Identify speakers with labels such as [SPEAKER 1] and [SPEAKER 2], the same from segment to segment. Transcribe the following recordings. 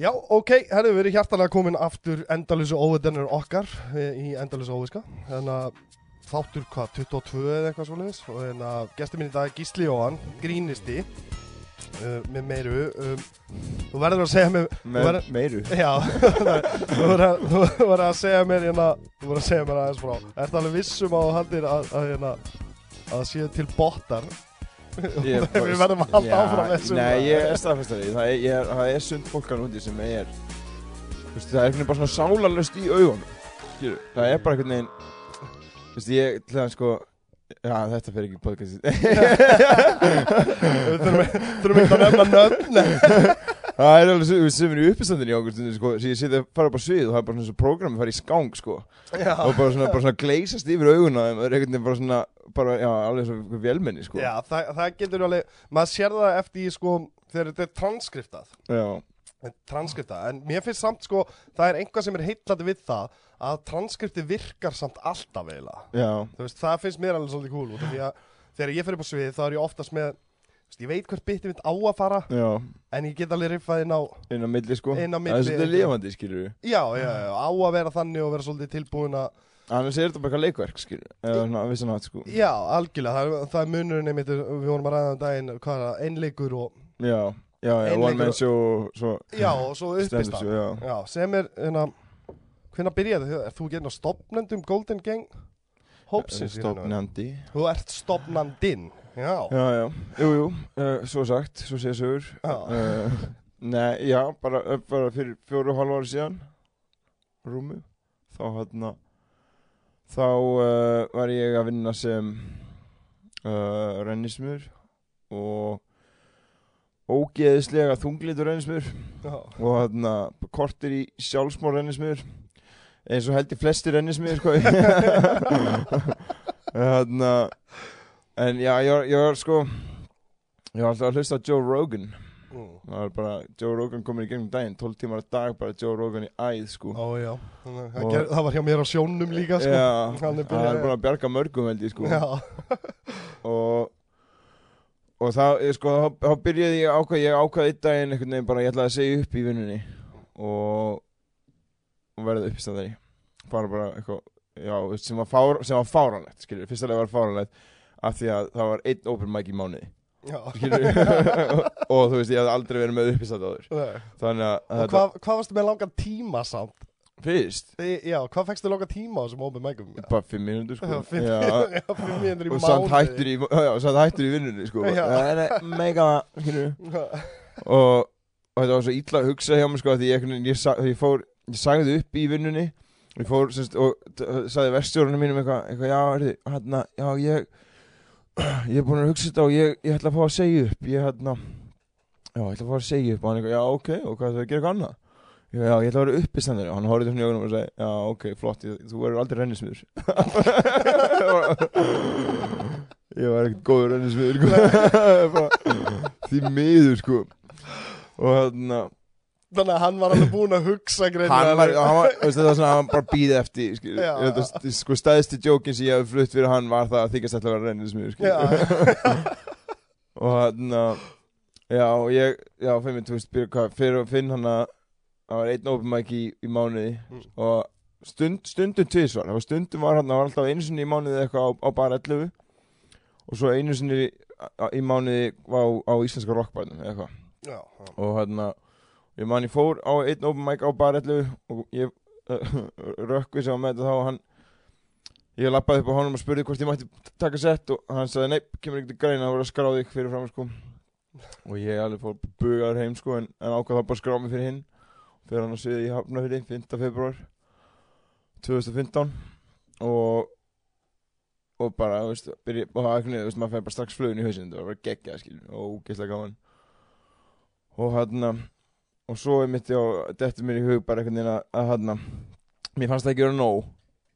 [SPEAKER 1] Já, ok, herru, við erum hjartalega komin aftur. Endalösu óviðdennur okkar eh, í endalösu óviska Þannig að þáttur hvað, 22 eða eitthvað svoleiðis? Og þannig að gestur minn í dag er Gísli Jóhann, grínisti uh, með meiru um, Þú verður að segja mér
[SPEAKER 2] Með
[SPEAKER 1] verður-
[SPEAKER 2] meiru?
[SPEAKER 1] Já, þú verður að, að segja mér hérna, þú verður að segja mér aðeins frá. Ertu alveg vissum á að haldir að, að, hérna, að séu til bottar
[SPEAKER 2] Ég
[SPEAKER 1] Við verðum að halda áfram þessu.
[SPEAKER 2] Nei, ég er staðfestari Það er, er, það er sund fólkan úti sem er Þú veist, Það er einhvern veginn bara svona sálarlöst í augunum. Það er bara einhvern veginn Þú veist, ég, til það sko Já, þetta fer ekki í podcastið.
[SPEAKER 1] Við þurfum þurfum ekki að nefna nöfn
[SPEAKER 2] Það er alveg sem- er í uppistandinu í okkur stundum, sko, sem ég sitja að fara upp á svið og það er bara svona svo prógrami að fara í skang sko,
[SPEAKER 1] Já,
[SPEAKER 2] og bara svona, bara svona gleysast yfir auguna og það er einhvern veginn bara svona bara, já, alveg svo velmenni sko.
[SPEAKER 1] Já það, það getur alveg, maður sér það eftir í sko, þegar þetta er transkriptað.
[SPEAKER 2] Já,
[SPEAKER 1] transkriptað, en mér finnst samt sko það er einhvað sem er heitlandi við það að transkripti virkar samt alltaf eiginlega,
[SPEAKER 2] já,
[SPEAKER 1] þú veist, það finnst mér alveg svolítið cool, út af því að þegar ég fer upp á svið þá er ég oftast með, ég veit hvert biti mitt á að fara,
[SPEAKER 2] já,
[SPEAKER 1] en ég get alveg riffað inn á,
[SPEAKER 2] inn á milli sko. Það er svolítið lifandi, skilur við
[SPEAKER 1] já, já, já, á að vera þannig og vera svolítið tilbúin að,
[SPEAKER 2] Annars er þetta bara eitthvað leikverk, skilur við Eða svona, vissan átt, sko.
[SPEAKER 1] Já, algjörlega, það, er- það er munurinn einmitt, við vorum að ræða um daginn, hvað er það, einleikur og,
[SPEAKER 2] Já, já, já, one man show Svo,
[SPEAKER 1] já, og svo
[SPEAKER 2] já.
[SPEAKER 1] Já, sem er, hérna, hvernig byrjaði þið? Er þú ekki einn á stopnendum Golden Gang? Hópsins?
[SPEAKER 2] Stopnandi
[SPEAKER 1] Þú ert stopnandinn, já.
[SPEAKER 2] Já, já, jú, jú, uh, svo sagt, svo segja sögur uh, Nei, já, bara, uh, bara fyrir fjóru og hálf ári síðan Rúmi Þá hérna Þá uh, var ég að vinna sem rennismur Og ógeðislega þunglitur rennismur
[SPEAKER 1] já.
[SPEAKER 2] Og hérna kortir í sjálfsmór rennismur Eins og held í flestir rennismur sko. Hérna En já, ég var, sko Ég var alltaf að hlusta á Joe Rogan
[SPEAKER 1] Mm.
[SPEAKER 2] Það var bara, Joe Rogan komin í gegnum daginn 12 tímar að dag, bara Joe Rogan í æð sko
[SPEAKER 1] Ó, já. Þannig Það,
[SPEAKER 2] Og-
[SPEAKER 1] ger, það var hjá mér á sjónum líka, sko.
[SPEAKER 2] Já,
[SPEAKER 1] Hann er
[SPEAKER 2] búin að bjarga mörgum held ég sko
[SPEAKER 1] Já.
[SPEAKER 2] Og Og þá, ég, sko, þá, byrjaði ég ákvað Ég ákvað einn daginn einhvern veginn bara Ég ætlaði að segja upp í vinnunni Og Og verða uppstandari Bara bara eitthvað Já, sem var, fár, sem var fáranlegt, skilur Fyrsta lega var fáranlegt Af því að það var einn open mic í mánuði. Og þú veist, ég hafði aldrei verið með
[SPEAKER 1] Nei.
[SPEAKER 2] Þannig að
[SPEAKER 1] Og hvað, hvað varstu með langan tíma samt?
[SPEAKER 2] Fyrst?
[SPEAKER 1] Í- Já, hvað fækstu langan tíma á þessum open micum?
[SPEAKER 2] Bara fimm mínútur sko.
[SPEAKER 1] Fimm,
[SPEAKER 2] Já,
[SPEAKER 1] já, fimm mínútur í
[SPEAKER 2] Og samt
[SPEAKER 1] mánuði.
[SPEAKER 2] hættur í, hættur í vinnunni sko. Mega og, og þetta var svo illa að hugsa hjá mig sko Því ég, ég, ég, fór, ég sagði upp í vinnunni. Fór, semst, og sagði verstjórunum mínum eitthvað eitthva, Já, hérna, já, ég Ég er búin að hugsa þetta og ég, ég ætla að fá að segja upp. Ég, hérna Já, ég ætla að fá að segja upp. Og hann eitthvað, já, ok, og hvað það að gera eitthvað annað? Já, já, ég ætla að vera uppi stendari og hann horfði svona í augunum og segi, já, ok, flott, ég, þú verður aldrei rennismiður. Ég var ekkert góður rennismiður, sko. Því miður, sko. Og hérna
[SPEAKER 1] Þannig að hann var alveg búinn að hugsa
[SPEAKER 2] Hann var, hann var, það var svona, hann bara býðið eftir, skil
[SPEAKER 1] Já.
[SPEAKER 2] Þetta, sko, stæðsti jókin sem ég hef flutt fyrir hann var það að þykast ætla að vera rennismiður, skil
[SPEAKER 1] Já,
[SPEAKER 2] og hann já, og ég, já, fyrir mig, hvað, fyrir að finna hann að það var einn open mic í, í mánuði
[SPEAKER 1] Mm.
[SPEAKER 2] og stund, stundum tvisvar, það var stundum var hann, það var alltaf einu sinni í mánuði eitthvað á, á bar 11 og svo einu sinni í, í mánuði á, á íslenska rockbænum eitthvað,
[SPEAKER 1] já, já.
[SPEAKER 2] og hann ég man ég fór á einn open mic á bar 11 og ég uh, rökkvi sem var með þetta þá og hann ég lappaði upp á honum og spurði hvort ég mætti taka sett og hann sagði nei, kemur ekkert í greina að vera að skrá þig fyrir fram sko. og ég alveg fór bugaður heim sko, en, en ákvað það bara að skrá mig fyrir hinn fyrir hann að sviði í Hafnafjörði 5. februar 2015 og og bara, þú veist, byrja, og það er niður, þú veist, maður fær bara strax flugun í hausinn, það var bara geggjað, skilur, og ógeðslega gaman og hann og svo er mitt á, þetta mér í hug bara einhvern veginn að, að hann mér fannst það ekki vera nóg.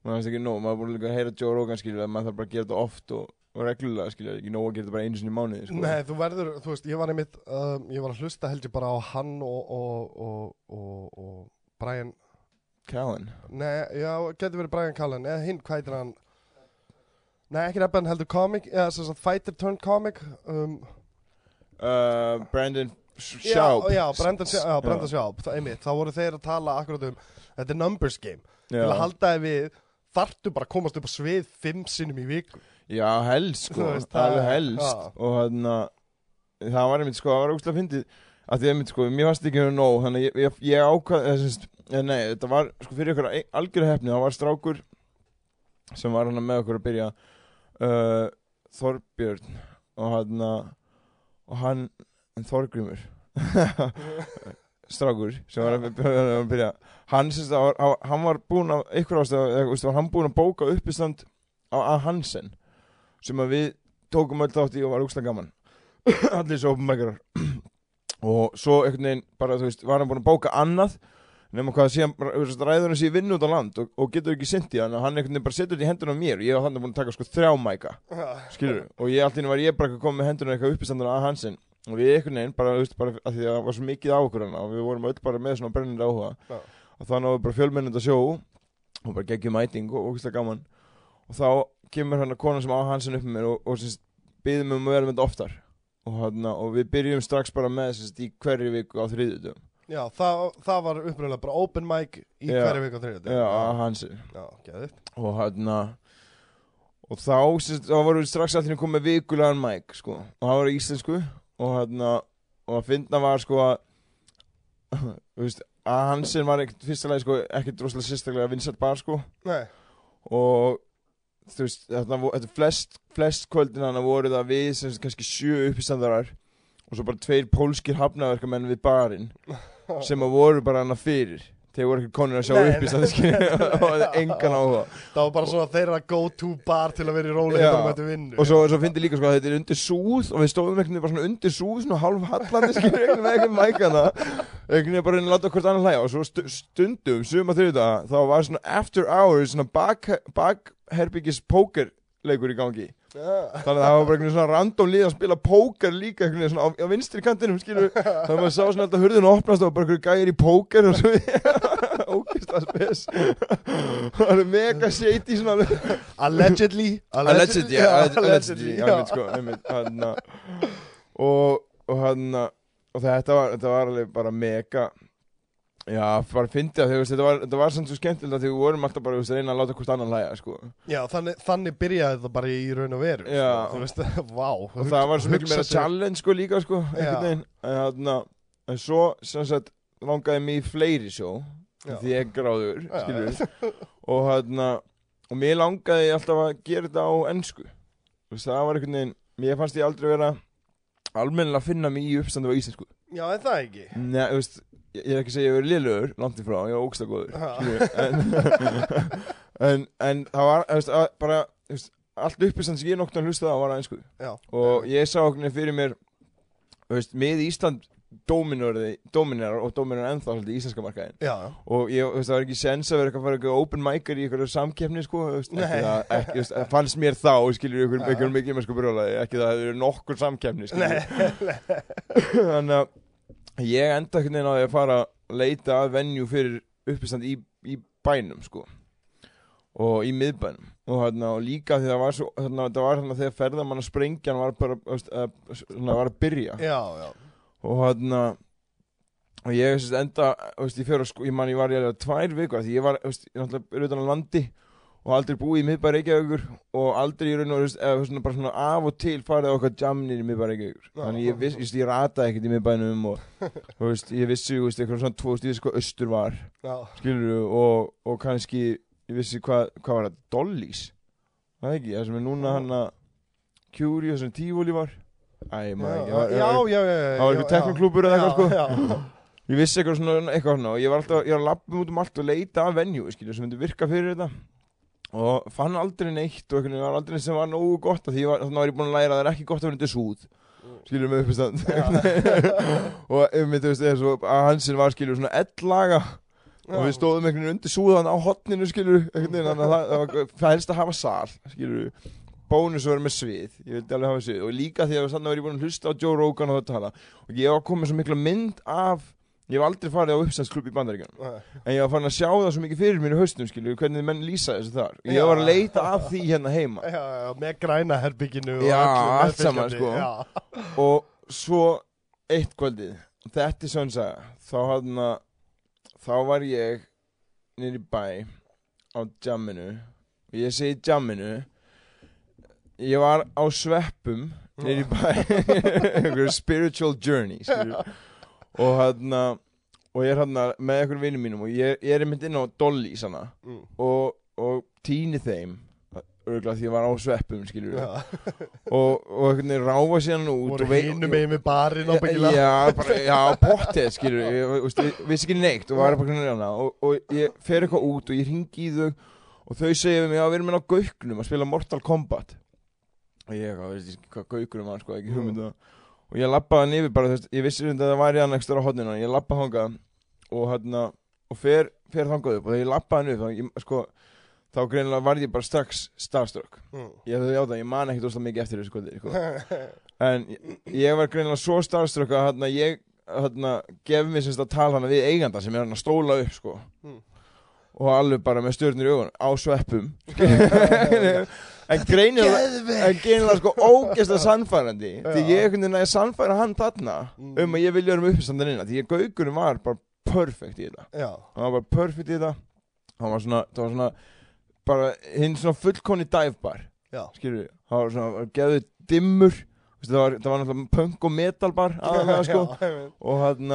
[SPEAKER 2] Mér fannst það ekki nóg, maður búið líka að heyra Joe Rogan, skilur, að maður þarf bara að gera þetta oft og, og reglulega, skilur, ekki nóg að gera þetta bara einu sinni í mánuði, sko.
[SPEAKER 1] Nei, þú verður, þú veist, ég var einmitt, um, ég var að hlusta held ég bara á hann og, og, og, og, og Brian,
[SPEAKER 2] Callan
[SPEAKER 1] nei, já, getur verið Brian Callen, eða hinn, hvað heitir hann? Nei, ekki nefn heldur comic, eða sem sagt fighter turned comic, um,
[SPEAKER 2] uh, Brandon Sjáb
[SPEAKER 1] Já, Sjáb það, einmitt, þá voru þeir að tala akkurat um þetta er numbers game, til að halda þið við þarftu bara að komast upp á svið fimm sinnum í viku.
[SPEAKER 2] Já, helst sko,
[SPEAKER 1] veist, það er-
[SPEAKER 2] helst.
[SPEAKER 1] já.
[SPEAKER 2] og þannig að það var einmitt sko, það var úrslega fyndið. Að því einmitt sko, mér fannst ekki hefur nóg þannig ég, ég, ég ákvað, semst eh, nei, þetta var sko fyrir ykkur algjörðu hefni það var strákur sem var hann með okkur að byrja uh, Þorbjörn. Og hann og hann, en Þorgrimur strákur sem var að byrja, að hann, að, hann var búinn að ykkur ástæð, eða, veist, var hann búinn að bóka uppistand á A. Hansen sem að við tókum öll þátt í og var úkslega gaman. Allir svo opnmækarar og svo einhvern veginn bara þú veist var hann búinn að bóka annað nema hvað síðan ræður hann sér vinn út á land og, og getur ekki í hann og hann einhvern veginn bara setur þetta í hendurinn á mér. Og ég var þannig búinn að taka sko þrjá mæka skilur og ég allt í einu var ég bara að koma með hendurinn eitthvað uppistandur að Hansen og við einhvern veginn bara, veist, bara að því að það var svo mikið á okkur hana og við vorum öll bara með svona brennandi áhuga.
[SPEAKER 1] Já.
[SPEAKER 2] og þá náðu bara fjölmennund að sjó og bara geggjum mæting og ógæslega gaman. Og þá kemur hann að konan sem á Hansen upp með mér og, og syns, byðum um að vera með þetta oftar og, hana, og við byrjum strax bara með syns, í hverju viku á þriðjutum
[SPEAKER 1] Já, það, það var uppröðlega bara open mic í
[SPEAKER 2] Já.
[SPEAKER 1] hverju viku á þriðjum
[SPEAKER 2] Já, að
[SPEAKER 1] Já, geðið
[SPEAKER 2] og hann og þá, syns, þá vorum við strax allir komið með vikulegan mæk sko. og það var íslensku og hann og að finna var sko að veist, að Hansen var ekkert fyrsta lagi sko ekkert rosalega sérstaklega vinsætt bar sko.
[SPEAKER 1] Nei,
[SPEAKER 2] og þú veist, þetta, þetta flest, flest kvöldin hann voru það við sem kannski sjö uppistandarar og svo bara tveir pólskir hafnaverkamenn við barinn sem að voru bara hana fyrir þeir voru ekki konur að sjá uppistandarskinn
[SPEAKER 1] nei, nei,
[SPEAKER 2] og það engan áhuga.
[SPEAKER 1] Það var bara svona þeirra go to bar til að vera í róli hérna um þetta vinnu.
[SPEAKER 2] Og svo, svo fyndi líka sko að þetta er undir súð og við stóðum einhvern veginn bara svona undir súð svona hálf hallandi skilur einhvern veginn með einhvern mækana. Einhvern veginn bara reyna að láta hvort annan hlæja. Og svo stu, stundum, suma þriða þá var svona after hours svona bak, bakherbyggis póker leikur í gangi. Þannig að það var bara einhvern svona random lið að spila póker líka einhvern veginn svona á, á vinstri kantinum skilur þannig að maður sá svona alltaf hurðin opnast og bara einhverju gæir í póker og svo ógist að spes. Það er mega shady svona
[SPEAKER 1] Allegedly.
[SPEAKER 2] Allegedly, ja, allegedly,
[SPEAKER 1] já.
[SPEAKER 2] já, einmitt, sko, einmitt, hann og, og hann og þetta var, þetta var alveg bara mega já, bara fyndi að þetta var, þetta var svona svo skemmtilegt að því við vorum alltaf bara að reyna að láta hvort annan hlæja, sko.
[SPEAKER 1] Já, þannig, þannig byrjaði það bara í raun og veru sko. Þú veist, vá
[SPEAKER 2] og það var svo miklu meira challenge, sko, líka, sko veginn, en hann en svo, sem sagt, langaði mig í fleiri sjó því ég gráður, skilur og hann og mér langaði alltaf að gera þetta á ennsku þú veist, það var einhvern veginn mér fannst ég aldrei vera almennilega að finna mig í uppstandu á íslensku.
[SPEAKER 1] Já, en það ekki?
[SPEAKER 2] Nei, þú veist, ég er ekki að segja að ég verið liðlegur langt í frá, ég var ógsta góður
[SPEAKER 1] Já.
[SPEAKER 2] skilurðu, en, en, en það var, veist, að, bara veist, allt uppistand sem ég nokkuð að hlusta á var ennsku
[SPEAKER 1] Já,
[SPEAKER 2] og ég sá okkur fyrir mér veist, með Ísland dominar og dominar ennþá í íslenska markaðin
[SPEAKER 1] já, já
[SPEAKER 2] og ég, það var ekki sens að vera eitthvað að eitthvað open micer í eitthvað samkeppni sko, ekki það, það fannst mér þá, skilur ykkur, sko brjólaði, ekki það hefur nokkur
[SPEAKER 1] Nei,
[SPEAKER 2] þannig að ég enda á því að fara að leita að venju fyrir uppistand í, í bænum, sko. Og í miðbænum. Og, þarna, og líka því það var svo þarna, það var þarna þegar ferðamann að sprengjan var bara, að, svona, var að byrja.
[SPEAKER 1] Já, já.
[SPEAKER 2] Og hann og ég veist, enda, veist, ég fyrir sko, ég man ég var í alveg tvær vikur því ég var, veist, ég náttúrulega er utan á landi og aldrei búið í miðbæri Reykjavíkur og aldrei í raun og, þú eða svona bara svona af og til farið okkar jamnir í miðbæri Reykjavíkur. Þannig ég viss, ég, rataði ekkert í miðbænum og þú veist, ég vissi, þú veist, eitthvað svona tvo, þú vissi hvað austur var skilur og, og kannski ég vissi hvað, hvað var það, Dollys? Það er ekki, það sem er núna hann að Curious sem Tivoli var. Æ, maður ekki, það var- eitthvað teknoklúbur eða eitthvað, sko.
[SPEAKER 1] Já,
[SPEAKER 2] Ég vissi eitthvað svona, eitthvað svona og ég var alltaf, ég var að lappa út um allt og leita af venju, skilju, sem myndi virka fyrir þetta og fann aldrei neitt og einhvern veginn var aldrei sem var nógu gott því var, þannig var ég búin að læra að það er ekki gott að vera undir súð. Skilju með uppistand og um svo að hansinn var skilju svona ellaga og við stóðum einhvern veginn undir súðan á hotninu veginn, þannig að það, það helst að hafa sal, skilju bónus að vera með svið, ég vildi alveg hafa svið. Og líka því að þannig var ég búin að hlusta á Joe Rogan og það tala og ég var komið svo mikla mynd af ég hef aldrei farið á uppstandsklub í bandaríkjunum. En ég var farin að sjá það svo mikið fyrir mér í haustum skilju, hvernig menn lýsa þessu þar. Ég var að leita að því hérna heima.
[SPEAKER 1] Já, já, með græna herbygginu og
[SPEAKER 2] Já,
[SPEAKER 1] öllu
[SPEAKER 2] allt saman,
[SPEAKER 1] meðfylgjandi,
[SPEAKER 2] sko.
[SPEAKER 1] Já,
[SPEAKER 2] og svo eitt kvöldið þetta er svona saga þá hann þá var ég nýri bæ á jamminu. Og ég segi jamminu ég var á sveppum nýri bæ. Spiritual journey skilur. Og hann og ég er hann með einhverjum vinnum mínum og ég, ég er mynd inn á Dolly sanna
[SPEAKER 1] Mm.
[SPEAKER 2] og, og týni þeim örgulega því ég var á sveppum skilur
[SPEAKER 1] Já.
[SPEAKER 2] og, og einhvern veginn ráfa síðan út
[SPEAKER 1] Voru
[SPEAKER 2] og vei-
[SPEAKER 1] hinum megin með barinn
[SPEAKER 2] Já,
[SPEAKER 1] byggilega
[SPEAKER 2] Já, bara, já, pottið, skilur Ég ég- veist, ég vissi ekki neitt og var bara hvernig hana og, og ég fer eitthvað út og ég ringi í þau og þau segja við mig að við erum inn á gauknum að spila Mortal Kombat. Og ég eitthvað, veist ég hvað gaukunum var, sko, ekki hugmyndu og ég lappaði hann yfir bara, þú veist, ég vissi þetta að það væri hann ekstra á hodnina, ég lappaði hangað og hérna, og fer, fer þangað upp og þegar ég lappaði hann upp, þá, ég, sko þá greinilega varð ég bara strax starstruck
[SPEAKER 1] Mm.
[SPEAKER 2] ég hefði játa, ég man ekkert óslega mikið eftir þessu kvöldi sko. En ég- var greinilega svo starstruck að hérna, ég hérna, gef mér semst að tala hana við eiganda sem er hann að stóla upp sko.
[SPEAKER 1] Mm.
[SPEAKER 2] og alveg bara með stjörnir í augun á sveppum en greinilega en greinilega sko ógeðslega sannfærandi. Því ég einhvern veginn að sannfæra hann þarna
[SPEAKER 1] Mm.
[SPEAKER 2] um að ég vilja vera uppistandan innan. Því ég gaukurinn var bara perfect í þetta.
[SPEAKER 1] Já,
[SPEAKER 2] hann var bara perfect í þetta. Hann var svona, það var svona bara hinn svona fullkonni divebar
[SPEAKER 1] já.
[SPEAKER 2] Skilur við, það var svona geðið dimmur. Veistu, það, var, það var náttúrulega punk og metalbar aðalega sko.
[SPEAKER 1] Já, einmitt.
[SPEAKER 2] og hann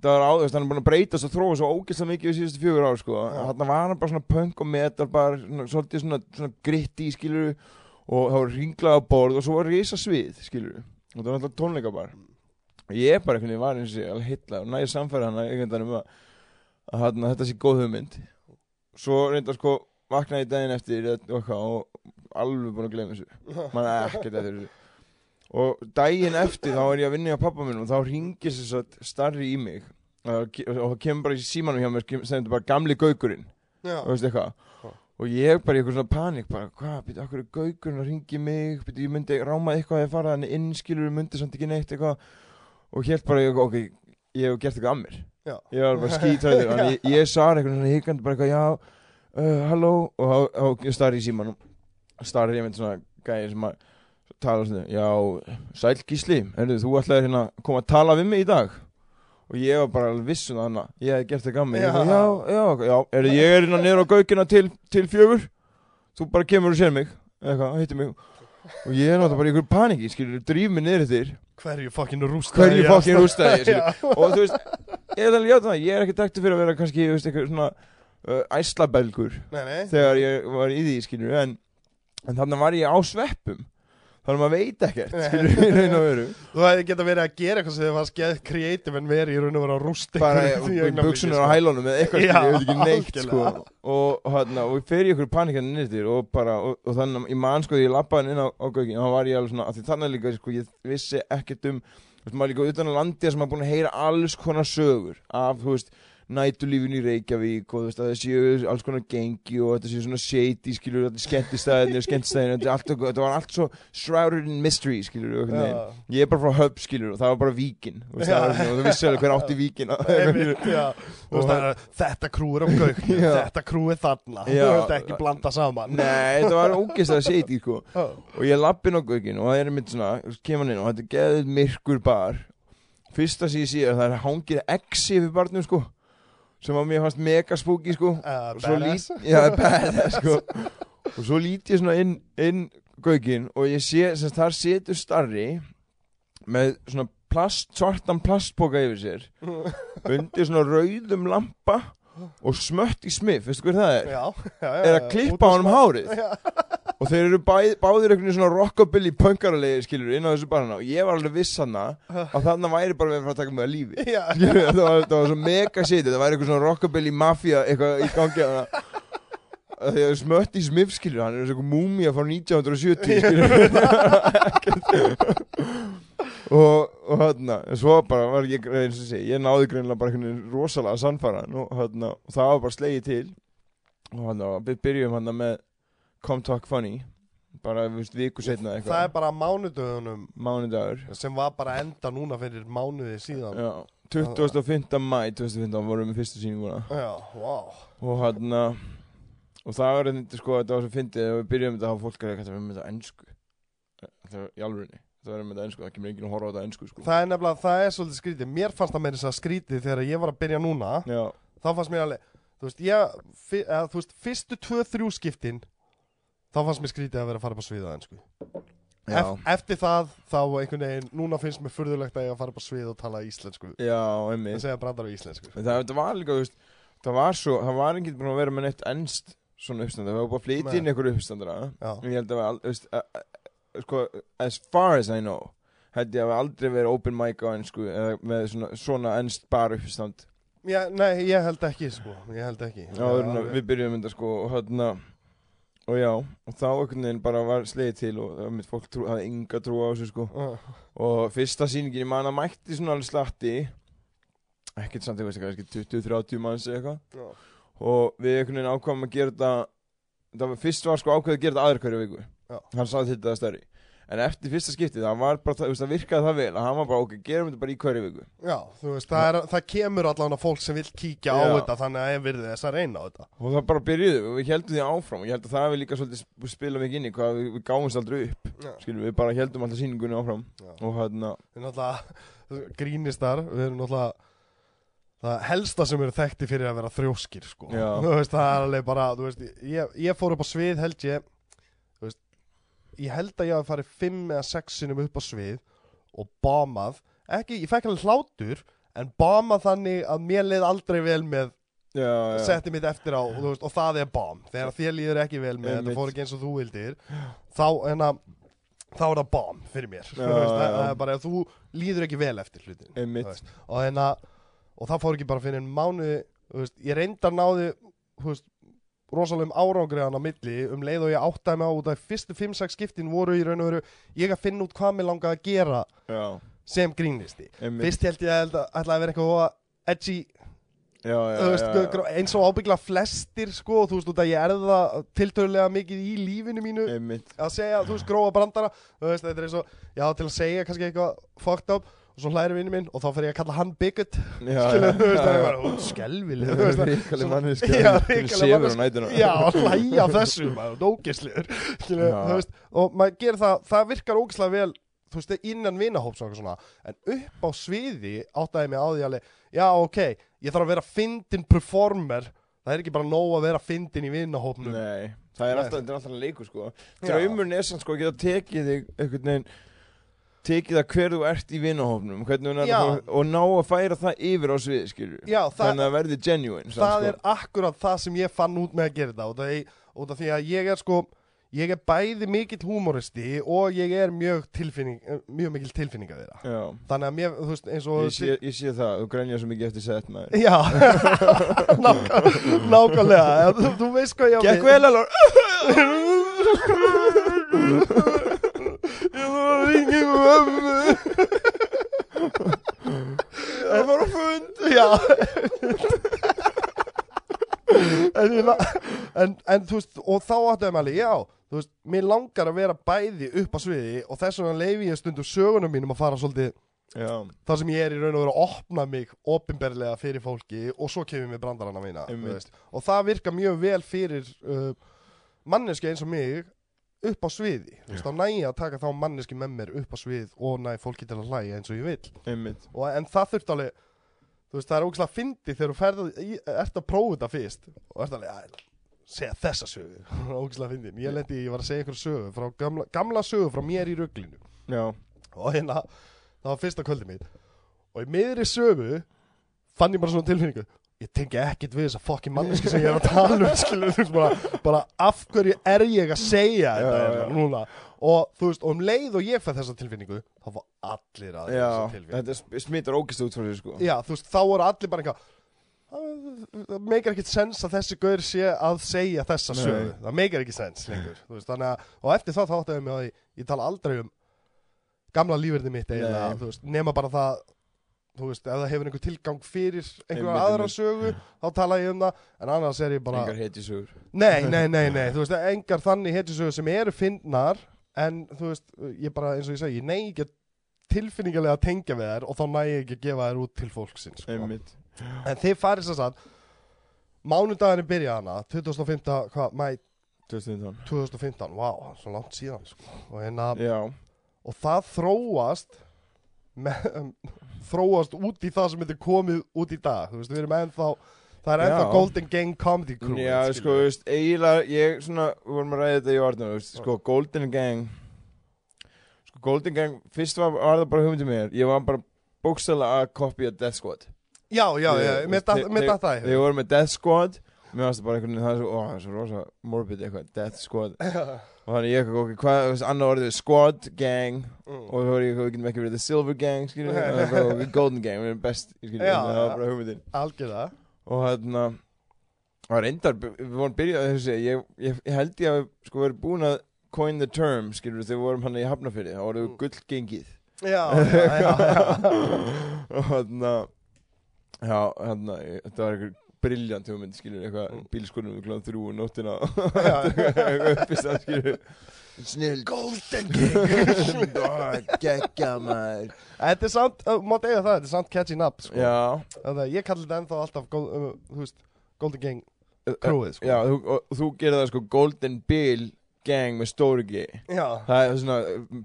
[SPEAKER 2] það var áður, hann er búin að breytast og þróa svo ógeðslega mikið í síðustu fjögur ár sko. Hann var bara svona punk og metalbar svona, svolítið svona, svona gritti skilur og það var ringlaða borð og svo var risa svið skilur og það var náttúrulega tónleikabar. Og ég bara einhvern veginn var eins og alveg hitla og næði samfæra hann einhvern veginn um að, að, að þetta sé góð hugmynd. Svo reynda sko vaknaði daginn eftir eitthvað og alveg búin að gleyma þessu. Mann er ekkert eftir þessu og daginn eftir þá er ég að vinna hjá pappa minn og þá ringir þess að starri í mig. Og og það kemur bara í símanum hjá mér sem þetta bara gamli gaukurinn
[SPEAKER 1] Já,
[SPEAKER 2] og og ég bara í eitthvað svona panik bara hvað, býta, okkur er gaukurinn að ringi mig? Býta, ég myndi ráma eitthvað að ég fara þannig inn skilur, myndi samt ekki neitt eitthvað. Og hér bara ég, ok, ég hef gert eitthvað að mér.
[SPEAKER 1] Já.
[SPEAKER 2] ég var bara skítræður þannig ég, ég svar eitthvað svona hikandi bara eitthvað, já, uh, halló. Og þá- ég starri í símanum. Starri ég mynd svona að tala svona, já, sæl gísli heyrðu, þú ætlaðir hérna að koma að tala við mig í dag. Og ég var bara alveg viss um það hana ég hef gert eitthvað að mig
[SPEAKER 1] Já.
[SPEAKER 2] já, já, já, já er, ég er hérna niður á gaukina til, til fjögur. Þú bara kemur og sér mig. Eitthvað, hittir mig. Og ég er náttúrulega bara í einhverju paniki skilur, drýf mig niður þér
[SPEAKER 1] hverju fokkin rústa
[SPEAKER 2] hverju fokkin rústaði skilur. Og þú veist, ég er alveg játa það. Ég er ekki þekktur fyrir að vera kannski, veist, eitthvað svona uh, æslabelgur
[SPEAKER 1] nei, nei.
[SPEAKER 2] þegar ég var í því, skilur en, en þannig var ég á sveppum þannig að maður veit ekkert, skilur í raun og veru
[SPEAKER 1] Þú hefði geta verið að gera eitthvað sem þið var skeið kreatív en verið í raun og vera að rústa
[SPEAKER 2] bara buksunar
[SPEAKER 1] sko.
[SPEAKER 2] á hælunum eða eitthvað, skilur, ég veit ekki neitt sko. og, hérna, og í ykkur panikandi nýttir og bara, og, og þannig að ég man sko þegar ég lappaði inn á, á gaugin og hann var ég alveg svona, því þannig líka sko, ég vissi ekkert um, veist, maður líka utan á landi sem maður búin að heyra alls konar sögur af, þú veist, nætulífin í Reykjavík og það séu alls konar gengi og þetta séu svona shady skilur, þetta skemmtistæðinir, skemmtistæðinir þetta, er allt, þetta var allt svo shrouded in mystery skilur, ég er bara frá hub skilur og það var bara víkin og þú vissi alveg hver átti víkin.
[SPEAKER 1] Er þetta krú er á
[SPEAKER 2] Já.
[SPEAKER 1] Þetta krú er þarna Þú veist ekki blanda saman.
[SPEAKER 2] Nei, þetta var ógeðslega shady sko. Og ég lappin á gaukin og það er mitt svona, kemur hann inn og þetta er geðið myrkur bar. Fyrsta sem ég sé er að það er hangið exi yfir barnum sko sem að mér fannst mega spooky sko.
[SPEAKER 1] Uh,
[SPEAKER 2] og svo lít, já, badass sko. Og svo lít ég svona inn, inn gaukin og ég sé, sem þar setur starri með svona plast, svartan plastboka yfir sér undir svona rauðum lampa og smött í smif, veistu hver það er?
[SPEAKER 1] Já, já, já,
[SPEAKER 2] er að klippa honum hárið. Og þeir eru bæ, báðir einhvern veginn svona rockabilly punkaralegi skilur inn á þessu barna og ég var alveg viss hana að þarna væri bara við að fara að taka mig að lífi.
[SPEAKER 1] Já,
[SPEAKER 2] Skilurðu, það, var, það var svo mega shit. Það væri eitthvað svona rockabilly mafia eitthvað í gangi hana að því að smött í smif skilur hann er eins og múmia frá 1970 skilur og, og hérna svo bara var ég eins og sé ég náði greinilega bara einhvern veginn rosalega sannfæra og, hérna, og það var bara slegið til. Og hérna við byrjum hérna með Come Talk Funny bara viku setna
[SPEAKER 1] það er
[SPEAKER 2] eitthvað
[SPEAKER 1] bara mánudöðunum
[SPEAKER 2] mánudagur.
[SPEAKER 1] Sem var bara enda núna fyrir mánuði síðan.
[SPEAKER 2] Já 25. mæ 2015 vorum við fyrstu sýninguna
[SPEAKER 1] Já, wow
[SPEAKER 2] og hann og það var þetta sko þetta var svo fyndið að við byrjum þetta að hafa fólk að við með þetta ennsku þetta var í alvörinni Það verður með þetta ennsku, það kemur enginn að horfa á þetta ennsku sko.
[SPEAKER 1] Það er nefnilega, það er svolítið skrítið. Mér fannst það meira þess að skrítið þegar ég var að byrja núna.
[SPEAKER 2] Já,
[SPEAKER 1] þá fannst mér alveg þú veist, ég, fi, eða, þú veist, fyrstu 2-3 skiptin þá fannst mér skrítið að vera að fara upp á sviða en sko
[SPEAKER 2] já,
[SPEAKER 1] Ef, eftir það, þá einhvern veginn núna finnst mér furðulegt að ég að fara upp á svið og tala íslensku.
[SPEAKER 2] Já, einmitt.
[SPEAKER 1] Segja brandar á íslensku.
[SPEAKER 2] En það, það var líka, þú veist, það var svo, það var enginn búin að vera með neitt ennst svona uppstandar, það var bara að flytja inn einhverju uppstandara.
[SPEAKER 1] Já,
[SPEAKER 2] ég held að, það var, þú veist, sko, as far as I know held ég að hafa aldrei verið open mic á ennsku með svona, svona ennst bara uppstand.
[SPEAKER 1] Já, nei, ég held ekki sko, ég held ekki.
[SPEAKER 2] Áður og já, og þá einhvern veginn bara var slegið til og það var mitt fólk trú, hafði enga trú á þessu sko
[SPEAKER 1] Já.
[SPEAKER 2] og fyrsta sýningin, ég man að mætti svona alveg slatti ekkert samt, veist ekki, 20-30 manns eitthvað
[SPEAKER 1] Já.
[SPEAKER 2] og við einhvern veginn ákvæmum að gera þetta það var, fyrst var sko ákveð að gera þetta aðra hverju viku
[SPEAKER 1] Já.
[SPEAKER 2] hann sagði þetta stærri en eftir fyrsta skiptið, það virkaði það vel að hann var bara, ok, gerum þetta bara í hverju viku
[SPEAKER 1] Já, þú veist, það, er, það kemur allavega fólk sem vil kíkja á
[SPEAKER 2] Já.
[SPEAKER 1] þetta þannig að ég virði þess að reyna á þetta
[SPEAKER 2] og það bara byrjuði og við heldum því áfram og ég held að það hefði líka svolítið sp- spilað mikið inn í hvað við, við gáumst aldrei upp
[SPEAKER 1] Já.
[SPEAKER 2] skilur, við bara heldum alltaf sýningunni áfram
[SPEAKER 1] Já.
[SPEAKER 2] og hérna,
[SPEAKER 1] Við erum náttúrulega grínistar, við erum náttúrulega það helsta sem eru þekkti fyrir að vera þrjóskir sko. Veist, það er alveg bara þú veist, ég, ég fór upp á svið held ég ég held að ég hafi farið fimm eða sex sinnum upp á svið og bámað ekki, ég fekk alveg hlátur en bámað þannig að mér leið aldrei vel með
[SPEAKER 2] já, já,
[SPEAKER 1] setti mitt eftir á og, veist, og það er bám þegar þér líður ekki vel með þetta fór ekki eins og þú vildir þá, en að þá er það bám fyrir mér.
[SPEAKER 2] Já,
[SPEAKER 1] veist, það, það er bara að þú líður ekki vel eftir hlutin og, að, og það fór ekki bara fyrir en mánuði þú veist, ég reyndar veist, rosalegum árangriðan á milli. Um leið og ég áttaði mig á út að fyrstu 5-6 skiptin voru í raun og veru ég að finna út hvað mér langaði að gera
[SPEAKER 2] já,
[SPEAKER 1] sem grínisti
[SPEAKER 2] einmitt.
[SPEAKER 1] Fyrst held ég að ætla að vera eitthvað edgy
[SPEAKER 2] já, já,
[SPEAKER 1] veist, eins og ábyggla flestir sko, þú veist, út að ég er það tiltölulega mikið í lífinu mínu
[SPEAKER 2] einmitt.
[SPEAKER 1] að segja, þú veist, grófa brandara veist, þetta er eins og, já, til að segja kannski eitthvað fucked up, og svo hlæri vinnu minn og þá fer ég að kalla hann bigot. Skilu, þú veist, það er bara, skelvileg þú veist,
[SPEAKER 2] ríkali
[SPEAKER 1] svo-
[SPEAKER 2] manneski
[SPEAKER 1] Já, hlæja þessu, maður, dókislegur skilu,
[SPEAKER 2] Já.
[SPEAKER 1] þú veist, og maður gerir það það virkar ógislega vel, þú veist, innan vinahóps og eitthvað svona, en upp á sviði áttaði mig á því alveg, já, ok ég þarf að vera fyndin performer. Það er ekki bara nóg að vera fyndin í vinahópnum.
[SPEAKER 2] Nei, það er alltaf, alltaf leikur sko. Draumurinn er sann sko tekið þig einhvern veginn tekið það hver þú ert í er að fá, og ná að færa það yfir á svið
[SPEAKER 1] það,
[SPEAKER 2] þannig að það verði genuine
[SPEAKER 1] það
[SPEAKER 2] sko.
[SPEAKER 1] er akkurat það sem ég fann út með að gera út af því, út af því að ég er sko ég er bæði mikill húmoristi og ég er mjög tilfinning mjög mikill tilfinning að vera
[SPEAKER 2] Já,
[SPEAKER 1] þannig að mér, þú veist, eins og
[SPEAKER 2] ég sé, ég sé það, þú grænja svo mikið eftir sett maður.
[SPEAKER 1] Já, nákvæmlega, nákvæmlega. Þú, þú veist hvað ég á
[SPEAKER 2] Gekk vel alveg
[SPEAKER 1] Ég var að ringa í mömmu
[SPEAKER 2] Það var á fund.
[SPEAKER 1] Já. En, en, en þú veist Og þá áttuðum alveg, já. Þú veist, mér langar að vera bæði upp á sviði Og þess vegna leifi ég stundum sögunum mínum að fara svolítið
[SPEAKER 2] Já,
[SPEAKER 1] þar sem ég er í raun og veru að opna mig opinberlega fyrir fólki og svo kemur mér brandarana mína og það virkar mjög vel fyrir uh, manneski eins og mig upp á sviði. Þá næ ég að taka þá manneski með mér upp á svið og næ fólki til að hlæja eins og ég vil og, en það þurft alveg þú veist, það er ógæslega fyndi þegar þú ferð í, ert að prófa þetta fyrst og ert alveg að segja þessa sögu. Ógæslega fyndin, ég lendi, ég var að segja einhver sögu frá gamla, gamla sögu frá mér í rugglinu
[SPEAKER 2] Já,
[SPEAKER 1] og hérna, það var fyrsta kvöldi mitt. Og í miðri sögu fann ég bara svona tilfinningu ég tengi ekkert við þessa fokkin manneski sem ég er að tala um skilur, þú veist, bara, bara af hverju er ég að segja þetta
[SPEAKER 2] Já, já.
[SPEAKER 1] núna? Og þú veist, og um leið og ég fæ þessa tilfinningu þá var allir að
[SPEAKER 2] já,
[SPEAKER 1] þessa tilfinningu.
[SPEAKER 2] þetta sm- smittar ógist út frá því sko.
[SPEAKER 1] Já, þú veist, þá voru allir bara eitthvað "Það- það meikar ekkert sens að þessi gaur sé að segja þessa sögu. Það meikar ekki sens lengur þú veist, þannig að, og eftir það þá áttaði ég að ég, tala aldrei um gamla lífverði mitt
[SPEAKER 2] Nei.
[SPEAKER 1] þú veist, nema bara það þú veist, ef það hefur einhver tilgang fyrir einhverja aðra sögu þá tala ég um það, en annars er ég bara
[SPEAKER 2] Engar hetjusögur.
[SPEAKER 1] Nei, nei, nei, nei, þú veist, engar þannig hetjusögur sem eru fyndnar en þú veist, ég bara, eins og ég segi, ég nei ekki tilfinningarlega að tengja við þær og þá næ ég ekki að gefa þær út til fólksins sko. En þið farið sem sagt Mánudagurinn byrja hana 2015, hvað, mæ
[SPEAKER 2] 2015
[SPEAKER 1] 2015 Vá, svo langt síðan sko. Og hérna,
[SPEAKER 2] Já,
[SPEAKER 1] og það þróast þróast út í það sem er komið út í dag þú veist, við erum ennþá það er ennþá
[SPEAKER 2] Já.
[SPEAKER 1] Golden Gang Comedy Crew
[SPEAKER 2] Já, sko, þú veist, eiginlega, ég svona, við vorum að ræða þetta í orðinu, sko, Golden Gang, sko, Golden Gang, fyrst var, var það bara hugmyndið mér, ég var bara bókstæðlega að kopja Death Squad.
[SPEAKER 1] já, já, já, með það það
[SPEAKER 2] Þegar við vorum með Death Squad, mér varst það bara einhvern veginn, það er svo, ó, það er svo rosa morbid eitthvað, Death Squad, og þannig ég eitthvað, ok, hvað, þú annar orðið, Squad Gang,
[SPEAKER 1] Mm.
[SPEAKER 2] og ég eitthvað, við getum ekki verið The Silver Gang, skiljum við, og það bara, Golden Gang, við erum best, skiljum við, það var bara hugmyndin.
[SPEAKER 1] algjörða
[SPEAKER 2] og hérna og reyndar, við vorum byrjað þessi, ég, ég, ég held ég að við sko verið búin að coin the term, skilur þegar við vorum hann í Hafnafyrði, þá vorum við
[SPEAKER 1] Mm.
[SPEAKER 2] gullgengið
[SPEAKER 1] já, já, já,
[SPEAKER 2] og hérna já, hérna, þetta var einhver briljant hugmynd, skilur, eitthvað
[SPEAKER 1] Mm.
[SPEAKER 2] bílskunum við kláðum þrjú um nóttina. Eitthvað uppist að skilur. Snill
[SPEAKER 1] Golden Gang
[SPEAKER 2] geggja maður.
[SPEAKER 1] Þetta er samt, uh, mátt eiga það, þetta er samt catching up sko.
[SPEAKER 2] já,
[SPEAKER 1] Þannig að ég kalli þetta ennþá alltaf gól- uh, veist, Golden Gang crewið sko.
[SPEAKER 2] já, þú, og, þú gerir það sko Golden Bill gang með stóri G. Það er svona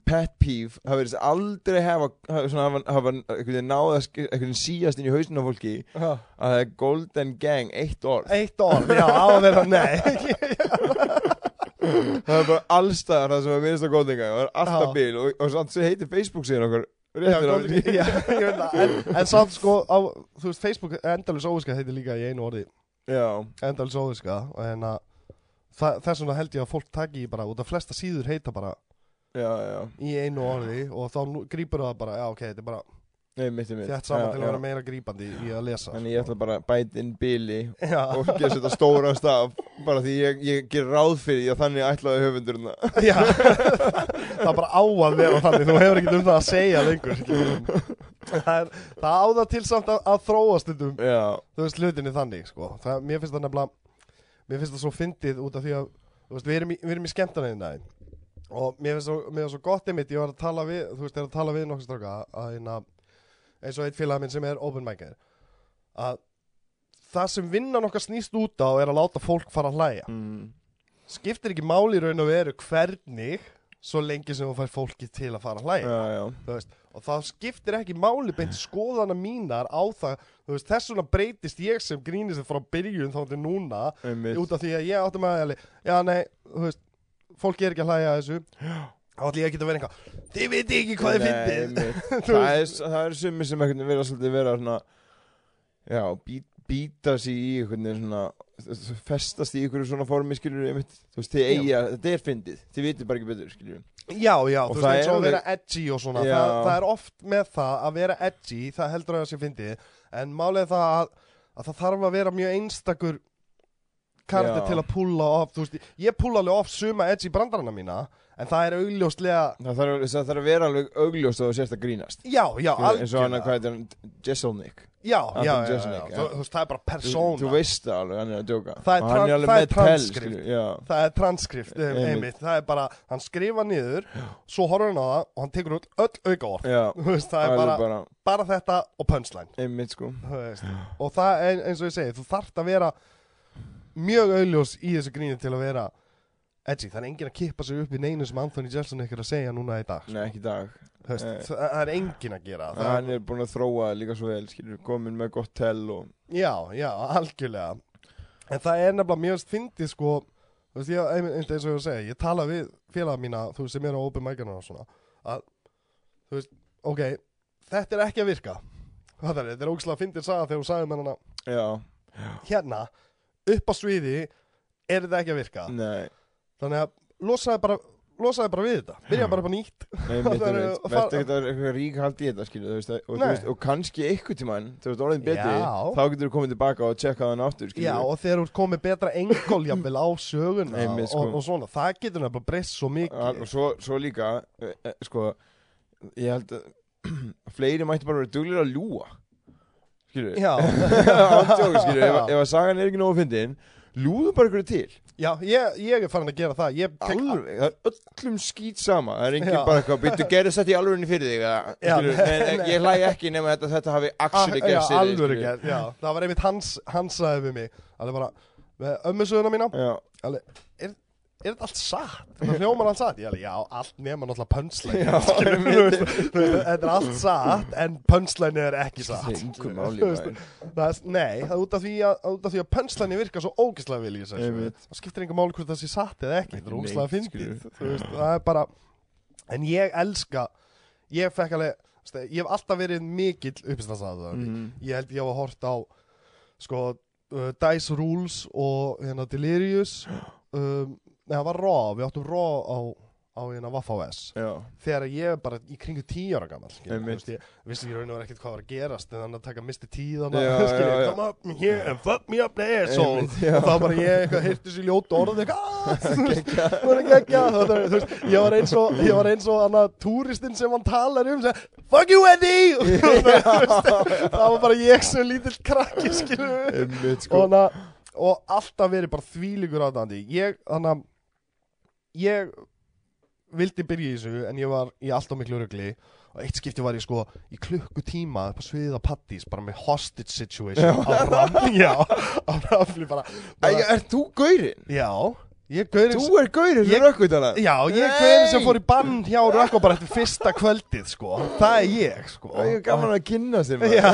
[SPEAKER 2] pet peeve Það verðist aldrei hafa hafa, svona, hafa, náða veginn síast inn í hausinu á fólki
[SPEAKER 1] já.
[SPEAKER 2] að það er Golden Gang eitt orð.
[SPEAKER 1] Eitt orð, já, á að vera, nei.
[SPEAKER 2] Það er bara allstaðar það sem er minnst á Golden Gang Það er alltaf bil og, og samt sem heitir Facebook síðan okkar
[SPEAKER 1] Já, Golden, já, það. En, en samt sko, á, þú veist, Facebook endalus óviska heitir líka í einu orði. Endalus óviska og það, þess vegna held ég að fólk taki í bara út af flesta síður heita bara
[SPEAKER 2] já, já.
[SPEAKER 1] í einu orði og þá grípur það bara, já ok, þetta er bara þétt saman til að vera meira grípandi í að lesa
[SPEAKER 2] Þannig ég ætla bara að bæta inn bili
[SPEAKER 1] Já,
[SPEAKER 2] og ekki að setja stóra staf bara því ég, ég ger ráð fyrir því að þannig ætlaði höfundurna
[SPEAKER 1] Það er bara á að vera þannig, þú hefur ekkert um það að segja lengur. Það, er, það á það til samt að, að þróa stundum
[SPEAKER 2] Já,
[SPEAKER 1] þú veist hlutinni þannig sko. það, mér finnst það nefnilega mér finnst það svo fyndið út af því að þú veist, við erum í, í skemmtarnegin og mér finnst finnst svo gott einmitt ég var að tala við, þú veist, er að tala við nokkuð stráka að hérna, eins og eitt félag minn sem er open micer að það sem vinnan okkar snýst út á er að láta fólk fara að hlæja.
[SPEAKER 2] Mm.
[SPEAKER 1] skiptir ekki máli raun og veru hvernig svo lengi sem þú fær fólki til að fara að hlæja.
[SPEAKER 2] Já, já.
[SPEAKER 1] Þú veist, og það skiptir ekki máli beint skoðana mínar á það veist, þess vegna breytist ég sem grínist frá byrjun þá til núna
[SPEAKER 2] Einmitt.
[SPEAKER 1] út af því að ég átti með að já nei, þú veist, fólk er ekki að hlæja að þessu. Þá ætla ég ekki að vera eitthvað þið viti ekki hvað þið. Þú
[SPEAKER 2] það, er, er summi sem einhvern veginn vera svona já, bí, býta sig í einhvern veginn svona festast í einhverju svona formi skilur einmitt, þú veist, þið eiga, þetta er fyndið. Þið vitið bara ekki betur, skilur
[SPEAKER 1] já, já,
[SPEAKER 2] Og
[SPEAKER 1] þú veist, eins
[SPEAKER 2] er
[SPEAKER 1] og að vera edgy og svona það, það er oft með það að vera edgy það heldur að það sé fyndið en er það að, að það þarf að vera mjög einstakur
[SPEAKER 2] Já.
[SPEAKER 1] til að púlla off þú veist, ég púlla alveg off suma edgy brandarana mína en það er augljóslega
[SPEAKER 2] það þarf, það þarf að vera alveg augljóst þú sérst að grínast.
[SPEAKER 1] Já, já,
[SPEAKER 2] Skilur, eins og hann að
[SPEAKER 1] algjörlega.
[SPEAKER 2] hvað heitir hann, Jesselnik
[SPEAKER 1] já, já, já, já. Þú, veist, það er bara persóna
[SPEAKER 2] þú veist það alveg, hann er að djóka.
[SPEAKER 1] Það er það er transkript. það er transkrift, um,
[SPEAKER 2] Einmitt.
[SPEAKER 1] það er bara, hann skrifa niður svo horfður hann á það og hann tekur út öll auka orð það er bara,
[SPEAKER 2] bara
[SPEAKER 1] þetta og punchline.
[SPEAKER 2] Einmitt sko.
[SPEAKER 1] Og það eins og ég segi þú þarft að vera mjög augljós í þessu gríni til að vera edgy, það er enginn að kippa sig upp í neinu sem Anthony Jelson ykkur að segja núna í dag
[SPEAKER 2] Nei, ekki í dag.
[SPEAKER 1] Veist,
[SPEAKER 2] Nei.
[SPEAKER 1] það er enginn að gera það,
[SPEAKER 2] Hann er búin að þróa líka svo vel, komin með gott tell og
[SPEAKER 1] já, já, algjörlega. En það er nefnilega mjög fyndið sko þú veist, ég, eins og ég var að segja ég tala við félaga mína, þú veist, sem eru á open micana og svona að, þú veist, ok þetta er ekki að virka. Það er, þetta er ógslag að fyndið saga þegar þú sagði með hana.
[SPEAKER 2] Já,
[SPEAKER 1] hérna, upp á sviði er þetta ekki að virka.
[SPEAKER 2] Nei,
[SPEAKER 1] þannig að losaði bara losaði bara við þetta, byrjaði bara á nýtt.
[SPEAKER 2] Nei,
[SPEAKER 1] Það
[SPEAKER 2] er
[SPEAKER 1] að
[SPEAKER 2] að eitthvað rík haldi í þetta, skilur, þú veist, og,
[SPEAKER 1] Nei.
[SPEAKER 2] veist, og kannski einhvern tímann, þú veist, orðin betri
[SPEAKER 1] Já.
[SPEAKER 2] þá getur þú komið tilbaka og tjekka þann aftur, skilur
[SPEAKER 1] Já, og þegar þú komið betra engól jafnvel á söguna
[SPEAKER 2] Einmitt, sko.
[SPEAKER 1] og, og svona, það getur nefnilega breyst svo mikið.
[SPEAKER 2] Og svo, svo líka e, e, sko, ég held að fleiri mætti bara vera duglir að ljúa skilur, ef, að sagan er ekki nógu fyndin ljúðu bara ykkur til
[SPEAKER 1] já ég, ég er farin að gera það.
[SPEAKER 2] Alveg, það er öllum skýt sama. Það er engin
[SPEAKER 1] Já.
[SPEAKER 2] bara eitthvað, byrju, gerði þetta í alvörinni fyrir þig eða,
[SPEAKER 1] Já,
[SPEAKER 2] skilur,
[SPEAKER 1] nei,
[SPEAKER 2] nei, ég hlæ ekki nema þetta, þetta hafi actually
[SPEAKER 1] Ah, Já,
[SPEAKER 2] gerst þig,
[SPEAKER 1] alvöru gerð, já. Það var einmitt hans, hans sagði við mig. Alveg bara, með ömmusöðuna mína.
[SPEAKER 2] Já,
[SPEAKER 1] er þetta allt satt? Þetta hljómar allt satt? Ég alveg, já, allt nema náttúrulega pönslæni
[SPEAKER 2] Já,
[SPEAKER 1] Þetta er allt satt en pönslæni er ekki satt það er, Nei, það er út af því að, því að pönslæni virkar svo ógislega vel í þessu. Það skiptir enga máli hvort það sé satt eða ekki Það er ógislega fyndið Það er bara En ég elska Ég fekk alveg Ég hef alltaf verið mikill uppstæðsaður
[SPEAKER 2] Mhm.
[SPEAKER 1] Ég held ég hafa hort á Sko uh, Dice Rules og hérna Delirious um, Nei, það var Raw Við áttum Raw á, á hérna Vaffa OS
[SPEAKER 2] Já,
[SPEAKER 1] þegar ég er bara í kringu tíu ára gammal ég vissi ég raun og verið ekkert hvað var að gerast en þannig að taka misti tíð
[SPEAKER 2] Já, já, já.
[SPEAKER 1] come up here and fuck me up the asshole
[SPEAKER 2] Einmitt, já.
[SPEAKER 1] og þá bara ég heyrti sér ljóta orð eitthvað, "Ah," það var var eins og ég var eins og hann að túristinn sem hann talar um fuck you Eddie! Og það var bara ég sem lítill krakki og,
[SPEAKER 2] sko.
[SPEAKER 1] Og alltaf verið bara þvílíkur aðdandi ég, þannig ég vildi byrja í þessu en ég var í alltaf miklu rugli. Og eitt skipti var ég sko í klukkutíma upp á sviðið á Pattís bara með hostage situation á ramli já, á ramli bara, bara
[SPEAKER 2] er þú gaurinn?
[SPEAKER 1] já, ég gaurinn
[SPEAKER 2] Þú er gaurinn sem rökkvitana?
[SPEAKER 1] já, ég
[SPEAKER 2] Nei!
[SPEAKER 1] gaurinn sem fór í bann hjá Rökko bara eftir fyrsta kvöldið sko, það er ég sko.
[SPEAKER 2] Það er gaman að kynna sér
[SPEAKER 1] Já,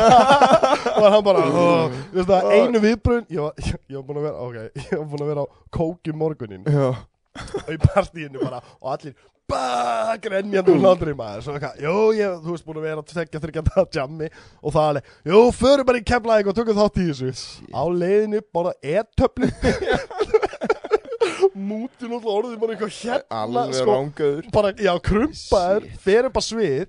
[SPEAKER 2] maður
[SPEAKER 1] og hann bara oh, veist það, einu viðbrun ég, var- ég var búin að vera ok, ég var búin að vera á kóki morgunin.
[SPEAKER 2] Já,
[SPEAKER 1] og í partíinu bara og allir bara grenjandi úr hlátri maður. Svo eitthvað, jú, ég, þú veist búin að vera að tekja þryggja það jammi. Og það alveg, jú, förum bara í kemlaðing og tökum þátt í þessu. Á leiðinu bara e-töfli mútin og orðið bara eitthvað hérna
[SPEAKER 2] alveg
[SPEAKER 1] sko,
[SPEAKER 2] rángaður
[SPEAKER 1] bara, já, krumpaður,
[SPEAKER 2] Shit.
[SPEAKER 1] fer upp á svið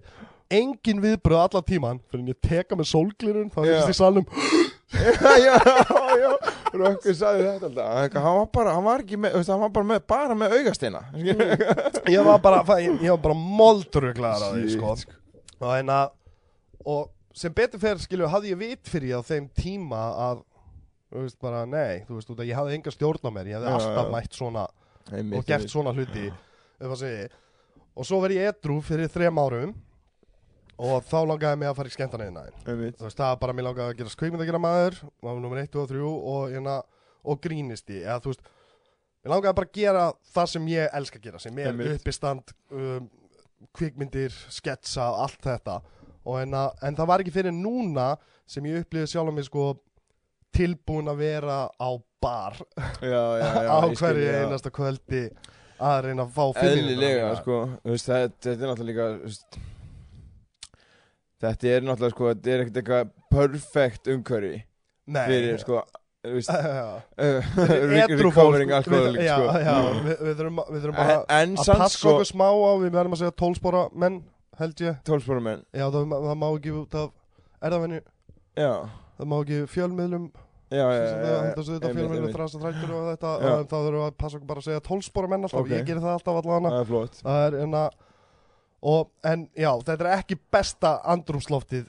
[SPEAKER 1] engin viðbröð allan tíman fyrir en ég teka með sólglirun þá finnst í salnum.
[SPEAKER 2] Já, já, já Rökkvi sagði þetta alltaf. Hann var bara, hann var ekki með, hann var bara með, bara með augasteina
[SPEAKER 1] ég var bara, ég, ég var bara moldruglaðar að því, sko. Og, hérna, og sem betur fer, skilju, hafði ég vit fyrir á þeim tíma að þú veist bara, nei, þú veist, ég hafði enga stjórn á mér, ég hafði
[SPEAKER 2] Já,
[SPEAKER 1] alltaf
[SPEAKER 2] já.
[SPEAKER 1] mætt svona
[SPEAKER 2] Einmitt,
[SPEAKER 1] og gert svona hluti og svo verð ég edru fyrir þrem árum og þá langaði mig að fara í
[SPEAKER 2] Einmitt.
[SPEAKER 1] þú veist, það var bara mér langaði að gera skveikmynd að gera maður. Það var nummer 1, 2 og 3 og, hérna, og grínisti eða þú veist, mér langaði bara að gera það sem ég elska að gera sem er
[SPEAKER 2] Einmitt.
[SPEAKER 1] uppistand um, kvikmyndir, sketsa, allt þetta. Og hérna, en það var ekki fyrir núna sem ég upplýði sjálf að mig sko tilbúin að vera á bar.
[SPEAKER 2] Já, já, já
[SPEAKER 1] á
[SPEAKER 2] ég
[SPEAKER 1] hverju einasta kvöldi að reyna að fá mínútur.
[SPEAKER 2] sko. Þú veist, þetta, þetta er náttúrulega líka Þetta er náttúrulega, sko Þetta er ekkert eitthvað perfect umhverfi Fyrir, sko
[SPEAKER 1] Edrú
[SPEAKER 2] Recovering
[SPEAKER 1] við, já,
[SPEAKER 2] sko
[SPEAKER 1] já, við, við, þurfum, bara
[SPEAKER 2] En, en
[SPEAKER 1] að passa
[SPEAKER 2] sko
[SPEAKER 1] okkur smá á við verðum að segja tólspora menn held ég.
[SPEAKER 2] Tólspóra menn.
[SPEAKER 1] Já það, má ekki út af erðavenni
[SPEAKER 2] Já,
[SPEAKER 1] það má ekki fjölmiðlum. Þetta fjölmiðlum þrjast og þrættur og þetta um, þá þurfum við að passa okkur bara að segja tólspora menn alltaf. Ég gerir það alltaf allavega
[SPEAKER 2] Það er
[SPEAKER 1] er enna og en já þetta er ekki besta andrumsloftið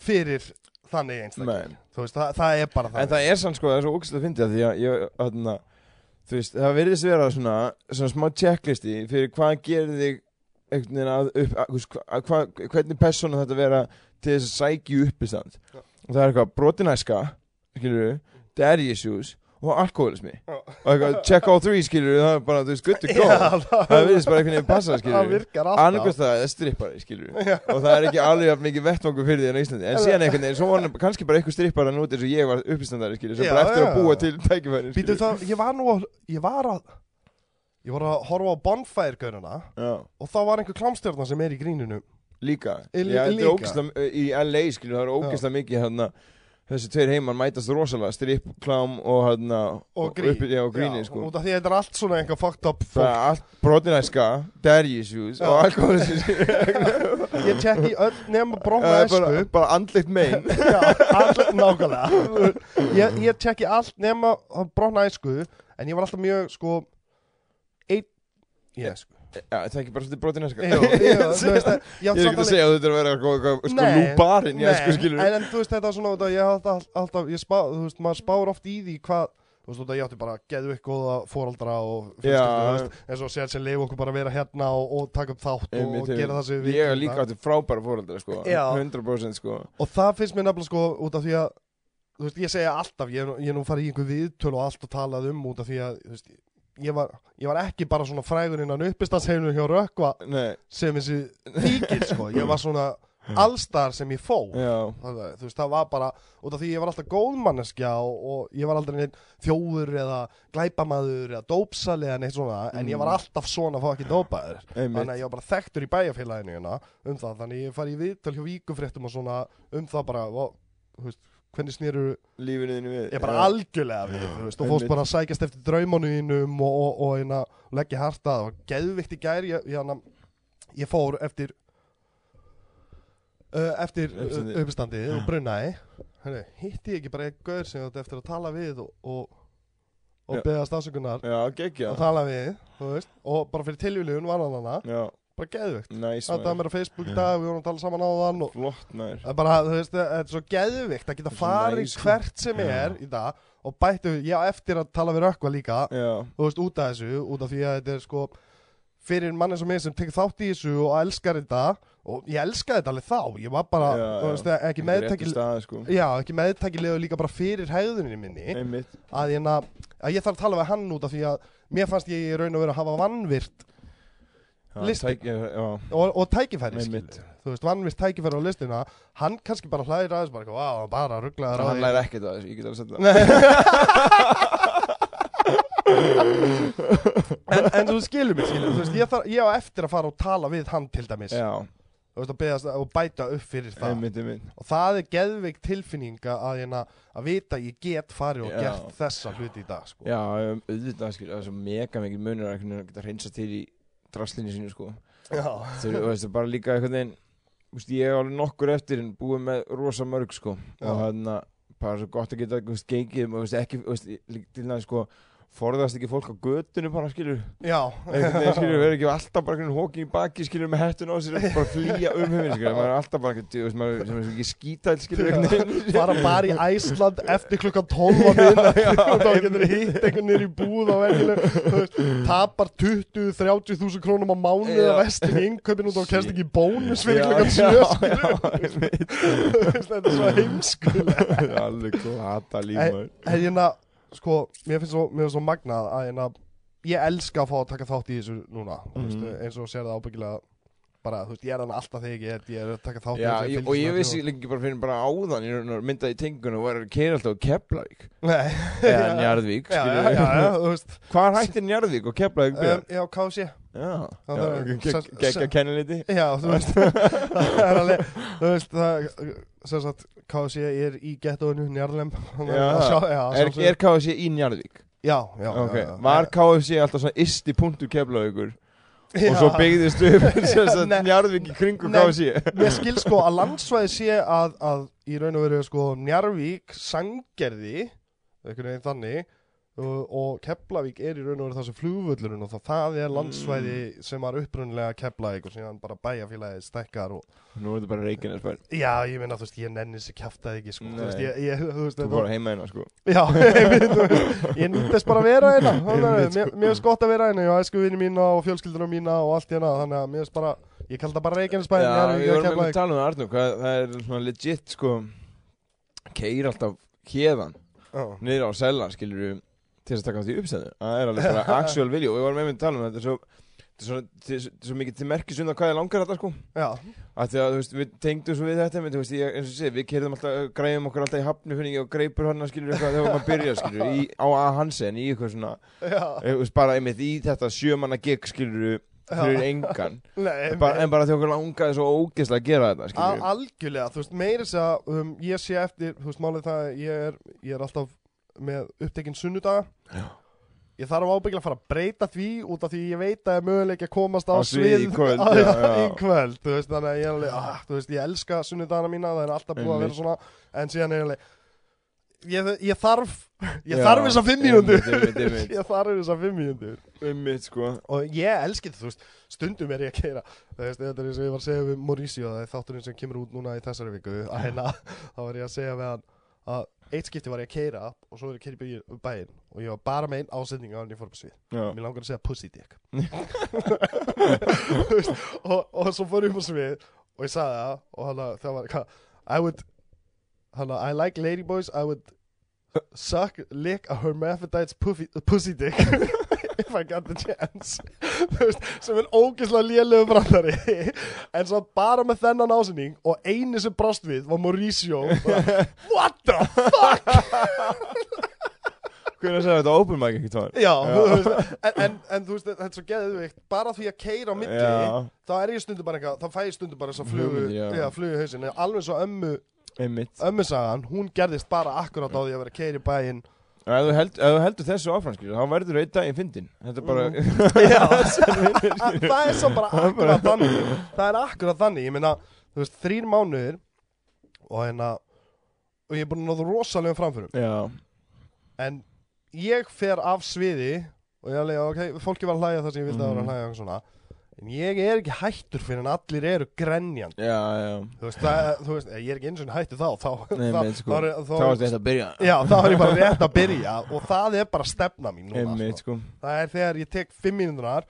[SPEAKER 1] fyrir þannig einstaklega þú veist það, það er bara
[SPEAKER 2] En
[SPEAKER 1] þannig.
[SPEAKER 2] það er sann, sko, það er svo ógæslega að Því að ég, þarna Þú veist, það virðist vera svona Svona smá checklisti Fyrir hvað gerir þig einhvern veginn að upp að, þú veist, hva, hva, Hvernig persóna þetta vera Til þess að sækja upp í stand
[SPEAKER 1] Já.
[SPEAKER 2] Og það er eitthvað brotinæska Skilur við, daddy issues Og alkoholismi. Og eitthvað, check all three, skilur Það er bara, þú veist, good to go. Það virðist bara einhvern veginn passa, skilur Annarkvæmst það er strippari, skilur. Og það er ekki alveg mikið vettvangur fyrir því en Íslandi. En síðan einhvern veginn, svo var hann kannski bara eitthvað strippari Nú eins og ég var uppistandari, skilur Sem bara eftir að búa til tækifæri
[SPEAKER 1] Býtu það, ég var nú að, ég var að Ég var að horfa á Bonfire-gaurina
[SPEAKER 2] Já,
[SPEAKER 1] Og þá var einhver klámstjörna sem er í gríninu.
[SPEAKER 2] Líka. Já,
[SPEAKER 1] líka.
[SPEAKER 2] ógeðslega, í LA, skilur Það er ógeðslega mikið hérna Þessi tveir heimar mætast rosalega Stripp, klám og hérna
[SPEAKER 1] Og grín.
[SPEAKER 2] uppi- Já, og gríni,
[SPEAKER 1] Já,
[SPEAKER 2] sko.
[SPEAKER 1] Út af því að þetta er allt svona einhver fucked up
[SPEAKER 2] Það er
[SPEAKER 1] fólk.
[SPEAKER 2] allt brotinæska, daddy issues
[SPEAKER 1] Já.
[SPEAKER 2] og alkoholismi
[SPEAKER 1] Ég tjekki öll nema brotna
[SPEAKER 2] Það er bara,
[SPEAKER 1] esku
[SPEAKER 2] bara andlitt mein.
[SPEAKER 1] Allir, nákvæmlega. Ég, ég tjekki allt nema brotna esku En ég var alltaf mjög, sko Einn Ég, sko
[SPEAKER 2] Já, það er ekki bara svolítið brotinæska
[SPEAKER 1] Jú, jú, þú veist að Ég
[SPEAKER 2] Ég er ekki að segja að þetta er að vera eitthvað- sko
[SPEAKER 1] Nei,
[SPEAKER 2] lúbarinn, ég sko
[SPEAKER 1] Nei,
[SPEAKER 2] skilur
[SPEAKER 1] en, en þú veist þetta er svona að ég hef alltaf, ég spá, þú veist, maður spár oft í því hvað þú veist, að ég átti bara að geðu ykkur góða fóraldra og fjölskyldu,
[SPEAKER 2] Já.
[SPEAKER 1] þú veist, eins og sér sem leif okkur bara að vera hérna og, og taka upp þátt og, og gera það sem við
[SPEAKER 2] Ég er
[SPEAKER 1] viljum
[SPEAKER 2] líka
[SPEAKER 1] það.
[SPEAKER 2] átti frábæra fóröldra sko
[SPEAKER 1] Já.
[SPEAKER 2] 100% sko
[SPEAKER 1] og það finnst mér nefnilega sko út af því að þú veist, ég segja alltaf, ég, ég nú farið í einhver viðtöl og allt og talað um út af því að þú veist, ég var, ég var ekki bara svona frægur innan uppistansheiminu hjá Rökkva sem þessi fíkil sko, ég var svona allstar sem ég fó það, þú veist, það var bara út af því ég var alltaf góð manneskja og, og ég var aldrei neitt þjófur eða glæpamaður eða dópsali eða neitt svona en ég var
[SPEAKER 2] Mm.
[SPEAKER 1] alltaf svona fokkin dópaður.
[SPEAKER 2] Einmitt.
[SPEAKER 1] Þannig að ég var bara þekktur í bæjarfélaginu hérna um það, þannig ég fari í viðtöl hjá víkufréttum og svona um það bara og, veist, hvernig snýru
[SPEAKER 2] Lífinu þínu við
[SPEAKER 1] ég bara
[SPEAKER 2] já.
[SPEAKER 1] algjörlega við, þú veist, og fórst bara að sækjast eftir draumanuðinum og, og, og, og, og leggja harta það var geðvikt í gær ég, ég, ég fór eftir uh, eftir
[SPEAKER 2] Uppstandið.
[SPEAKER 1] uppstandið og brunnaði Hörru, hitti ég ekki bara einn gaur sem ég átti eftir að tala við og, og, og beðast afsökunar og tala við, þú veist og bara fyrir tilvíljun var hann hana bara geðvikt
[SPEAKER 2] næs
[SPEAKER 1] þetta var mér á Facebook í dag, við vorum að tala saman á þann
[SPEAKER 2] Flott nær
[SPEAKER 1] Það er bara, þú veist, þetta er svo geðvikt að geta
[SPEAKER 2] Það er
[SPEAKER 1] farið
[SPEAKER 2] sko.
[SPEAKER 1] hvert sem
[SPEAKER 2] Já.
[SPEAKER 1] er í dag og bættu, ég á eftir að tala við rökkva líka,
[SPEAKER 2] Já,
[SPEAKER 1] þú veist, út af þessu, út af því að þetta er sko fyrir manni sem ég sem tekur þátt í þessu og elskar þetta og ég elskaði þetta alveg þá, ég var bara,
[SPEAKER 2] Já,
[SPEAKER 1] þú
[SPEAKER 2] já.
[SPEAKER 1] veist, ekki
[SPEAKER 2] er
[SPEAKER 1] meðtækil,
[SPEAKER 2] sko.
[SPEAKER 1] Já, ekki meðtækilegu líka bara fyrir hegðuninni minni. Að ég, að ég þarf að tala við hann út af því að mér fannst ég í raun og vera að hafa vannvirt
[SPEAKER 2] Já,
[SPEAKER 1] Listin.
[SPEAKER 2] tæk- Já, já,
[SPEAKER 1] og, og tækifæri, skilur þú veist, vannvirt tækifæri á listina hann kannski bara hlæðir aðeins bara, vá, bara rugglaður á
[SPEAKER 2] hann
[SPEAKER 1] því."
[SPEAKER 2] læri ekkert að þessu, ég get alveg sett það.
[SPEAKER 1] En, en þú skilur mig, skilur, þú veist, ég, þarf, ég á eftir að fara og tala við hann til dæmis.
[SPEAKER 2] Já,
[SPEAKER 1] þú veist, og, beðast, og bæta upp fyrir það.
[SPEAKER 2] Einmitt, einmitt.
[SPEAKER 1] Og það er geðveik tilfinninga að, hérna, að vita að ég get farið og gert þessa hluti í dag sko.
[SPEAKER 2] Já, auðvitað, skil, það er svo mega mikið munur að geta hreinsa til í draslinni sínu, sko. Og veist, bara líka einhvern veginn þú veist, ég er alveg nokkur eftir en búið með rosa mörg sko.
[SPEAKER 1] Já.
[SPEAKER 2] og hann bara svo gott að geta þú veist, gengið og þú ekki þú til næði sko forðast ekki fólk á götunni bara skilur
[SPEAKER 1] Já.
[SPEAKER 2] veginn skilur verður ekki alltaf bara hóking í baki skilur með hettun á sér bara flýja um heiminn skilur maður er alltaf bara ekki, þú veist, maður sem er ekki skítæl skilur
[SPEAKER 1] fara bara í Æsland eftir klukkan 12 að minna og þá getur hitt einhvern nýr í búð á veist, tapar 20-30 þúsund krónum á mánuð
[SPEAKER 2] Já.
[SPEAKER 1] að vestin í innkaupin og þá
[SPEAKER 2] Shit.
[SPEAKER 1] ekki bónus fyrir klukkan
[SPEAKER 2] já,
[SPEAKER 1] 7
[SPEAKER 2] já,
[SPEAKER 1] skilur. þetta er svo heimskulega
[SPEAKER 2] alveg glata líf
[SPEAKER 1] En hérna, sko, mér finnst svo, mér finnst svo magnað að hérna, ég elska að fá að taka þátt í þessu núna, þú veist,
[SPEAKER 2] Mhm.
[SPEAKER 1] eins og sér það ábyggilega bara, þú veist, ég er hann alltaf þegar ég er, ég er að taka þátt
[SPEAKER 2] Já, ég, og ég vissi lengi bara fyrir bara áðan ég myndaði í tengun og var að keira alltaf á Keflavík.
[SPEAKER 1] Nei,
[SPEAKER 2] eða Njarðvík,
[SPEAKER 1] já, já, já, já, þú veist,
[SPEAKER 2] Hvað hættir Njarðvík og Keflavík byrja?
[SPEAKER 1] um, já, hvað sé,
[SPEAKER 2] Já,
[SPEAKER 1] það
[SPEAKER 2] já, ge-
[SPEAKER 1] sem-
[SPEAKER 2] gegga
[SPEAKER 1] sem-
[SPEAKER 2] kenniliti.
[SPEAKER 1] Já, þú veist, það er alveg, þú veist, það, sem sagt, ég er í
[SPEAKER 2] Já.
[SPEAKER 1] já,
[SPEAKER 2] Er, KFC í Njarðvík?
[SPEAKER 1] já, já,
[SPEAKER 2] var KFC alltaf svona isti punktur Keflavíkur?
[SPEAKER 1] Já.
[SPEAKER 2] Og svo byggðist upp. Njarðvík í kringum
[SPEAKER 1] Nei.
[SPEAKER 2] KFC
[SPEAKER 1] Mér skil sko að landsvæði sé að, að í raun og veru sko Njarvík, Sangerði einhvern veginn þannig og, og Keflavík er í raun og veru þessu flugvöllurinn og það, það er landsvæði sem var upprunnilega Keflavík og síðan bara bæjarfélagið stekkar og
[SPEAKER 2] Nú er þetta bara Reykjanesbær
[SPEAKER 1] já, ég meina þú veist, ég nenni þessi kjaftaði ekki sko, þú veist,
[SPEAKER 2] Nei.
[SPEAKER 1] ég, ég, þú veist,
[SPEAKER 2] Þú
[SPEAKER 1] þetta
[SPEAKER 2] bara heima hérna sko.
[SPEAKER 1] Já, ég, veist, ég nýttist bara að vera hérna. Að mér,
[SPEAKER 2] sko.
[SPEAKER 1] mér finnst gott að vera hérna Ég á æsku vini mína og fjölskyldunum mína og allt hérna. Þannig að mér finnst bara, ég kalli það bara Reykjanesbæðin
[SPEAKER 2] Já,
[SPEAKER 1] Njarðvík
[SPEAKER 2] við
[SPEAKER 1] eða
[SPEAKER 2] vorum með að Um það Það er til að taka á því uppstæðu það er alveg bara actual video. Og við varum einmitt að tala um þetta er svo, þetta er svo, þetta er svo, þetta er svo mikið til merkis undan hvað ég langar þetta sko. Að því að þú veist, við tengdum svo við þetta menn, veist, ég, eins og sé, við kerðum alltaf, græðum okkur alltaf í fyrir og greipur hann skilur eitthvað þegar maður byrja skilur í, á A Hansen í eitthvað svona þú veist, bara einmitt í þetta sjömanna gig skilur fyrir
[SPEAKER 1] Já.
[SPEAKER 2] engan.
[SPEAKER 1] Nei,
[SPEAKER 2] bara, en bara því okkur langaði svo ógeðslega að gera þetta skilur
[SPEAKER 1] algjörlega, þú veist, meiri þess að um, ég sé eftir, þú veist, málið það að ég er, ég er alltaf með upptekinn sunnudaga.
[SPEAKER 2] Já.
[SPEAKER 1] Ég þarf ábygglega að fara að breyta því út af því ég veit að ég möguleik að komast á,
[SPEAKER 2] svið í kvöld,
[SPEAKER 1] á,
[SPEAKER 2] já,
[SPEAKER 1] já, í kvöld, veist, þannig að ég er alveg, ah, þú veist, ég elska sunnudagana mína, það er alltaf búið að vera svona, en síðan er ég alveg, ég, ég þarf, ég þarf þessar fimm mínútur,
[SPEAKER 2] einmitt, einmitt, einmitt.
[SPEAKER 1] ég þarf þessar fimm mínútur.
[SPEAKER 2] Einmitt sko.
[SPEAKER 1] Og ég elski þetta, þú veist, stundum er ég að keira þú veist, þetta er eins og ég var að segja við Mauricio það er þátturinn sem kemur út núna í þessari viku að hérna, þá var ég að segja við hann að eitt skipti var ég að keira og svo var ég að keira í bæinn- bæinn og ég var bara með einn ásetning á hann ég fór upp svið. Mér langar að segja pussy dick. Og, og svo fór ég upp svið og ég sagði það og hann að það var hvað I would hann að I like ladyboys I would suck, lick a hermaphrodite's pussy, pussy dick. If I got the chance. Þú veist, sem er ógeðslega lélegu brandari. En svo bara með þennan ásynning og eini sem brást við var Mauricio. Bara, what the fuck?
[SPEAKER 2] Hvernig að segja þetta open mic ekki tóðan?
[SPEAKER 1] Já, þú veist, en, en, en þú veist, þetta er svo geðvikt bara því að keira á milli
[SPEAKER 2] Já.
[SPEAKER 1] þá er ég stundum bara eitthvað, þá fæ ég stundum bara þess að flugu,
[SPEAKER 2] já.
[SPEAKER 1] já, flugu í hausin alveg svo ömmu,
[SPEAKER 2] Einmitt.
[SPEAKER 1] Ömmu sagan hún gerðist bara akkurát á því að vera að keira í bæinn.
[SPEAKER 2] Ef þú, held, ef þú heldur þessu áfram skilur, þá verður þú einn daginn fyndin Þetta er bara
[SPEAKER 1] Já, það er svo bara akkurat þannig. Það er akkurat þannig, ég meina Þú veist, þrýr mánuðir Og hérna Og ég er búin að náða rosalegum framförum.
[SPEAKER 2] Já,
[SPEAKER 1] En ég fer af sviði Og ég er alveg, ok, fólki var að hlæja það sem ég vildi að vera að
[SPEAKER 2] Mhm.
[SPEAKER 1] hlæja og svona En ég er ekki hættur fyrir en allir eru grenjandi.
[SPEAKER 2] Já, já.
[SPEAKER 1] Þú veist, það, þú veist, ég er ekki eins og hættur þá Þá,
[SPEAKER 2] Nei,
[SPEAKER 1] þá,
[SPEAKER 2] sko,
[SPEAKER 1] þá,
[SPEAKER 2] þá
[SPEAKER 1] þá,
[SPEAKER 2] er þetta að byrja.
[SPEAKER 1] Já, þá er ég bara rétt að byrja Og það er bara stefna mín núna
[SPEAKER 2] Einmitt,
[SPEAKER 1] sko.
[SPEAKER 2] sko.
[SPEAKER 1] Það er þegar ég tek fimm mínútunar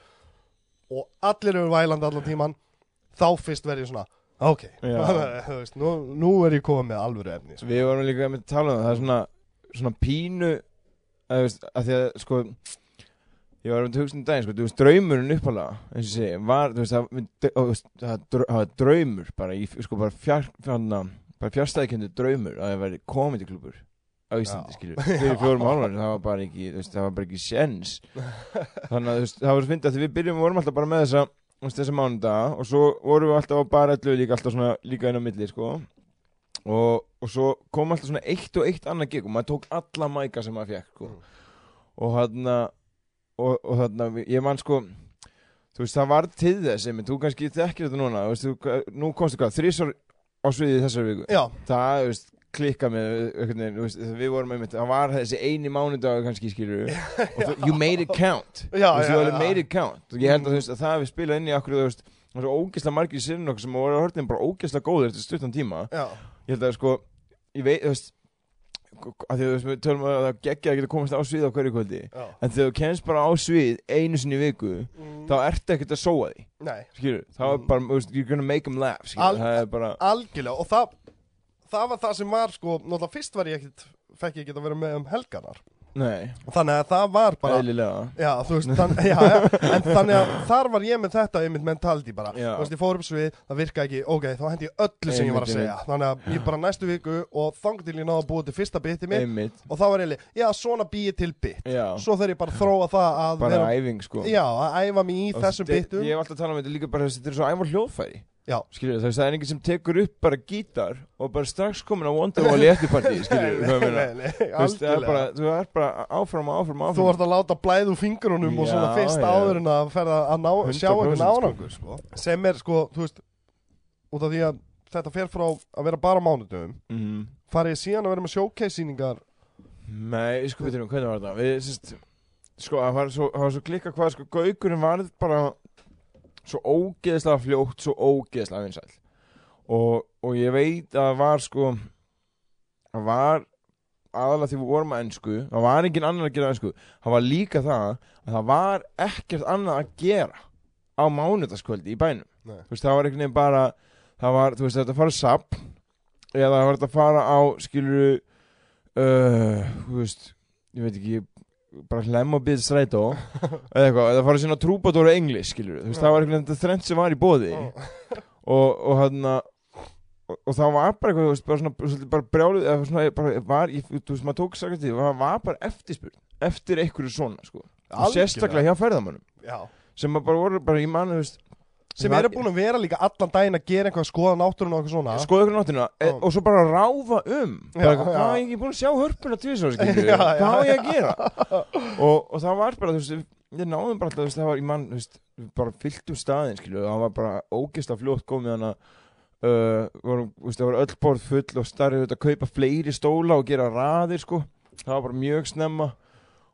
[SPEAKER 1] og allir eru vælandi allan tíman þá fyrst verð ég svona ok, veist, nú, nú er ég komið með alvöru efni sko.
[SPEAKER 2] Við vorum líka með tala um það Það er svona, svona pínu að, að því að sko Ég var að um daginn, sko, þú veist, draumurinn uppalega, eins og sé, var, þú veist, það, var draumur, bara, í, sko, bara fjár, fjárna, bara fjárstæðkendu draumur að það væri komediklubur á Íslandi,
[SPEAKER 1] Já.
[SPEAKER 2] skilju, fyrir fjórum álvar, það var bara ekki, þú veist, það var bara ekki sjens. Þannig að, þú veist, það var svo fyndið að því við byrjum, við vorum alltaf bara með þessa, þú veist, þessa mánudaga og svo vorum við alltaf á bara allu líka, alltaf svona, líka inn á milli, sko. Og, og svo kom alltaf svona eitt og eitt annað gig og maður tók alla mæka sem maður fekk, sko. Og hann og, og þarna, ég man sko þú veist, það var til þess einmitt, þú kannski þekkir þetta núna, veist, þú, nú komstu hvað, þrísar á sviði þessar viku?
[SPEAKER 1] Já,
[SPEAKER 2] það, veist, klikka með veist, við vorum einmitt, það var þessi eini mánudag kannski skilur og you made it count.
[SPEAKER 1] Já, já.
[SPEAKER 2] made it count. Og ég held að veist, að það við spila inn í okkur, þú veist, var svo ógeðslega margir sinn okkur sem voru að hörnum bara ógeðslega góðir eftir stuttan tíma.
[SPEAKER 1] Já,
[SPEAKER 2] ég held að sko ég veit, þú veist að því að við tölum að það geggja að geta komast á svið á hverju kvöldi.
[SPEAKER 1] Já.
[SPEAKER 2] En þegar þú kemst bara á svið einu sinni viku
[SPEAKER 1] mm,
[SPEAKER 2] þá ertu ekkert að sóa því skilur, þá er
[SPEAKER 1] Mm.
[SPEAKER 2] bara, þú veist, you're gonna make them laugh skilur,
[SPEAKER 1] Al-
[SPEAKER 2] það er bara
[SPEAKER 1] algjörlega og það það var það sem var sko, náttúrulega fyrst var ég ekkit fekk ég ekki að vera með um helganar
[SPEAKER 2] nei,
[SPEAKER 1] þannig að það var bara
[SPEAKER 2] eðlilega.
[SPEAKER 1] Já, þú veist, þann, já, já, en þannig að þar var ég með þetta einmitt mentality bara,
[SPEAKER 2] Já.
[SPEAKER 1] þú veist, ég fór upp svið, það virka ekki, ok, þá hendi ég öllu sem ég var að
[SPEAKER 2] Einmitt,
[SPEAKER 1] segja, þannig að ég bara næstu viku og þang til ég náða að búa til fyrsta biti mitt
[SPEAKER 2] einmitt,
[SPEAKER 1] og þá var ég leið, já, svona bý ég til bit,
[SPEAKER 2] já,
[SPEAKER 1] svo þegar ég bara að þróa það að
[SPEAKER 2] bara æfing sko.
[SPEAKER 1] Já, að æfa mig í þessum bitum,
[SPEAKER 2] ég hef alltaf talað um þetta líka bara þetta er svo æfa hljóðfæri skilur, það er enginn sem tekur upp bara gítar og bara strax komin á Wonderwall í eftirparti Þú það er bara,
[SPEAKER 1] algjörlega.
[SPEAKER 2] þú bara áfram og áfram og
[SPEAKER 1] Þú
[SPEAKER 2] áfram
[SPEAKER 1] ert að láta blæð úr fingrunum og svona
[SPEAKER 2] Já,
[SPEAKER 1] fyrst
[SPEAKER 2] já.
[SPEAKER 1] áður en að ferða að ná, sjá
[SPEAKER 2] 100%
[SPEAKER 1] einhvern
[SPEAKER 2] sko.
[SPEAKER 1] árangur sko. sem er sko, veist út af því að þetta fer frá að vera bara mánudöfum
[SPEAKER 2] Mhm.
[SPEAKER 1] farið síðan að vera með showcase-sýningar
[SPEAKER 2] Nei, sko, veitum, hvernig var þetta? Við, sérst, sko, það var svo, það var svo klikka hvað, sko, Gaukurinn varð bara svo ógeðslega fljótt, svo ógeðslega vinsæll og, og ég veit að það var, sko, það var aðalega því við vorum að ennsku, það var engin annar að gera ennsku, það var líka það að það var ekkert annað að gera á mánudaskvöldi í bænum. Veist, það var einhvern veginn bara, það var, þú veist, þetta fara sapp eða það var þetta að fara á, skiluru, uh, þú veist, ég veit ekki, bara hlemm og byggð strætó eða eitthvað, eða fara sína trúbadóra engli, skilur þú veist, það var þetta þrennt sem var í bóði og, og hann og, og það var bara eitthvað, þú veist, bara svona, bara brjálið, eða svona, bara var, ég, þú veist, maður tók sakast því, það var bara eftirspurn, eftir einhverju svona, sko,
[SPEAKER 1] Algjörlega.
[SPEAKER 2] sérstaklega hjá ferðamönnum, sem að bara voru bara í manni, þú veist,
[SPEAKER 1] sem eru búin að vera líka allan daginn að gera eitthvað skoða náttúrun og eitthvað svona.
[SPEAKER 2] Skoða ykkur náttúruna e, og svo bara ráfa um.
[SPEAKER 1] Já,
[SPEAKER 2] bara, eitthvað, hvað er ég búin að sjá hörpuna
[SPEAKER 1] já,
[SPEAKER 2] hvað á ég að gera? Og, og það var bara, þú veist, ég náðum bara alltaf, það var í mann, veist, við bara fylltum staðinn, skilju, það var bara ógeðslega fljótt komið hana uh, vorum, þú veist, það var öll borð full og starrið að kaupa fleiri stóla og gera raðir, sko, það var bara mjög snemma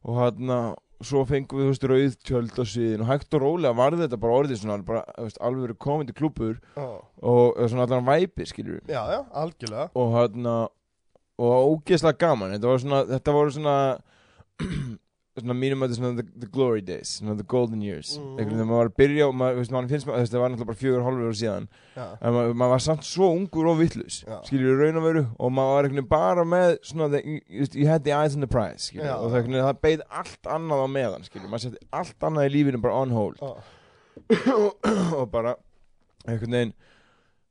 [SPEAKER 2] og hann svo fengum við, þú veist, rauð tjöld á sviðin og hægt og rólega varði þetta bara orðið svona, bara, þú veist, alveg komandi klúpur
[SPEAKER 1] Já.
[SPEAKER 2] og svona allan væpi, skilju
[SPEAKER 1] já, já, algjörlega.
[SPEAKER 2] Og hann og ógeðslega gaman. Þetta, var svona, þetta voru svona svona mínum að þetta svona the, the glory days, svona the golden years.
[SPEAKER 1] Mhm.
[SPEAKER 2] einhvern veginn þegar maður var að byrja og maður, veist, maður finnst maður, það var náttúrulega bara fjögur hálfur ára síðan.
[SPEAKER 1] Já,
[SPEAKER 2] en maður, maður var samt svo ungur og vittlus
[SPEAKER 1] Já.
[SPEAKER 2] skiljur í raun og veru. Og maður var einhvern veginn bara með svona, the, you, you had the eyes on the prize
[SPEAKER 1] Já.
[SPEAKER 2] og það, það beið allt annað á meðan skiljur, maður setti allt annað í lífinu bara on hold.
[SPEAKER 1] Já,
[SPEAKER 2] og bara einhvern veginn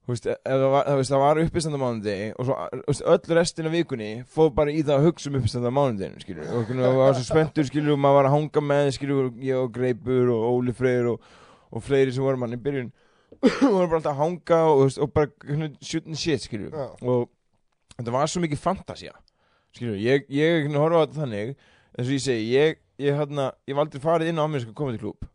[SPEAKER 2] veist, það var, veist, það var uppistand á mánudegi og svo veist, öll restin af vikunni fóð bara í það að hugsa um uppistand á mánudeginu skilur, og veginn var svo spenntur skilur, og maður var að hanga með skilur, ég og Greipur og Óli Freyr og, og fleiri sem voru mann í byrjun. Og voru bara alltaf að hanga og, og bara shooting shit skilur
[SPEAKER 1] Já.
[SPEAKER 2] og þetta var svo mikið fantasía skilur, ég, ég horfa á þetta þannig. Eins og ég segi, ég, ég, hérna, ég var aldrei farið inn á ameríska komandi klúb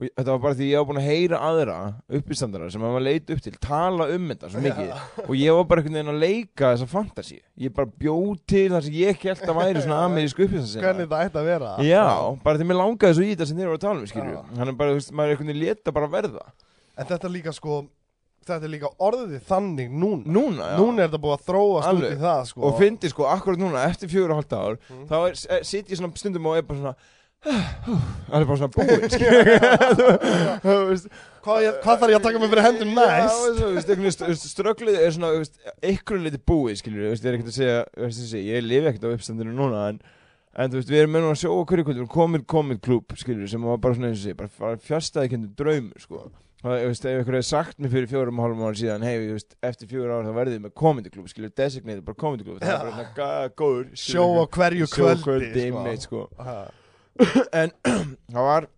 [SPEAKER 2] og þetta var bara því ég var búin að heyra aðra uppistandara sem maður leit upp til tala um þetta svo mikið. Og ég var bara einhvern veginn að leika þessa fantasi ég bara bjóð til það sem ég held að væri svona amerísku uppistandara
[SPEAKER 1] Hvernig það ætti að vera.
[SPEAKER 2] Já, bara því mér langaði svo í þetta sem þeir voru að tala um skilju. Hann er bara, þú veist, maður er einhvern veginn leta bara verða.
[SPEAKER 1] En þetta er líka sko Þetta er líka orðið þannig núna.
[SPEAKER 2] Núna, já.
[SPEAKER 1] Núna er þetta búið að þróast út í það sko.
[SPEAKER 2] Og fyndi sko, akkurat núna, eftir fjögur og hálft ár
[SPEAKER 1] Mm.
[SPEAKER 2] þá er, eh, sit ég svona stundum og er bara svona það er bara svona búinn
[SPEAKER 1] hvað, hvað þarf ég að taka mig fyrir hendur næst?
[SPEAKER 2] Já, veist, þú veist, einhvern veginn st- strögglið er svona, einhvern liti búið, ég er ekkert að segja, veist, þessi, ég lifi ekkert á uppstandinu núna, en, en veist, við erum með núna sjá okkur ykkur, komið, komið klúb, sem var bara svona sé, bara, fjárstæði kendur draumur, sko. Ef ykkur hefði sagt mér fyrir fjórum og hálfum ára síðan, hei, eftir fjórum ára þá verðið með komandi klúb, designated bara komandi klúb, það er bara svona góður,
[SPEAKER 1] Sjó á hverju
[SPEAKER 2] sjó á
[SPEAKER 1] kvöldi
[SPEAKER 2] en það var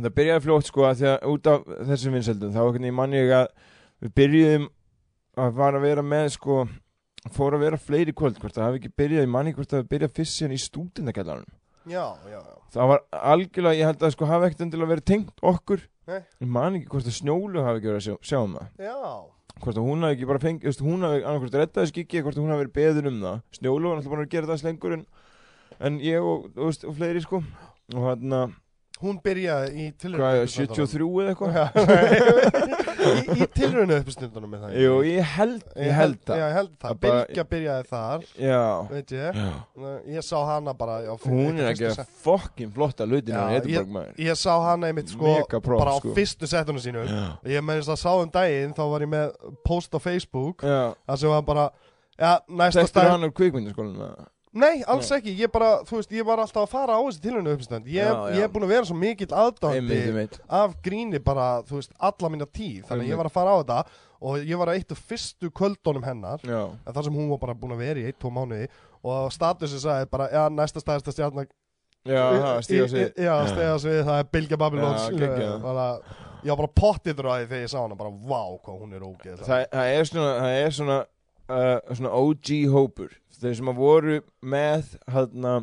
[SPEAKER 2] það byrjaði fljótt sko að því að út af þessum vinsældum þá einhvern veginn mann ég að við byrjuðum að var að vera með sko fór að vera fleiri kvöld hvort það hafi ekki byrjað í manni hvort það hafi byrjað fyrst síðan í stúdendakjallarinn
[SPEAKER 1] Já, já, já.
[SPEAKER 2] Það var algjörlega, ég held að sko hafi ekkert endilega verið tengt okkur.
[SPEAKER 1] Nei.
[SPEAKER 2] ég man ekki hvort að snjólu hafi ekki verið að sjá, sjá um það.
[SPEAKER 1] Já,
[SPEAKER 2] hvort að hún hafi ekki bara fengið, veist, hún hafi annarkvort rettaði skikki, hvort að hún hafi verið beðin um það. Snjólu var alltaf búin að gera það slengur en, en ég og, og, veist, og fleiri sko. Og hann að,
[SPEAKER 1] hún byrjaði í
[SPEAKER 2] hvað, 73 eða eitthvað?
[SPEAKER 1] Í, í tilraunu uppstundunum með það
[SPEAKER 2] Jú, ég held, ég held
[SPEAKER 1] Já,
[SPEAKER 2] það
[SPEAKER 1] ég held það. Bylgja byrjaði þar,
[SPEAKER 2] Já,
[SPEAKER 1] veit ég.
[SPEAKER 2] Já.
[SPEAKER 1] Ég sá hana bara já,
[SPEAKER 2] Hún er að fokkin flotta
[SPEAKER 1] Já,
[SPEAKER 2] á
[SPEAKER 1] ég- Ég sá hana einmitt sko
[SPEAKER 2] props,
[SPEAKER 1] bara á
[SPEAKER 2] sko.
[SPEAKER 1] fyrstu settunum sínum
[SPEAKER 2] Já,
[SPEAKER 1] Ég meðist að sá um daginn þá var ég með post á Facebook
[SPEAKER 2] já.
[SPEAKER 1] Það sem var bara Já, næsta
[SPEAKER 2] Þekktur
[SPEAKER 1] stað
[SPEAKER 2] hann úr kvikmyndaskólanum
[SPEAKER 1] Nei, alls ekki, ég bara, þú veist, ég var alltaf að fara á þessi tilhörnu uppstönd Ég,
[SPEAKER 2] Já, já.
[SPEAKER 1] er búin að vera svo mikill aðdándi af gríni bara, þú veist, alla mína tíð. Þannig að ég var að fara á þetta Og ég var að eitt af fyrstu kvöldunum hennar
[SPEAKER 2] Já,
[SPEAKER 1] En þar sem hún var bara búin að vera í eitt, tvo mánuði Og statusi sagði bara, já, næsta stæðasta stjarnar
[SPEAKER 2] já, það stíða sig
[SPEAKER 1] Já, stíða sig, það er Bilgja Babylons.
[SPEAKER 2] Já, geggjað.
[SPEAKER 1] bara, Ég var bara pottið ræði þegar ég sá hana Bara, vá, hvað hún er ógeð
[SPEAKER 2] það, það það uh, svona OG hópur. Þeir sem að voru með hérna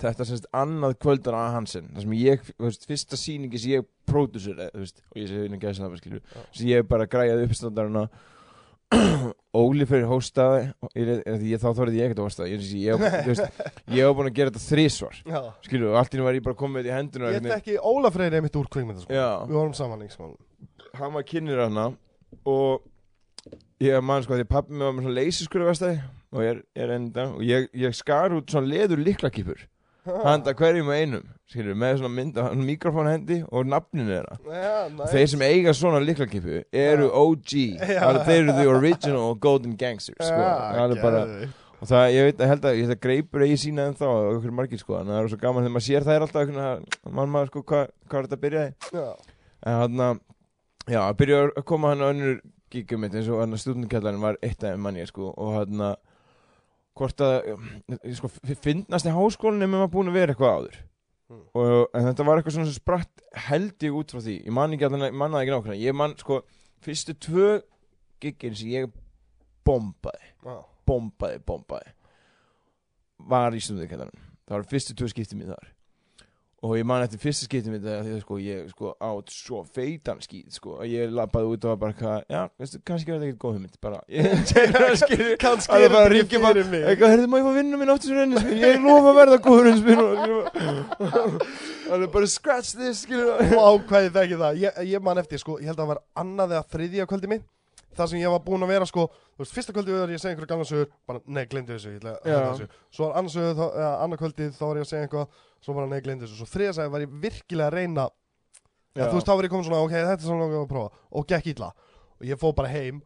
[SPEAKER 2] Þetta semst annað kvöldar að Hansen Það sem ég, veist, fyrsta sýningi sem ég pródusur, og ég sé hérna gæsa það skilju
[SPEAKER 1] Já.
[SPEAKER 2] sem ég bara græjaði uppstandaruna Óli fyrir hóstaði ég, þá þorði ég ekkert að hóstaði. Ég, ég, ég, var búin að gera þetta þrísvar skilju, allt í nú var ég bara komið í hendina
[SPEAKER 1] ég þekki Óla Freyri einmitt úr kvikmyndaskóla
[SPEAKER 2] Já.
[SPEAKER 1] Við vorum saman
[SPEAKER 2] hann var kynir hana og ég man sko að því pappi mig var með svona leysiskurðavestæði og ég er, ég er enda og ég, ég skar út svona leður liklakýpur handa hverjum og einum skilju, með svona mynd og mikrofón hendi og nafninu þeirra.
[SPEAKER 1] Já, næs
[SPEAKER 2] þeir sem eiga svona liklakýpu eru
[SPEAKER 1] Já.
[SPEAKER 2] OG. Alveg, þeir eru the original golden gangsters sko. Alveg bara, og það, ég veit, ég held að að greipur eigi sína en þá og okkur margir sko, en það er svo gaman þegar maður sér það er alltaf mann maður sko, hvað hva er þetta að byrjaði.
[SPEAKER 1] Já,
[SPEAKER 2] en hann að já, að byrja að koma hann á önnur gigum mitt eins og hann að stúdendkjallarinn var eitt af manni sko, og hann að hvort að, sko, finnast í háskólinni með maður búin að vera eitthvað áður.
[SPEAKER 1] Mm.
[SPEAKER 2] og, en þetta var eitthvað svona sem spratt held ég út frá því, ég man ekki nákvæmlega, ég man sko fyrstu tvö gigin sem ég bombaði,
[SPEAKER 1] já,
[SPEAKER 2] bombaði, bombaði var í stúdendkjallarinn það var fyrstu tvö skipti mér þar og ég man eftir fyrsta skipti mér þegar því að sko ég sko átt svo feitan skýt sko að ég lappaði út og var bara hvað, já, veistu, kannski var þetta ekkert góð hugmynd bara, ég
[SPEAKER 1] kannski
[SPEAKER 2] er
[SPEAKER 1] er þetta ekki fyrir mig.
[SPEAKER 2] Eitthvað, herði, má ég fá vinna minn áttu svo reynisminn ég lofa að verða góður reynisminn það er bara scratch this skilju
[SPEAKER 1] og ákvæði það ekki það. Ég, ég man eftir sko, ég held að það var annað eða þriðja kvöldi mitt það sem ég var búinn að vera sko þú veist, fyrsta kvöldi var ég að segja einhverju gamla sögur bara, nei, glemdi þessu, ég ætla að hætta þessu. Svo var annars sögur, eða annað kvöldi þá var ég að segja eitthvað, svo bara, nei, glemdi þessu. Svo þriða sagði var ég virkilega að reyna ja, þú veist, þá var ég komin svona, ok, þetta er svona langar að prófa og gekk illa, og ég fóð bara heim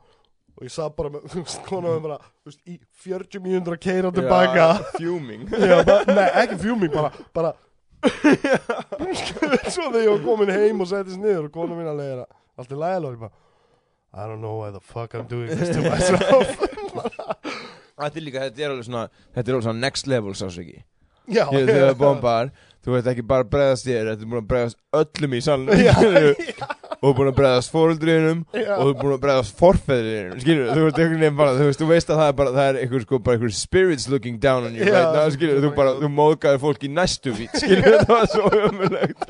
[SPEAKER 1] og ég sað bara með, þú veist, konar með bara, þú veist, í 40 mínútur að keira tilbaka bara, nei, ekki fjúming, bara, bara Svo þegar ég var komin heim og settist niður og konu mín að leiða Allt er lægilega ég bara I don't know why the fuck I'm doing this to myself.
[SPEAKER 2] Þetta er líka, þetta er alveg svona Þetta er alveg svona next level sásöki.
[SPEAKER 1] Já,
[SPEAKER 2] Þegar þau er bombar Þú veit ekki bara bregðast þér Þetta er búin að bregðast öllum í salnum
[SPEAKER 1] Já,
[SPEAKER 2] Og búin að bregðast fóruldriðinum Og þú er búin að bregðast forfeðriðinum Skilur, þú veist einhvern veginn bara Þú veist, þú veist að það er bara Það er einhver sko, bara einhver spirits looking down on you right now, Skilur, þú bara, þú móðgæðir fólk í næstu vít Skilur, það var svo ömulegt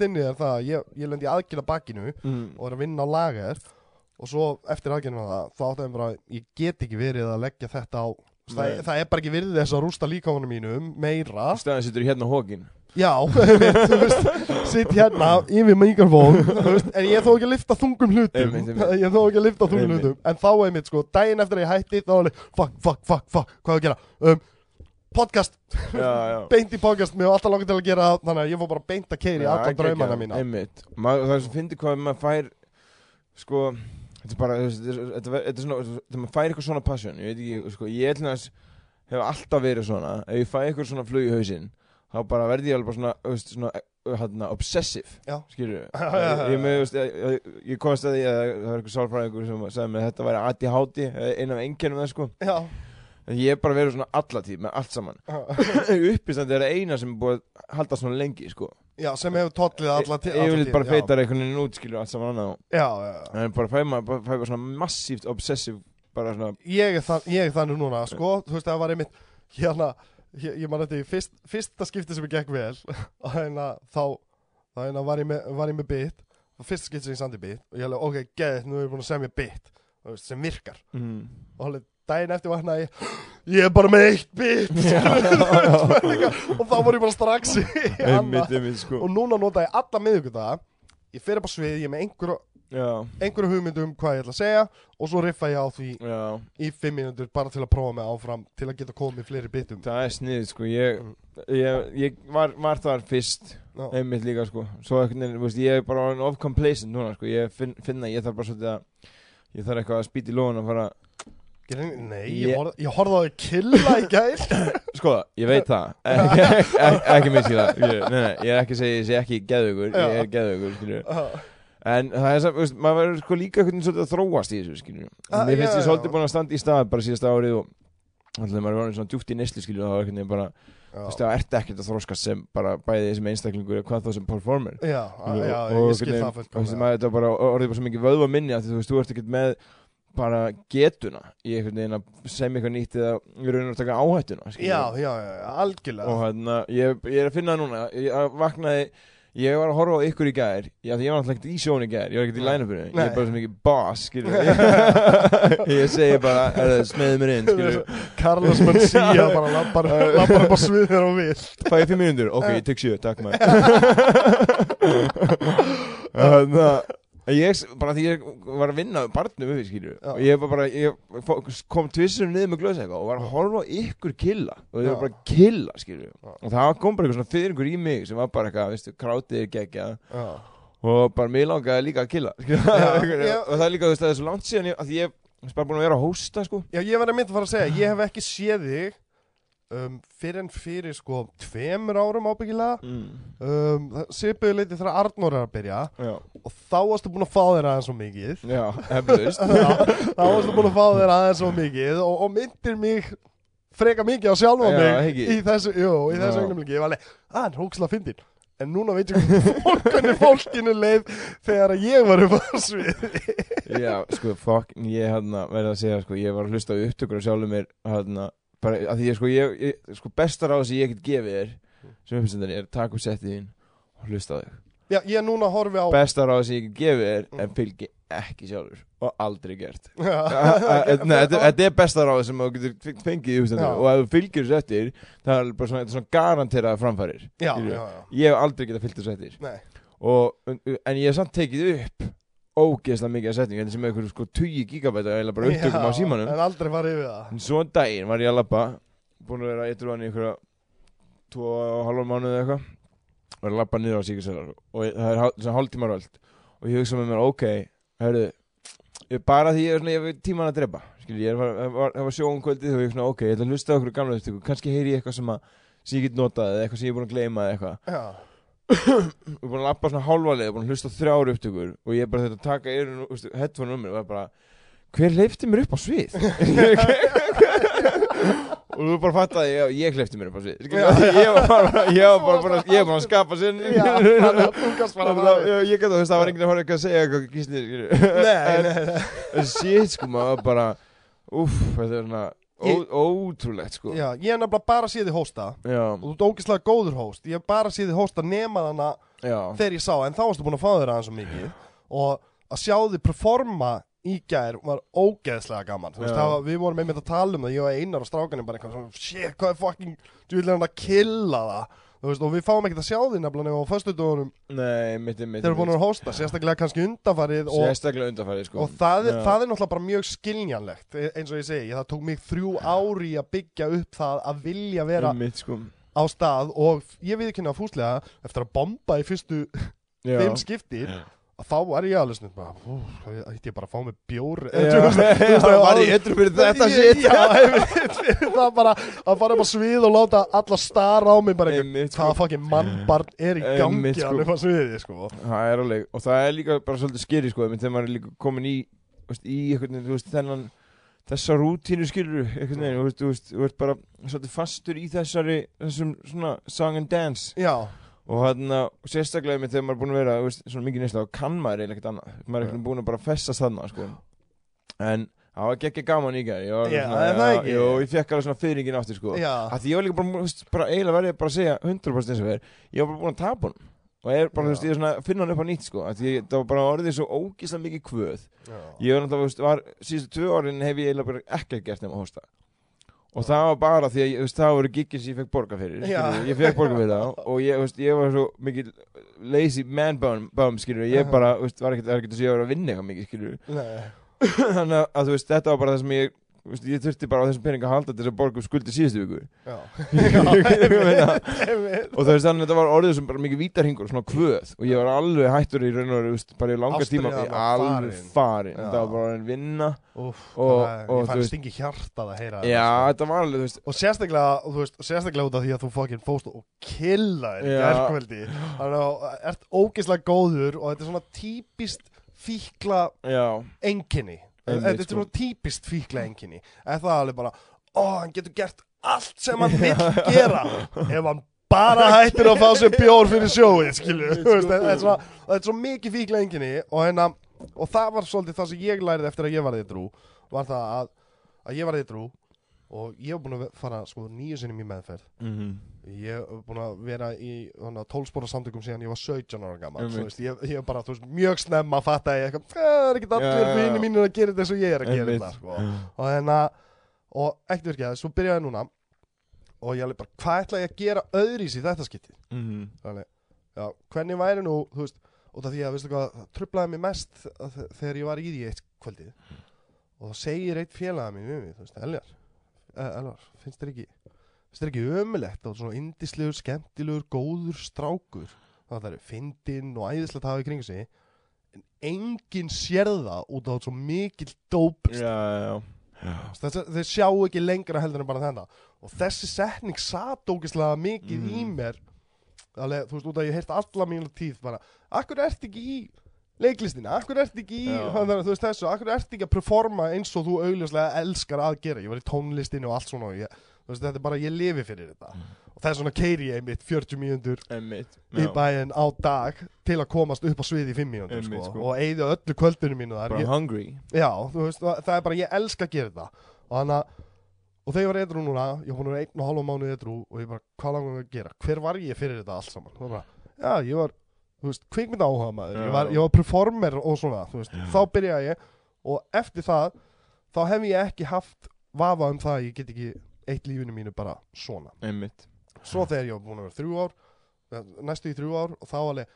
[SPEAKER 1] það er er ósvipuð þinni er það að ég, ég lendi aðgjörna bakkinu
[SPEAKER 2] mm.
[SPEAKER 1] og er að vinna á lager. Og svo eftir aðgjörna það þá átti ég bara, ég get ekki verið að leggja þetta á það, það er bara ekki virðið þess að rústa líkamanum mínum meira.
[SPEAKER 2] Stæðan sittur hérna hókin
[SPEAKER 1] Já, þú veist, sitt hérna yfir mikrofón, þú veist, en ég er þó ekki að lifta þungum hlutum, ég er þó ekki að lifta þungum hlutum, en þá einmitt, sko, daginn eftir að ég hætti, þá var ég, fuck, fuck, fuck, fuck, hvað á að gera, um, podcast,
[SPEAKER 2] Já, já.
[SPEAKER 1] Beint í podcast, mér var alltaf langt til að gera það, þannig að ég fór bara beint að keira í alla draumana mína.
[SPEAKER 2] einmitt. Maður, það sem finnir hvað maður fær sko þetta er bara þetta er- er- er svona þegar maður fær eitthvað svona passion ég veit ekki sko ég ætla að hef alltaf verið svona ef ég fæ eitthvað svona flug í hausinn þá bara verði ég alveg bara svona veist, svona hérna obsessive
[SPEAKER 1] já,
[SPEAKER 2] ég, með, ég, ég, komast að því að það var eitthvað sálfræðingur sem sagði mig að þetta væri ADHD einn af einkennum það sko.
[SPEAKER 1] Já,
[SPEAKER 2] en ég hef bara verið svona allatíð með allt saman. Uppistandi er eina sem er búið að halda svona lengi sko.
[SPEAKER 1] Já, sem hefur tollið alla til.
[SPEAKER 2] ég vil bara feitar einhvern veginn út skilur allt saman annað.
[SPEAKER 1] Já, já, já.
[SPEAKER 2] en bara fæ maður bara fæ bara svona massíft obsessive bara svona
[SPEAKER 1] Ég er, þann, ég er þannig núna, sko, þú veist, það var einmitt, hérna, ég, ég man þetta í fyrst, fyrsta skipti sem ég gekk vel, og hérna, þá, þá hérna var ég með, var ég með bit, og fyrsta skipti sem ég sandi bit, og ég hefði, ok, geðið, nú er ég búin að semja bit, þú veist, sem virkar,
[SPEAKER 2] mm.
[SPEAKER 1] og alveg daginn eftir vaknaði ég, er bara með eitt bit, og þá voru ég bara strax í
[SPEAKER 2] einmitt sko.
[SPEAKER 1] Og núna nota ég alla miðugudaga, ég fer upp á svið, ég er með einhverju, einhverju hugmyndu um hvað ég ætla að segja, og svo riffa ég á því
[SPEAKER 2] já,
[SPEAKER 1] í fimm mínútur bara til að prófa mig áfram til að geta komið fleiri bitum.
[SPEAKER 2] Það er snið sko. Ég,
[SPEAKER 1] Mm.
[SPEAKER 2] ég, ég var, var þar fyrst
[SPEAKER 1] Já.
[SPEAKER 2] einmitt líka sko. Svo veist, ég er bara of complacent núna sko. Ég finn, finna, ég þarf bara svolítið að ég þarf eitthvað að spýta í lóðun og fara
[SPEAKER 1] Gerði- Nei,
[SPEAKER 2] Ég-
[SPEAKER 1] ég, ég horfði á þau killa í gær.
[SPEAKER 2] Sko, ég veit það. Ekki, ekki, ekki minnst ég það. Skilju, nei, nei, ég er ekki að segja, ég sé ekki geðugur. Ég er geðugur, En það er samt, maður verður sko líka svolítið að þróast í þessu,
[SPEAKER 1] Ah,
[SPEAKER 2] Mér finnst ég svolítið búin að standa í stað bara síðasta árið og Alltaf maður er orðin svona djúpt í skiljum Það var einhvern veginn bara, þú veist, það ert ekkert að þróskast sem bara bæði sem einstaklingur hvað þá sem performer.
[SPEAKER 1] Já, já, ég skil það
[SPEAKER 2] veginn, þú veist,
[SPEAKER 1] fullt
[SPEAKER 2] maður þetta bara orðið bara svo mikið vöðva minni að þú veist, þú ert ekkert með bara getuna. Í einhvern veginn að sem eitthvað nýtt eða í raun og taka áhættuna skilju.
[SPEAKER 1] Já, já, já, algjörlega.
[SPEAKER 2] Og hérna, ég, ég er að finna það núna. Ég að vaknaði, ég var að horfa á ykkur í gær. Já því ég var náttúrulega ekkert í sjón í gær. Ég var ekkert í line-upinu, ég er bara svo mikið boss skilur ég segi bara, smeðið mér inn skilur
[SPEAKER 1] Carlos Mencia bara lappar, lappar upp á svið þegar hún vil
[SPEAKER 2] fæ ég fimm mínútur, ok, ég tek sjö, takk maður. Að Ég, bara því ég var að vinna barnum uppi, skilju, og ég var bara, ég kom tvissunum niður með eitthvað og var að horfa ykkur killa. Og
[SPEAKER 1] Já.
[SPEAKER 2] var bara killa, skilju, og það kom bara eitthvað svona fyrir ykkur í mig sem var bara eitthvað, veistu, krátið er geggja
[SPEAKER 1] Já,
[SPEAKER 2] og bara mér langaði líka að killa, og
[SPEAKER 1] ég-
[SPEAKER 2] það er líka, þú veist, það er svo langt síðan ég, að ég er bara búin að vera að hósta, sko,
[SPEAKER 1] já ég var að mynda að fara að segja Ég hef ekki séð þig um, fyrir en fyrir sko tveimur árum ábyggilega
[SPEAKER 2] mm.
[SPEAKER 1] um, Svipuðu leiti þegar Arnór er að byrja
[SPEAKER 2] já,
[SPEAKER 1] og þá varstu búin að fá þér aðeins svo mikið
[SPEAKER 2] já, hefðust,
[SPEAKER 1] Já, þá varstu búin að fá þér aðeins svo mikið og, og myndir mig freka mikið á sjálfa
[SPEAKER 2] Já,
[SPEAKER 1] mig
[SPEAKER 2] ekki.
[SPEAKER 1] í þessu, jú, í þessu
[SPEAKER 2] Já.
[SPEAKER 1] augnumliki ég var alveg, að hann hóksla fyndin en núna veit ég hvernig fólkinu leið þegar að ég var upp á svið
[SPEAKER 2] já, sko, fuck, ég hérna verði að segja, sko, ég var að hlusta á upptökur og sjálfur mér, hérna, bara, að því ég, sko, ég, ég sko, besta ráð sem ég get gefið þér, sem uppstendari, er taka upp settið þín og hlusta á þig.
[SPEAKER 1] Já, ég núna horfi á
[SPEAKER 2] Besta ráð sem ég get gefið þér,
[SPEAKER 1] Mm.
[SPEAKER 2] en fylgi ekki sjálfur, og aldrei gert. Nei, þetta er besta ráð sem þú getur fengið í
[SPEAKER 1] Já.
[SPEAKER 2] uppstendari, og ef þú fylgir þessu eftir, það er bara svona, er svona garanterað framfærir.
[SPEAKER 1] Já, já, já.
[SPEAKER 2] Ég hef aldrei getað fylgt þessu eftir.
[SPEAKER 1] Nei.
[SPEAKER 2] og, en ég hef samt tekið upp ógeðslega mikið að setningu þetta sem er eitthvað sko 20 gigabæta eða bara upptökum á símanum.
[SPEAKER 1] En aldrei farið yfir það.
[SPEAKER 2] En svo en daginn var ég að labba búin að vera eitthvað hann í einhverja 2,5 mánuði eða eitthvað. Var að labba niður á síkisælar og það er svona hálftíma röld og ég hugsa með mér ok, hörðu ég- bara því ég er svona, ég hef tíman að drepa skilur, ég var, var, var sjóum kvöldið og ég svona ok, ég ætla að hlusta okkur gamla upptöku. Kannski heyri ég eitthvað sem að sem ég get notað eða eitthvað sem ég er búin að gleyma eða eitthvað og búin að lappa svona hálfalega búin að hlusta á þrjár upptökur og ég er bara þetta að taka eirun, veistu, headphone um mér og það er bara hver leifti mér upp á svið? Og þú bara fattaði ég, ég hleyfti mér upp á svið ég var bara ég var bara, að skapa sinn.
[SPEAKER 1] Að
[SPEAKER 2] að- ég gæti að þú veist það var enginn að horfa eitthvað að segja eitthvað
[SPEAKER 1] nei
[SPEAKER 2] en shit sko maður bara uff, þetta er svona
[SPEAKER 1] Ég-
[SPEAKER 2] ótrúlegt sko.
[SPEAKER 1] Já, ég hef nefnilega bara séð þið hósta.
[SPEAKER 2] Já,
[SPEAKER 1] og þú ert ógeðslega góður hóst. Ég hef bara séð þið hósta nema þarna
[SPEAKER 2] já,
[SPEAKER 1] þegar ég sá, en þá varstu búin að fá þér aðeins svo mikið. Og að sjá þið performa í gær var ógeðslega gaman. Þú veist,
[SPEAKER 2] Já.
[SPEAKER 1] það var, við vorum einmitt að tala um það ég og Einar og strákanum bara eitthvað svona shit, hvað er fucking, vil hann að killa það veist, og við fáum ekkert að sjá þið nefnilega á
[SPEAKER 2] er mitt
[SPEAKER 1] þegar við búin að hósta, sérstaklega kannski undanfarið og,
[SPEAKER 2] sérstaklega undarfærið sko.
[SPEAKER 1] Og það, er,
[SPEAKER 2] Já.
[SPEAKER 1] það er náttúrulega bara mjög skiljanlegt e- eins og ég segi, það tók mig þrjú ári að byggja upp það að vilja vera
[SPEAKER 2] mitt sko.
[SPEAKER 1] á stað og ég viðkynna fúslega eftir að bomba í fyrstu
[SPEAKER 2] já.
[SPEAKER 1] fimm skiptir að þá var ég alveg "Ú, hvað ætti ég bara að fá mig bjór
[SPEAKER 2] það var ég eitthvað fyrir þetta shit
[SPEAKER 1] það bara að fara upp á svið og láta alla stara á mig
[SPEAKER 2] Einmitt, sko.
[SPEAKER 1] fucking mannbarn er í gangi
[SPEAKER 2] sko.
[SPEAKER 1] upp á sviði sko.
[SPEAKER 2] Það er alveg, og það er líka bara svolítið skeri sko, þegar maður er líka komin í veist, í einhvern veginn, þú veist, þennan þessa rútínu skilur þú ert bara svolítið fastur í þessari, þessum svona song and dance
[SPEAKER 1] já,
[SPEAKER 2] og hérna, sérstaklega með þegar maður er búin að vera, veist, svona mikið neysla, þá kann maður eiginlega ekkert annað, maður er veginn búin að bara festast þarna, sko. En það var geggja gaman í gær, ég var
[SPEAKER 1] Já,
[SPEAKER 2] svona,
[SPEAKER 1] það ekki?
[SPEAKER 2] jú, ég fekk alveg svona fyrringin aftur, sko. Að því ég var líka bara, veist, bara eiginlega verið bara að segja 100% eins og verið, ég var bara búin að tapa hann og ég er bara, þú veist, ég er svona að finna hann upp á nýtt sko, því það var bara orðið svo ógíslega mikið kvöð.
[SPEAKER 1] Já.
[SPEAKER 2] ég var náttúrulega, þú veist, var síðustu tvö orðin hef ég eiginlega bara ekkert gert hósta og það var bara því að, veist, það voru giggin sem ég fekk borga fyrir, skilur, ég fekk borga fyrir það og ég, veist, ég var svo mikið lazy man bum, bum skilur, ég bara, veist, var ekkert, að segja að vera að vinna eitthvað mikið, þannig að, veist, þetta var bara það sem ég þú veist, ég þurfti bara á þessum pening að halda til að borga upp skuldi síðustu viku. Og það er þannig að þetta var orðið sem bara mikið vítarhingur svona kvöð og ég var alveg hættur í raun og veru, bara í langa tíma
[SPEAKER 1] Ástríðan
[SPEAKER 2] í
[SPEAKER 1] var
[SPEAKER 2] alveg
[SPEAKER 1] farin.
[SPEAKER 2] þetta var bara en vinna
[SPEAKER 1] Úff,
[SPEAKER 2] Og-
[SPEAKER 1] það-
[SPEAKER 2] og
[SPEAKER 1] ég
[SPEAKER 2] veist-
[SPEAKER 1] stingi hjartað að heyra
[SPEAKER 2] já,
[SPEAKER 1] þetta, sko.
[SPEAKER 2] var alveg,
[SPEAKER 1] og sérstaklega, veist, sérstaklega út af því að þú fucking fóst og killa þér í
[SPEAKER 2] Já.
[SPEAKER 1] gerkveldi þannig að ert ógeðslega góður og þetta er svona típist fíkla enginni þetta er
[SPEAKER 2] sko.
[SPEAKER 1] svona típist fíkla enginni eða það er alveg bara, ó, hann getur gert allt sem hann vill gera ef hann bara hættir að fá sér bjór fyrir sjóið, skilju veist,
[SPEAKER 2] sko.
[SPEAKER 1] er svo mikið fíkla enginni og, hérna, og það var svolítið það sem ég lærið eftir að ég var eitthrú var það að, að ég var eitthrú og ég hef búin að fara sko nýju sinnum í meðferð.
[SPEAKER 2] Mhm,
[SPEAKER 1] Ég hef búin að vera í tólspóra samtökum síðan ég var 17 ára gammal. Þú veist, ég, ég hef bara, veist, mjög snemma að fatta ég eitthvað, "Eh, það er ekki allir fyrir mínir að gera þetta eins og ég er að gera þetta sko. og hérna, og ekkert virkið svo byrjaði núna. Og ég alveg bara, hvað ætla ég að gera öðrís í þetta skipti
[SPEAKER 2] mhm,
[SPEAKER 1] þannig, já, hvernig væri nú þú veist, út af því að, veistu hvað það trublaði mig mest að þe- þegar ég var í því eitt kvöldið. Og þá segir eitt félaga Eljar eh, Elvar, finnst þér ekki finnst þér ekki ömulegt og svona indislegur, skemmtilegur, góður strákur það eru fyndinn og æðislegt að hafa í kringu sig en enginn sér það út á svo mikil dóp
[SPEAKER 2] já, já, já.
[SPEAKER 1] Þess, þeir sjá ekki lengra heldur en bara þetta. Og þessi setning satt ógeðslega mikið í
[SPEAKER 2] Mm.
[SPEAKER 1] mér. Alveg, þú veist, út að ég heirt alla mínu tíð bara, akkur ert ekki í leiklistina, akkur ert ekki í þannig, þú veist þessu, akkur ert ekki að performa eins og þú augljóslega elskar að gera? Ég var í tónlistinu og allt svona og ég, þú veist, þetta er bara, ég lifi fyrir þetta. Og þess vegna keiri ég einmitt 40 mínútur
[SPEAKER 2] einmitt,
[SPEAKER 1] í bæinn á dag til að komast upp á svið í 5 mínútur
[SPEAKER 2] Einmitt,
[SPEAKER 1] sko,
[SPEAKER 2] sko.
[SPEAKER 1] og eigði öllu kvöldinu mínu þar. Ég,
[SPEAKER 2] hungry.
[SPEAKER 1] Já, þú veist, það það er bara, ég elska að gera þetta og þannig að, og þegar ég var eitthrú núna ég að vera einn og hálfa mánuð eitthrú og ég bara, hvað langum við að gera, hver var ég fyrir þetta allt saman, já, ég var þú veist, kvikmynda áhuga maður, ég var, ég var performer og svona, veist, þá byrjaði ég og eftir það, þá hef ég ekki haft vafa um það að ég get ekki eitt lífinu mínu bara svona.
[SPEAKER 2] Einmitt,
[SPEAKER 1] svo þegar ég var búin að vera þrjú ár næstu í þrjú ár og þá alveg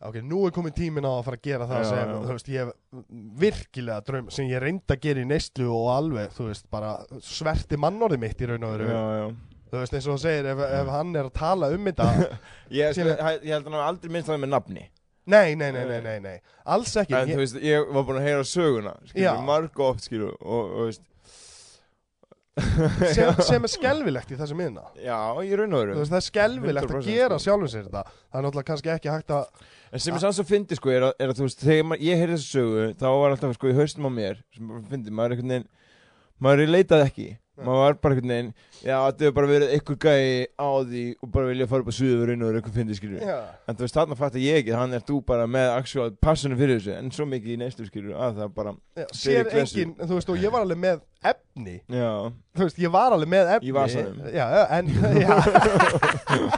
[SPEAKER 1] ok, nú er komin tímin á að fara að gera það
[SPEAKER 2] Já,
[SPEAKER 1] sem,
[SPEAKER 2] já.
[SPEAKER 1] þú veist, ég hef virkilega draum, sem ég reyndi að gera í neyslu og alveg, þú veist, bara sverti mannorði mitt í raun og veru.
[SPEAKER 2] Já, já
[SPEAKER 1] þú veist, eins og þú segir, ef, ef hann er að tala um þetta
[SPEAKER 2] Ég, sko,
[SPEAKER 1] Síðan-
[SPEAKER 2] ég held að hann hafi aldrei minnst það með nafni.
[SPEAKER 1] Nei, nei, nei, nei, nei, nei. Alls ekki,
[SPEAKER 2] En þú
[SPEAKER 1] ég,
[SPEAKER 2] veist, ég var búin að heyra söguna
[SPEAKER 1] Já.
[SPEAKER 2] Skilur, marg oft, skilur Og, og
[SPEAKER 1] sem, sem er skelvilegt í þessu miðna.
[SPEAKER 2] Já, ég raun og
[SPEAKER 1] þú
[SPEAKER 2] veru
[SPEAKER 1] það er skelvilegt að
[SPEAKER 2] 100%
[SPEAKER 1] gera
[SPEAKER 2] sko.
[SPEAKER 1] sjálfum sér þetta. Það er náttúrulega kannski ekki hægt að
[SPEAKER 2] En sem er sanns að fyndi, sko, er að, er að þú veist Þegar ég heyrði þessu sögu Þá var alltaf, sko, í haustum á mér Sem fyndi, maður er einhvern veginn Maður leitaði ekki Maður var bara einhvern veginn Já, þetta hefur bara verið einhver gæi á því Og bara vilja fara upp á suður og einhver fyndi, skilur
[SPEAKER 1] já,
[SPEAKER 2] En þú veist, þarna fattar ég ekki, hann er þú bara með actual passunum fyrir þessu, en svo mikið í neyslu skilur að það bara,
[SPEAKER 1] já,
[SPEAKER 2] Fyrir
[SPEAKER 1] sér
[SPEAKER 2] klessu.
[SPEAKER 1] engin, þú veist, og ég var alveg með efni.
[SPEAKER 2] Já,
[SPEAKER 1] þú veist, ég var alveg með efni.
[SPEAKER 2] Í vasanum.
[SPEAKER 1] já, já, en já,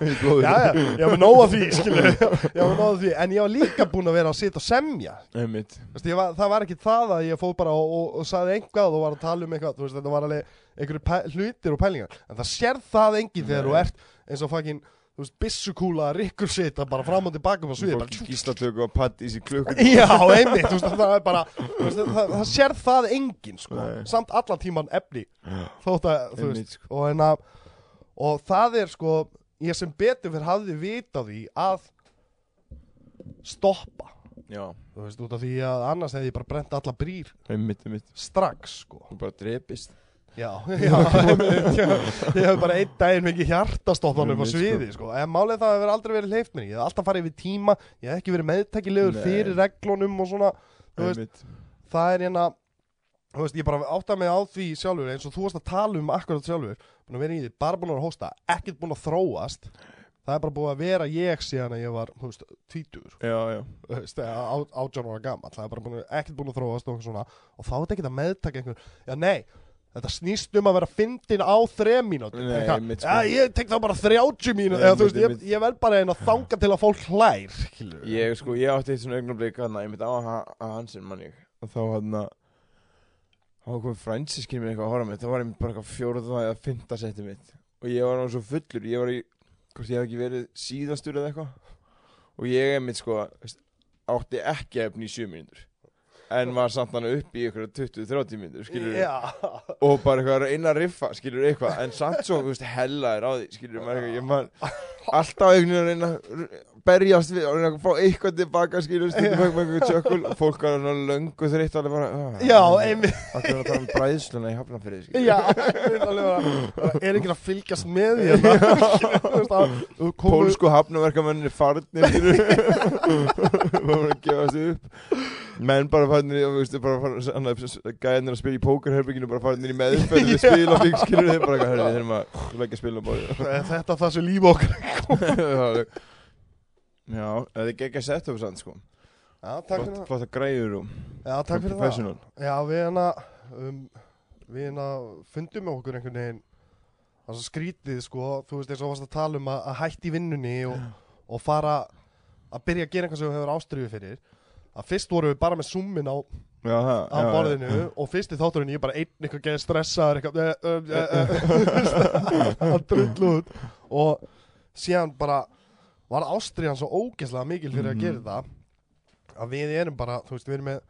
[SPEAKER 2] í blóðinu.
[SPEAKER 1] já, já, ég var nóg af því skilur, ég var nóg af því, en ég var líka búinn að vera að sitja og semja.
[SPEAKER 2] Einmitt.
[SPEAKER 1] Þú veist, ég var, það var ekki það að ég fóð bara og, og, og saði einhvað og var að tala um eitthvað. Þú veist, þetta var alveg einhverju pæ- hlutir og pælingar. En það sér það enginn þegar þú ert eins og fucking, þú veist, byssukúla rikkur sita bara fram og tilbaka á sviði bara,
[SPEAKER 2] Gíslatöku og patt í sér klukkur.
[SPEAKER 1] Já, einmitt, þú veist, það er bara veist, það, það sér það enginn sko,
[SPEAKER 2] Nei.
[SPEAKER 1] samt allan tíman efni þótt að, þú veist,
[SPEAKER 2] sko.
[SPEAKER 1] og, en að, og það er sko ég sem betur fyrir hafði vita á því að stoppa
[SPEAKER 2] Já,
[SPEAKER 1] þú veist, út af því að annars hefði ég bara brent alla brýr
[SPEAKER 2] einmitt, einmitt.
[SPEAKER 1] strax sko
[SPEAKER 2] Þú bara drepist.
[SPEAKER 1] Já, já, ég hef bara einn daginn mikið hjartastoppan upp á sviði sko. en málið það hefur aldrei verið hleyft mér. Ég hef alltaf farið yfir tíma, ég hef ekki verið meðtækilegur
[SPEAKER 2] Nei.
[SPEAKER 1] fyrir reglunum og svona veist, það er hérna veist, ég bara átta mig á því sjálfur eins og þú varst að tala um akkurat sjálfur. Búin að vera í því, bara búin að hósta ekkert búin að þróast. Það er bara búin að vera ég síðan að ég var, þú veist, tvítur þú veist, átján ára gammal það er bara búin, ekkert búin að þróast og eitthvað svona. Og þá er þetta ekki að meðtaka einhver. Já nei, þetta snýst um að vera fyndin á
[SPEAKER 2] einmitt, sko.
[SPEAKER 1] já ég tek þá bara 30 mínútur eða þú veist,
[SPEAKER 2] Einmitt,
[SPEAKER 1] ég, ég verð bara einn að þanga til að fólk hlær.
[SPEAKER 2] Ég, sko, ég átti eitt svona augnablik að ég mitt á að, hansinn mann ég. Og þá hann að, þá kom frænsi skil mér eitthvað að horfa mig. Það var einmitt bara eitthvað fjóruða eða fymta setti mitt. Og ég var náttúrulega svo fullur. Ég var í, hvort ég hef ekki verið síðastur eða eitthvað. Og ég einmitt, sko, átti ekki efni í sjö mínútur. En var samt hann upp í ykkur 20-30 mínútur, skilur
[SPEAKER 1] já,
[SPEAKER 2] og bara eitthvað að reyna að riffa, skilur eitthvað. En samt svo, þú veist, hella er á því skilur maður eitthvað, ég maður alltaf einhvern veginn að berjast við og fá eitthvað tilbaka, skilur stundum með eitthvað tjökkul og fólk var svona löngu þreytt alveg bara, "Ah,
[SPEAKER 1] já, einmitt.
[SPEAKER 2] Það er að tala um bræðsluna í hafnafyrði, skilur
[SPEAKER 1] Já, einmitt alveg bara, er ekki að fylgjast með því? Hérna?
[SPEAKER 2] Pólsku hafnaverkamennir farnir, skilur Bara að gefa sig upp. Menn bara farnir, og veist, bara farnir gæðinir að spila í pókerherbygginu bara farnir í meðferð við spila bygg, skilur þeir bara, herri, þeir að leggja spilum
[SPEAKER 1] Er Þetta það sem líf okkar
[SPEAKER 2] Já, það er ekki að setja upp sann sko.
[SPEAKER 1] Já, takk fyrir það.
[SPEAKER 2] flott að græður og
[SPEAKER 1] Já, takk fyrir það. Já, við hérna um, Við hérna fundum með okkur einhvern veginn. Það er svo skrítið, sko Þú veist, eins og varst að tala um að, að hætti vinnunni og, og fara að byrja að gera eitthvað sem við hefur ástriðu fyrir. Að fyrst vorum við bara með summin á,
[SPEAKER 2] Já, það
[SPEAKER 1] á
[SPEAKER 2] já,
[SPEAKER 1] borðinu og fyrst í þátturinn ég bara einn eitthvað geði stressaður eitthvað eh, eh, eh, að drullu út. Og síðan bara var ástriðan svo ógeðslega mikil fyrir að
[SPEAKER 2] Mhm.
[SPEAKER 1] gera þetta að við erum bara, þú veist, við erum með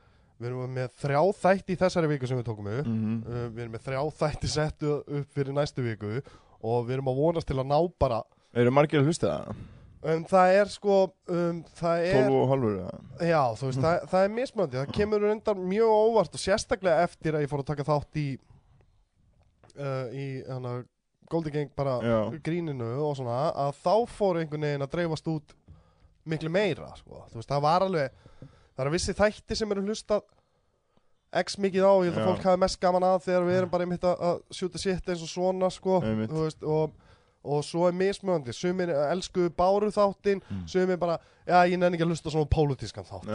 [SPEAKER 1] við erum með þrjá þætti í þessari viku sem við tókum upp
[SPEAKER 2] Mhm.
[SPEAKER 1] uh, við erum með þrjá þætti settu upp fyrir næstu viku og við erum að vonast til að ná bara
[SPEAKER 2] Eru margir að hlusta það?
[SPEAKER 1] um, það er sko um, það er
[SPEAKER 2] 12 og halvur?
[SPEAKER 1] Já, þú veist, það, það er mismöndi Það kemur undan mjög óvart og sérstaklega eftir að ég fór að taka þátt í uh, í hana, Golden Gang bara
[SPEAKER 2] Já.
[SPEAKER 1] gríninu og svona að þá fór einhvern veginn að dreifast út miklu meira, sko Þú veist, það var alveg það eru vissi þætti sem eru hlustað x mikið á, ég held að
[SPEAKER 2] Já.
[SPEAKER 1] fólk hafi mest gaman að þegar við erum bara einmitt að, sjúta sitt eins og svona, sko
[SPEAKER 2] Einmitt.
[SPEAKER 1] Þú veist, og, og svo er mismöndi sumir elsku báru þáttinn
[SPEAKER 2] Mm.
[SPEAKER 1] sumir bara, já, ég nenni ekki að hlusta svona pólitískan þátt.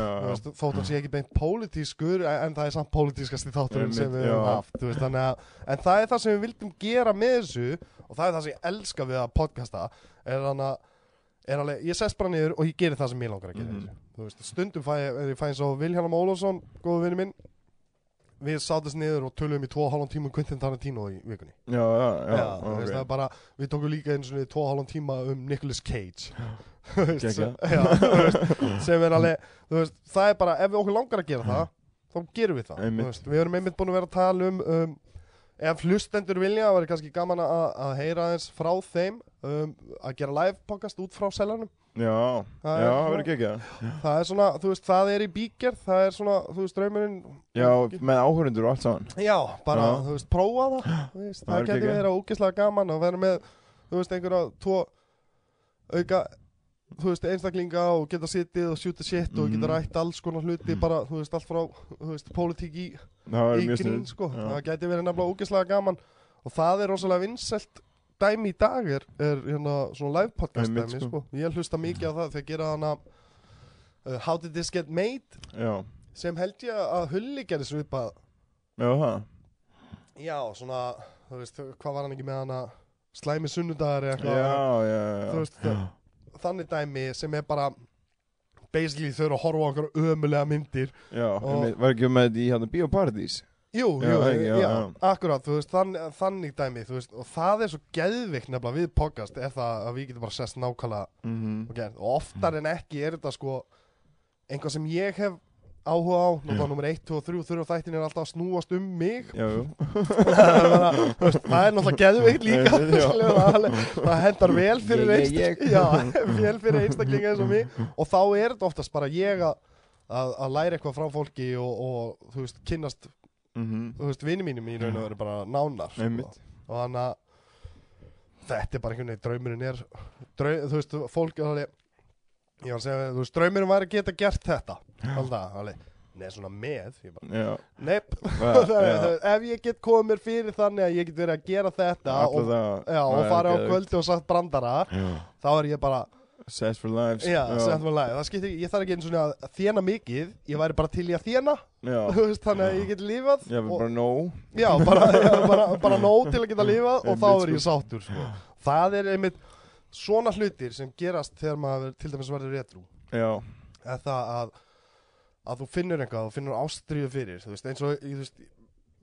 [SPEAKER 1] Þótt hann sé ekki beint pólitískur en það er samt pólitískasti þátturinn sem við höfum haft veist, að, en það er það sem við vildum gera með þessu og það er það sem ég elska við að podcasta er þannig að er alveg, ég sest bara niður og ég gerir það sem ég langar að gera mm. veist, stundum fæ ef ég fæ eins og Vilhjálm Ólafsson góðu vinni minn við sátum niður og tölum í 2,5 tíma um Quentin Tarantino í vikunni.
[SPEAKER 2] Já, já, já,
[SPEAKER 1] Já, er bara, við tókum líka eins og 2,5 tíma um Nicolas Cage. Veist, Já, veist, sem er alveg veist, það er bara, ef við okkur langar að gera það þá gerum við það við erum einmitt búin að vera að tala um, um ef hlustendur vilja, það væri kannski gaman að, að heyra aðeins frá þeim um, að gera live podcast út frá seljanum
[SPEAKER 2] Já,
[SPEAKER 1] Það
[SPEAKER 2] já,
[SPEAKER 1] er
[SPEAKER 2] það verður ekki
[SPEAKER 1] það er svona, þú veist, það er í bíker það er svona, þú veist, draumurinn
[SPEAKER 2] Já, með áhörundur og allt saman
[SPEAKER 1] Já, bara,
[SPEAKER 2] Já.
[SPEAKER 1] þú veist, prófa það þú veist,
[SPEAKER 2] Það
[SPEAKER 1] Það getur verið ógeðslega gaman að vera með, þú veist, einhverja tvo auka þú veist, einstaklinga og geta sittið og sjúta shit og geta
[SPEAKER 2] Mhm.
[SPEAKER 1] rætt alls konar hluti bara, þú veist, allt frá, þú veist, pólitík í,
[SPEAKER 2] Það
[SPEAKER 1] í grín, sko
[SPEAKER 2] Já.
[SPEAKER 1] það getur verið nefnilega ógeðslega gaman og það er rosalega vinsælt dæmi í dag er, er hérna svona live podcast
[SPEAKER 2] Einmitt,
[SPEAKER 1] dæmi,
[SPEAKER 2] sko.
[SPEAKER 1] sko. ég hlusta mikið á það þegar gera hana uh, How Did This Get Made?
[SPEAKER 2] Já,
[SPEAKER 1] sem held ég að Hulli gerði svipað.
[SPEAKER 2] Já, það
[SPEAKER 1] Já, svona, þú veist, hvað var hann ekki með hana? Slæmi sunnudagar eða
[SPEAKER 2] Já,
[SPEAKER 1] eitthvað.
[SPEAKER 2] Já, já
[SPEAKER 1] Þú veist, þannig dæmi sem er bara basically þau eru að horfa á okkur ömulega myndir.
[SPEAKER 2] Já,
[SPEAKER 1] Og-
[SPEAKER 2] var ekki með í hérna Bíóparadís
[SPEAKER 1] Jú, jú,
[SPEAKER 2] já,
[SPEAKER 1] já,
[SPEAKER 2] já.
[SPEAKER 1] akkurat, þú veist, þann, þannig dæmi, þú veist, og það er svo geðvikt nefnilega við podcast er það að við getum bara sest nákvæmlega
[SPEAKER 2] Mhm.
[SPEAKER 1] og gert, og oftar en ekki er þetta sko einhvað sem ég hef áhuga á, þá nummer 1, 2 og 3 þurfa þættin er alltaf að snúast um mig. Það er náttúrulega geðveikt líka það, hendar vel fyrir einstaklinga já, vel fyrir einstaklinga eins og mig. Og þá er þetta oftast bara ég að, að, að læra eitthvað frá fólki og, og þú veist, kynnast
[SPEAKER 2] Mhm.
[SPEAKER 1] þú veist, vini mínum í raun og veru bara nánar sko. Og þannig að þetta er bara einhvern veginn, draumurinn er draum, þú veist, fólk alveg ég var að segja, þú veist, draumurinn var að geta gert þetta. Alltaf, alveg Nei, svona með, ég bara, nepp. Ef ég get komið mér fyrir þannig að ég get verið að gera þetta og,
[SPEAKER 2] alltaf það
[SPEAKER 1] já, og fara á kvöldi og sagt brandara
[SPEAKER 2] Já.
[SPEAKER 1] þá er ég bara,
[SPEAKER 2] Set for lives.
[SPEAKER 1] Já, sett mér læg það skiptir, ekki- ég þarf ekki eins og að þjena mikið ég væri bara til í að þjena þannig að ég get lifað
[SPEAKER 2] já,
[SPEAKER 1] og,
[SPEAKER 2] bara no
[SPEAKER 1] já, bara, bara, bara nóg til að geta lifað og þá er ég sáttur sko. það er einmitt svona hlutir sem gerast þegar maður til dæmis verður
[SPEAKER 2] Já,
[SPEAKER 1] er það að að þú finnur eitthvað, þú finnur ástriðu fyrir þú veist, eins og þú veist,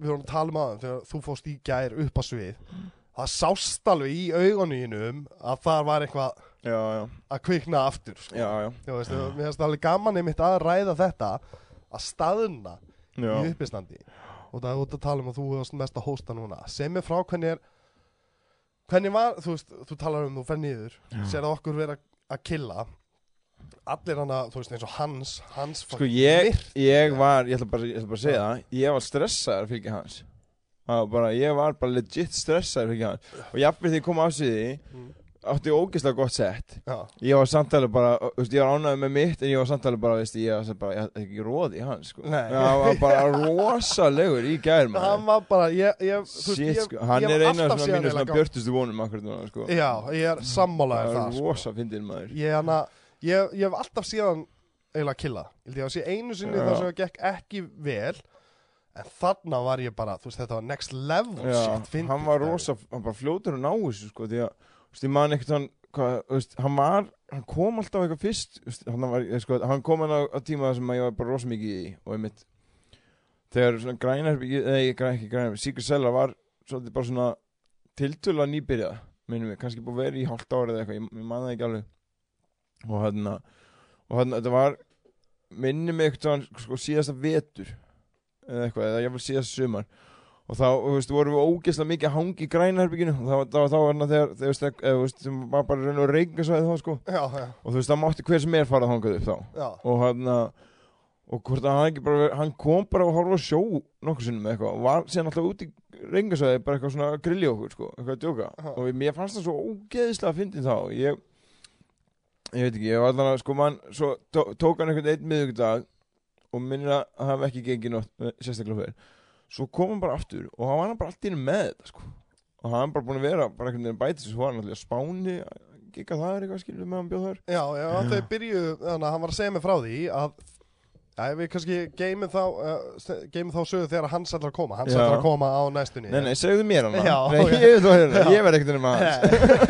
[SPEAKER 1] við vorum að tala um aðeins þegar þú fóst í gær upp að svið. Það sást alveg í augunum að það var eitthvað
[SPEAKER 2] já, já,
[SPEAKER 1] að kvikna aftur sko.
[SPEAKER 2] já,
[SPEAKER 1] Þú veist, mér finnst alveg gaman einmitt að ræða þetta að staðna í uppistandi og það er út að tala um að þú hefast mest að hósta núna. Sem er frá hvernig er hvernig var, þú veist, þú talar um þú fer niður, sér að okkur vera að killa. Allir hana, þú veist, eins og hans hans
[SPEAKER 2] Sko ég, ég var, ég ætla bara, ég ætla bara að segja það Ég var stressaður fyrir ekki hans. Það bara, Ég var bara legit stressaður fyrir ekki hans. Og jafnveg þegar ég kom á sviði
[SPEAKER 1] Mm.
[SPEAKER 2] Átti ógeðslega gott sett
[SPEAKER 1] já,
[SPEAKER 2] Ég var samtalið bara, þú veist, ég var ánægð með mitt En ég var samtalið bara, veist, ég var bara, ég hafði ekki róði í hans, sko.
[SPEAKER 1] Nei.
[SPEAKER 2] Það var bara rosalegur í gær,
[SPEAKER 1] hann var bara ég, ég,
[SPEAKER 2] Shit,
[SPEAKER 1] ég,
[SPEAKER 2] sko, hann
[SPEAKER 1] ég
[SPEAKER 2] er
[SPEAKER 1] alltaf
[SPEAKER 2] af
[SPEAKER 1] síðan
[SPEAKER 2] mínu svona björtustu vonum akkur núna, sko.
[SPEAKER 1] Já, ég er sammálaðið
[SPEAKER 2] Það er
[SPEAKER 1] sko.
[SPEAKER 2] rosa fyndin maður.
[SPEAKER 1] Ég, hana, ég, ég hef alltaf síðan eiginlega killa ég að sé einu sinni
[SPEAKER 2] Já.
[SPEAKER 1] þar sem það gekk ekki vel en þarna var ég bara, þú veist, þetta var next level
[SPEAKER 2] Já,
[SPEAKER 1] shit, fyndið,
[SPEAKER 2] hann var rosa, hann bara fljótur að ná þessu sko, því að, veist, ég man ekkert hann, hvað, veist, hann var, hann kom alltaf eitthvað fyrst, veist, hann var, sko, hann kom hann á, á tíma sem ég var bara rosa mikið í og einmitt, þegar svona grænar, eða ég græn ekki grænar, Secret Cellar var svolítið bara svona tiltölu nýbyrjað, minnum við, kannski búið vera í hálft árið eða eitthvað, ég, ég man það ekki alveg, og hann, og hann, þetta var, minnum mig eitthvað, sko, síðasta vetur, eða eitthvað, eða ég var síðasta sumar, og þá, þú veist, vorum við ógeðslega mikið að hangi í grænaherbygginu og þá, þá var hann þegar, þegar, þegar, þú veist, sem var bara raun og reyningasvæði þá, sko.
[SPEAKER 1] Já, já,
[SPEAKER 2] og þú veist, það mátti hver sem er fara að hangað upp þá.
[SPEAKER 1] Já,
[SPEAKER 2] og hann og hvort að hann ekki bara, hann kom bara að horfa sjó nokkur sinnum eitthvað. Og var síðan alltaf út í reyningasvæði bara eitthvað svona að grilli okkur, sko, eitthvað að djóka. Og mér fannst það svo ógeðslega að fyndi þá. Ég, ég veit ekki, ég var allan að, sko, mann, svo tó, og að ekki svo kom hann bara aftur og hann var bara allt í einu með þetta sko og hann var bara búin að vera bara einhvern veginn bætið svo var hann alltaf spáni gikka það er eitthvað skilur með hann bjóð þar
[SPEAKER 1] já, já, þau byrjuðu þannig að hann var að segja mig frá því að Já, við kannski geymum þá, uh, geymum þá sögu þegar hans ætlar að koma, hans
[SPEAKER 2] Já.
[SPEAKER 1] ætlar að koma á næstunni.
[SPEAKER 2] nei nei, segðu mér hann
[SPEAKER 1] Já,
[SPEAKER 2] nei, ég
[SPEAKER 1] Já.
[SPEAKER 2] ég verð ekkert um hans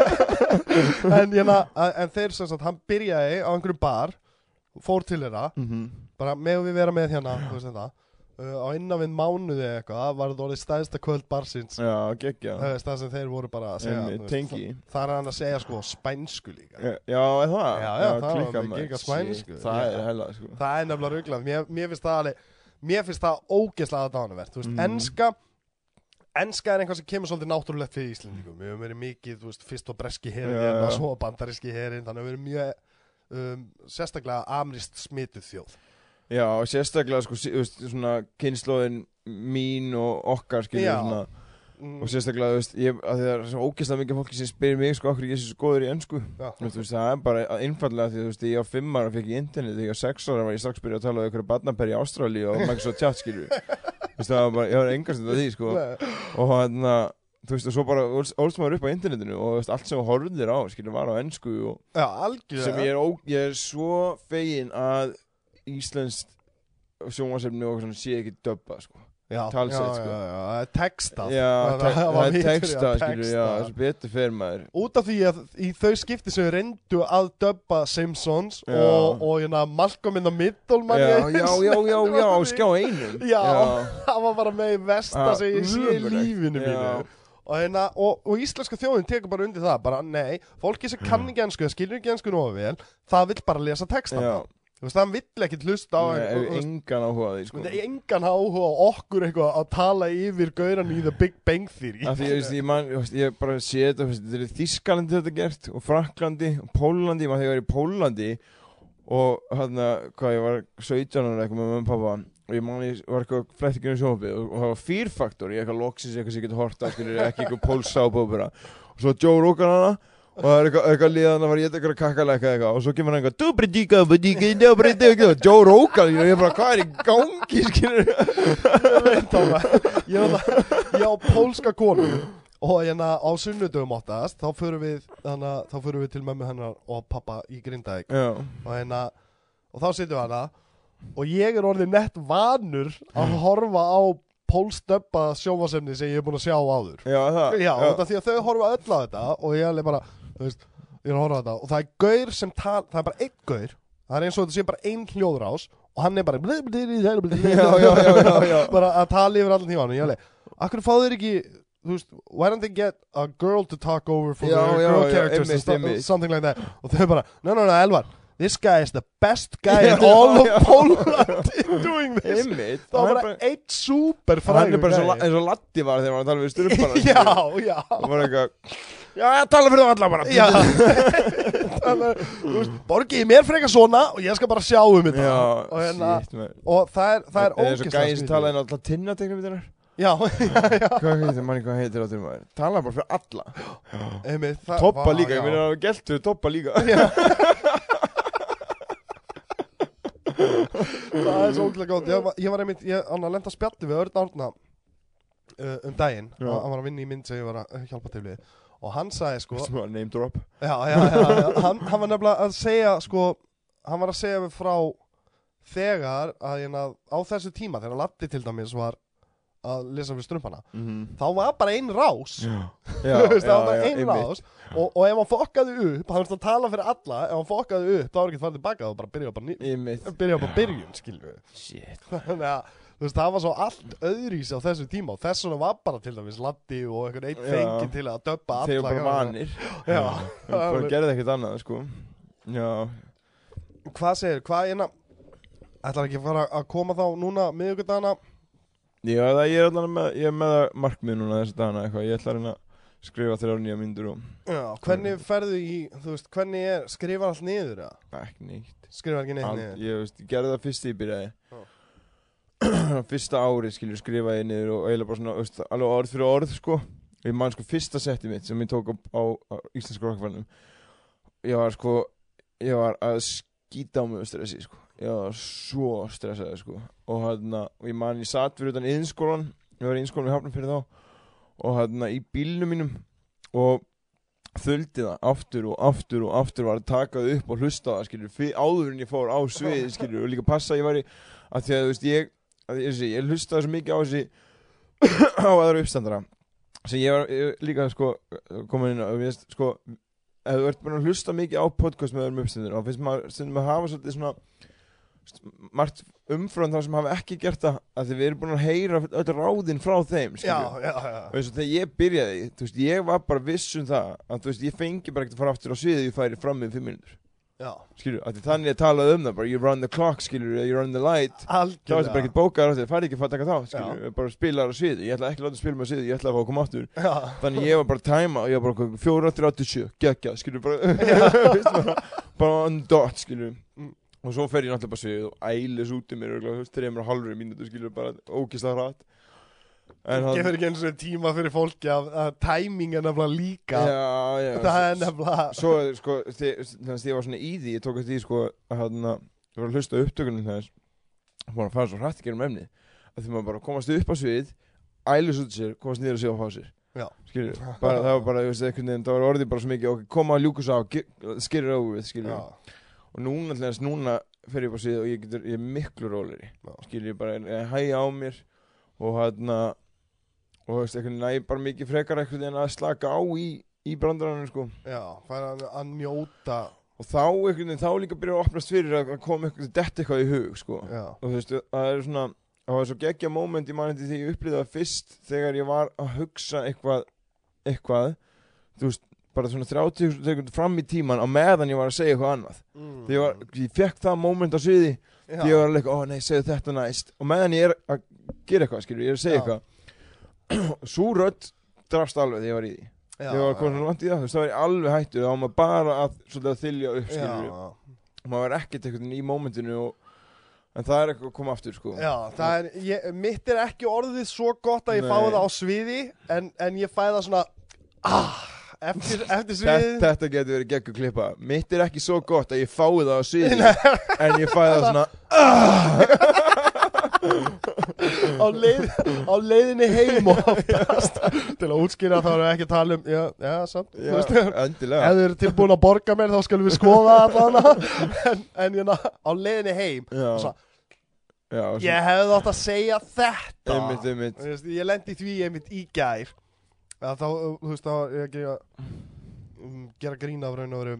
[SPEAKER 1] en, hérna, en þeir sem sagt, hann byrjaði á einhverju bar, fór til þeirra,
[SPEAKER 2] Mhm.
[SPEAKER 1] bara með við vera með hérna, þú veist þetta, á innan við mánuði eitthvað var það orðið stæðsta kvöld barsins
[SPEAKER 2] Já, geggja
[SPEAKER 1] Það sem þeir voru bara að segja
[SPEAKER 2] tengi.
[SPEAKER 1] það, það er hann að segja sko spænsku líka
[SPEAKER 2] Já, já, er það?
[SPEAKER 1] Já, já, það var með giga spænsku.
[SPEAKER 2] Það
[SPEAKER 1] Já.
[SPEAKER 2] er hella, sko
[SPEAKER 1] Það er nefnilega rauglað mér, mér finnst það alveg Mér finnst það ógeðslega aðdánuvert Þú veist,
[SPEAKER 2] Mm.
[SPEAKER 1] enska Enska er einhvað sem kemur svolítið náttúrulegt fyrir Íslandingum Við höfum verið mikið, þú veist, fyrst og breski herin
[SPEAKER 2] Já, já.
[SPEAKER 1] og svo bandaríski herin Þannig að við erum mjög um, sérstaklega amrist smituð þjóð
[SPEAKER 2] Já, og sérstaklega, sko, sí- þú veist, svona kynnslóðin mín og okkar, skilur,
[SPEAKER 1] Já.
[SPEAKER 2] svona.
[SPEAKER 1] Mm,
[SPEAKER 2] Og sérstaklega, þú veist, ég, að það er svo ógeðslega mikið fólki sem spyrir mig, sko, okkur ég er svo góður í ennsku
[SPEAKER 1] já,
[SPEAKER 2] Þú veist, það er bara einfallega því, þú veist, ég á fimm ára fikk ég internet, þegar ég á sex ára var ég strax byrjað að tala um einhverju barnabæri í Ástralíu og Microsoft chat, skilur. Þú veist, það var bara, ég var engast þetta því, sko. Og hann, þú veist, og svo bara ólst ólst maður upp á internetinu og þú veist, allt sem þú horfðir á, skilur, var á ennsku og
[SPEAKER 1] já algjörlega.
[SPEAKER 2] sem ég er, ó, ég er svo fegin að Íslands sjónvarsefni og svona sé ekki döbba, sko. Talsett, sko.
[SPEAKER 1] það er textað
[SPEAKER 2] Já,
[SPEAKER 1] Það- það
[SPEAKER 2] það er
[SPEAKER 1] að
[SPEAKER 2] texta,
[SPEAKER 1] texta.
[SPEAKER 2] þessu betur fer maður.
[SPEAKER 1] Út af því að í þau skipti sem við reyndu að döbba Simpsons
[SPEAKER 2] Já.
[SPEAKER 1] og, og hérna, Malcolm in the Middle
[SPEAKER 2] Já, já, já, já, já, skjá einum.
[SPEAKER 1] Já. það var bara með sem ég sé í lífinu mínu. Og, hérna, og, og íslenska þjóðin tekur bara undir það bara nei, fólki sem kann ekki ennsku eða skilur ekki ennsku nógu vel það vill bara lesa texta
[SPEAKER 2] Já,
[SPEAKER 1] þú veist, það vill ekkit hlusta á
[SPEAKER 2] Nei,
[SPEAKER 1] og- og-
[SPEAKER 2] hef engan áhuga á því, sko.
[SPEAKER 1] Það er engan áhuga á okkur eitthvað að tala yfir gauran í The Big Bang Theory.
[SPEAKER 2] Af því, ég, veist, ég, man, ég, veist, ég bara sé þetta, þetta er Þískalandi þetta er gert og Fraklandi og Pólandi, maður þegar ég var í Pólandi og hann hvað ég var 17 ára eitthvað með mömmu og pappa og ég man ég var eitthvað flætt ekki um sjófið og, og það var fýrfaktor, ég eitthvað loksins eitthvað sem ég geti horta, ekki eitthvað pólsábópera og svo Joe Rogan hana og það er eitthvað, eitthvað liðan að var ég eitthvað kakkalega eitthvað. Og svo kemur hann eitthvað Dubridíka, budíka, dubridíka Joe Rogan, og ég bara, hvað er í gangi, skilur
[SPEAKER 1] Ég veit á það. Ég á pólska konu Og hérna á sunnudögum oftast Þá förum við að þá förum við til mömmu hennar Og pappa í Grindavík. Og hérna Og þá sitjum við hana Og ég er orðið nett vanur Að horfa á pólstöppa sjómasefni Sem ég er búin að sjá áður.
[SPEAKER 2] Já, það.
[SPEAKER 1] Já, já. Því að þau horfa öll á þetta Og ég er bara Þú veist Ég er að horfa á þetta. Og það er gaur sem tal Það er bara einn gaur Það er eins og þetta sé bara einn hljóðrás Og hann er bara bara að tala yfir allan ég alveg, akkur fá þeir ekki þú veist, why don't they get a girl to talk over for
[SPEAKER 2] Já,
[SPEAKER 1] their
[SPEAKER 2] já,
[SPEAKER 1] girl
[SPEAKER 2] já,
[SPEAKER 1] characters stu-
[SPEAKER 2] einmitt.
[SPEAKER 1] something like that. Og þau bara, no, no, no, Elvar this guy is the best guy in all of. Poland doing this.
[SPEAKER 2] Einmitt,
[SPEAKER 1] það var
[SPEAKER 2] hann
[SPEAKER 1] bara eitt super
[SPEAKER 2] bara, hann er
[SPEAKER 1] frægur
[SPEAKER 2] bara eins og Latti var þegar hann var að tala við strumpana
[SPEAKER 1] já, já.
[SPEAKER 2] Og var eitthvað Já, ég tala fyrir það alla bara.
[SPEAKER 1] Að, borgiði mér frekar svona og ég skal bara sjá um þetta.
[SPEAKER 2] Já,
[SPEAKER 1] og, hérna,
[SPEAKER 2] maður
[SPEAKER 1] og það er, það er
[SPEAKER 2] og
[SPEAKER 1] ógeðslega
[SPEAKER 2] gæðin sem
[SPEAKER 1] skrítið.
[SPEAKER 2] talaði inn á alltaf tinnateknum við þennar
[SPEAKER 1] Já, já, já.
[SPEAKER 2] Hvað heitir, manni hvað heitir áttur maður? Tala bara fyrir alla.
[SPEAKER 1] Það-
[SPEAKER 2] Toppa líka, ég meina að geltu Toppa líka.
[SPEAKER 1] Það er svo ógæðlega góð Ég var, ég var einmitt, ég hann að lenda spjalli við Örn Árna uh, um daginn. Hann var að vinna í mynd sem ég var að hjálpa til við og hann sagði sko
[SPEAKER 2] var name drop.
[SPEAKER 1] Já, já, já, hann, hann var nefnilega að segja sko, hann var að segja mig frá þegar að hérna, á þessu tíma þegar Latti til dæmis var að lesa við strumpana
[SPEAKER 2] Mhm.
[SPEAKER 1] þá var bara ein rás. Það var bara
[SPEAKER 2] já,
[SPEAKER 1] ein
[SPEAKER 2] einmitt.
[SPEAKER 1] rás. Og, og ef hann fokkaði upp hann veist að tala fyrir alla ef hann fokkaði upp þá var ekki að fara tilbaka og bara byrja bara byrjun skilju
[SPEAKER 2] Shit.
[SPEAKER 1] Þannig að þú veist, það var svo allt öðrís á þessu tíma og þess vegna var bara til dæmis Latti og einhvern einn
[SPEAKER 2] Já.
[SPEAKER 1] fengi til að döppa alla
[SPEAKER 2] Þeir bara vanir.
[SPEAKER 1] Já.
[SPEAKER 2] Bara gerði ekkert annað sko. Já.
[SPEAKER 1] Hvað segir, hvað eina ætlar ekki að fara að koma þá núna miðugundagana
[SPEAKER 2] Já, það ég er allan með, ég er með markmið núna þessi dagana eitthvað, ég ætla að reyna að skrifa þrjá nýja myndur og
[SPEAKER 1] já, hvernig ferðu í, þú veist, hvernig er skrifar allt niður eða?
[SPEAKER 2] ekki neitt.
[SPEAKER 1] Skrifar ekki neitt niður?
[SPEAKER 2] ég, veist, gerði það fyrst ég byrjaði. fyrsta árið skilur skrifaði niður og eiginlega bara svona veist, alveg orð fyrir orð sko. Ég man sko fyrsta setti mitt sem ég tók á, á, á íslensku rockfælnum ég var sko ég var að skýta á mig með stressi sko. Ég var svo stressaði sko. Og hann og ég man ég satt fyrir utan yðinskólan ég var í yðinskólan við hafnum fyrir þá og hann í bílnum mínum. Og þuldi það aftur og aftur og aftur var að taka það upp og hlusta það skilur áður en ég fór á svið skilur og líka passa að ég væri að því að þú veist ég að ég, hlustaði svo mikið á þessi á aðra uppstandara. Sem ég var ég, líka sko komin inn á ég, veist, sko ef þú ert búin að hlusta mikið á podcast með öðrum uppstandur þá finnst maður stundum að hafa svolítið svona margt umfram þá sem hafa ekki gert það að því við erum búin að heyra öll ráðin frá þeim
[SPEAKER 1] Já, já, já.
[SPEAKER 2] Og eins og þegar ég byrjaði veist, ég var bara viss um það að veist, ég fengi bara ekkert að fara aftur á sviðið ég færi fram með fimm minnur
[SPEAKER 1] Já,
[SPEAKER 2] að því þannig ég talaði um það bara you run the clock, skilju, you run the light. Þá er þetta bara
[SPEAKER 1] algjörlega
[SPEAKER 2] ekkert bókar það færi ekki að að taka þá skilju, bara spilar á sviðið, ég ætla ekki að láta spila með sviðið ég ætla að fá að koma
[SPEAKER 1] Já,
[SPEAKER 2] Þannig ég var bara að tæma og ég var bara fjóra, þrjá, sjö, geggja, skilur bara, bara, bara on dot, skilur.
[SPEAKER 1] Mm.
[SPEAKER 2] Og svo fer ég náttúrulega bara svið og ælis út í mér, örugglega, þú veist, þreymur og halvri mínútu, skilur, bara ógislega hratt. Hann,
[SPEAKER 1] gefur ekki eins og tíma fyrir fólki að, að tæming er nefnilega líka.
[SPEAKER 2] Já, já,
[SPEAKER 1] Það er nefnilega
[SPEAKER 2] Svo, sko, þannig að ég var svona í því, ég tók eftir því, sko, að hann, ég var að hlusta á upptökunum þess, bara að fara svo hratt ekki um efni, að því maður bara komast upp á svið, ælis út sér, komast niður og sér á fá sér.
[SPEAKER 1] Já.
[SPEAKER 2] skilur, bara, það var bara, ég veist, veginn, það var orðið bara svo mikið, ok, koma að ljúkus á, skilur over with, skilur, og núna, þess, núna fer ég bara síðan og ég getur, ég er miklu róleri, skilur, ég bara, hægja á mér og hann og veist, einhvern veginn, ég bara mikið frekar einhvern veginn að slaka á í, í brandarannu, sko,
[SPEAKER 1] já, færa að, að njóta.
[SPEAKER 2] Og þá einhvern veginn, þá líka byrja að opnast fyrir að að koma eitthvað, detta eitthvað í hug, sko, og þú veist, það er svona það var svo geggja moment í mannindi þegar ég upplýði það fyrst þegar ég var að hugsa eitthvað eitthvað, þú veist bara svona 30 sekund fram í tíman á meðan ég var að segja eitthvað annað.
[SPEAKER 1] Mm.
[SPEAKER 2] þegar ég, var, ég fekk það moment á sviði þegar ég var að leika, ó nei, segðu þetta næst. Og meðan ég er að gera eitthvað, skilur, ég er að segja
[SPEAKER 1] Já.
[SPEAKER 2] eitthvað svo rödd drafst alveg þegar ég var í því.
[SPEAKER 1] Já,
[SPEAKER 2] þegar ég var komin langt í það, þú veist, það var ég alveg hættur þá var maður bara að, svolítið að þylja upp, skilur, maður var ekkert einhvern veginn í momentinu og, en það er eitthvað að koma aftur, sko.
[SPEAKER 1] Já, það er, ég, mitt er ekki orðið svo gott að ég
[SPEAKER 2] Nei.
[SPEAKER 1] fái það á sviði en, en ég fæ það svona ah, eftir, eftir
[SPEAKER 2] Þetta,
[SPEAKER 1] sviðið.
[SPEAKER 2] þetta getur verið geggu klippa Mitt er ekki svo gott að ég fái það á sviði En ég fæ það svona
[SPEAKER 1] á, leið, á leiðinni heim og oftast. Til að útskýra þá erum við ekki að tala um já, já, samt þú
[SPEAKER 2] Já,
[SPEAKER 1] veist,
[SPEAKER 2] endilega.
[SPEAKER 1] Ef þið eru tilbúin að borga mér þá skulum við skoða allan. En, en hérna, á leiðinni heim
[SPEAKER 2] Já,
[SPEAKER 1] svo,
[SPEAKER 2] já
[SPEAKER 1] ég hefði átt að segja þetta.
[SPEAKER 2] Einmitt, einmitt.
[SPEAKER 1] Þú veist, ég lendi því einmitt í gær. Að þá, þú veist, þá ég að gera, um, gera grín af raun og veru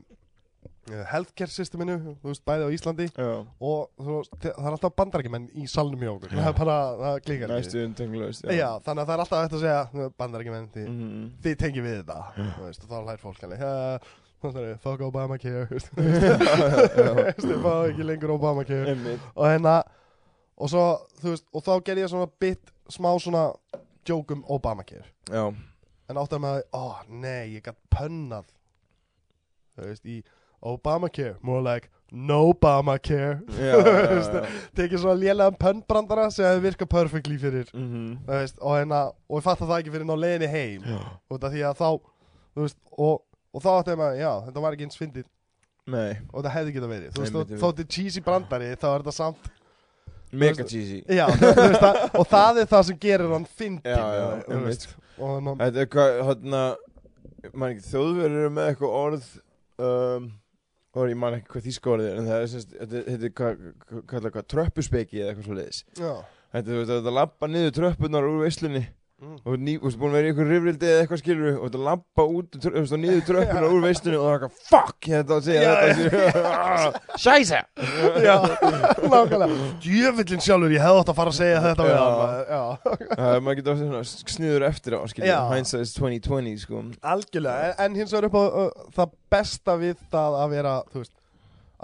[SPEAKER 1] healthcare systeminu, þú veist, bæði á Íslandi.
[SPEAKER 2] Já,
[SPEAKER 1] og þú veist, það er alltaf bandarækjumenn í salnum hjá okkur, það er bara, það klikkar ekki.
[SPEAKER 2] næstu untenglaust
[SPEAKER 1] Já, þannig að það er alltaf eftir að segja bandarækjumenn, þið,
[SPEAKER 2] Mhm.
[SPEAKER 1] þið tengjum við þetta, þú veist, og þá hlær fólk alveg, "Ja, þannig að fuck Obamacare, þú veist,
[SPEAKER 2] Já,
[SPEAKER 1] þú veist, þið fá ekki lengur Obamacare.
[SPEAKER 2] Einmitt.
[SPEAKER 1] Og hérna og svo, þú veist, og þá gerði ég svona bit smá svona joke um Obamacare.
[SPEAKER 2] Já,
[SPEAKER 1] en áttu að með að, ó nei, ég gætt pönnað. Þú veist, í Obamacare, more like Nobamacare tekið svona lélega pönnbrandara sem hefur virkað perfectly fyrir.
[SPEAKER 2] Mhm.
[SPEAKER 1] þú veist, og hérna, og ég fatt það ekki fyrir ná leiðinni heim. Út af því að þá, veist, og, og þá áttu að með, já, þetta var ekki eins fyndið.
[SPEAKER 2] Nei,
[SPEAKER 1] og þetta hefði getað verið, veist,
[SPEAKER 2] Einmitt,
[SPEAKER 1] þó- þótt er cheesy brandari þá er þetta samt
[SPEAKER 2] mega cheesy.
[SPEAKER 1] Já, það, og það er það sem gerir hann ná,
[SPEAKER 2] Þetta er hvað, hérna þjóðverður með eitthvað orð um, og ég man ekki hvað þýska orðið er en það er semst, þetta er hvað, tröppuspeki eða eitthvað svo leiðis Þetta, veist, þetta lappa niður tröppunar úr veislunni
[SPEAKER 1] mm.
[SPEAKER 2] og ný, þú veist, búin að vera í ykkur rifrildi eða eitthvað skilur og þetta lappa út, trö- þú veist, og niður tröppunar úr veislunni og það er eitthvað, fuck, ég þetta að segja
[SPEAKER 1] Já,
[SPEAKER 2] þetta Sjæsa
[SPEAKER 1] já, nákvæmlega. Djöfullin sjálfur, ég hefði átt að fara að segja þetta við
[SPEAKER 2] Já.
[SPEAKER 1] já,
[SPEAKER 2] Það maður getur svona sniður eftir á, skilur,
[SPEAKER 1] Já.
[SPEAKER 2] hindsight is 2020, sko.
[SPEAKER 1] Algjörlega en, en hins vegar upp á uh, það besta við það að vera, þú veist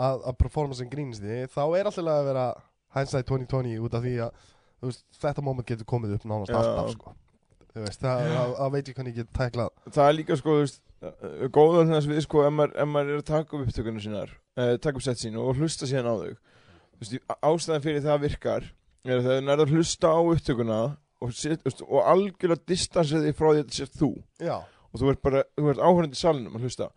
[SPEAKER 1] að, að performa sem grínisti, þá er alltaf að vera hindsight 2020 út af því að þú veist, þetta moment getur komið upp nánast alltaf, sko. þú veist, það, það, það veit ég hvernig ég get tæklað.
[SPEAKER 2] Það er líka sko, þú veist, góða þess við sko, ef maður, ef maður er að taka upp upptökunum sínar, uh, taka upp sett sín og hlusta síðan á þau, þú veist, ástæðan fyrir það virkar, er að þú nærður að hlusta á upptökuna og, set, veist, og algjörlega distansið þig frá því að þetta sér þú.
[SPEAKER 1] Já,
[SPEAKER 2] og þú ert bara, þú ert áhörandi í salnum að hlusta.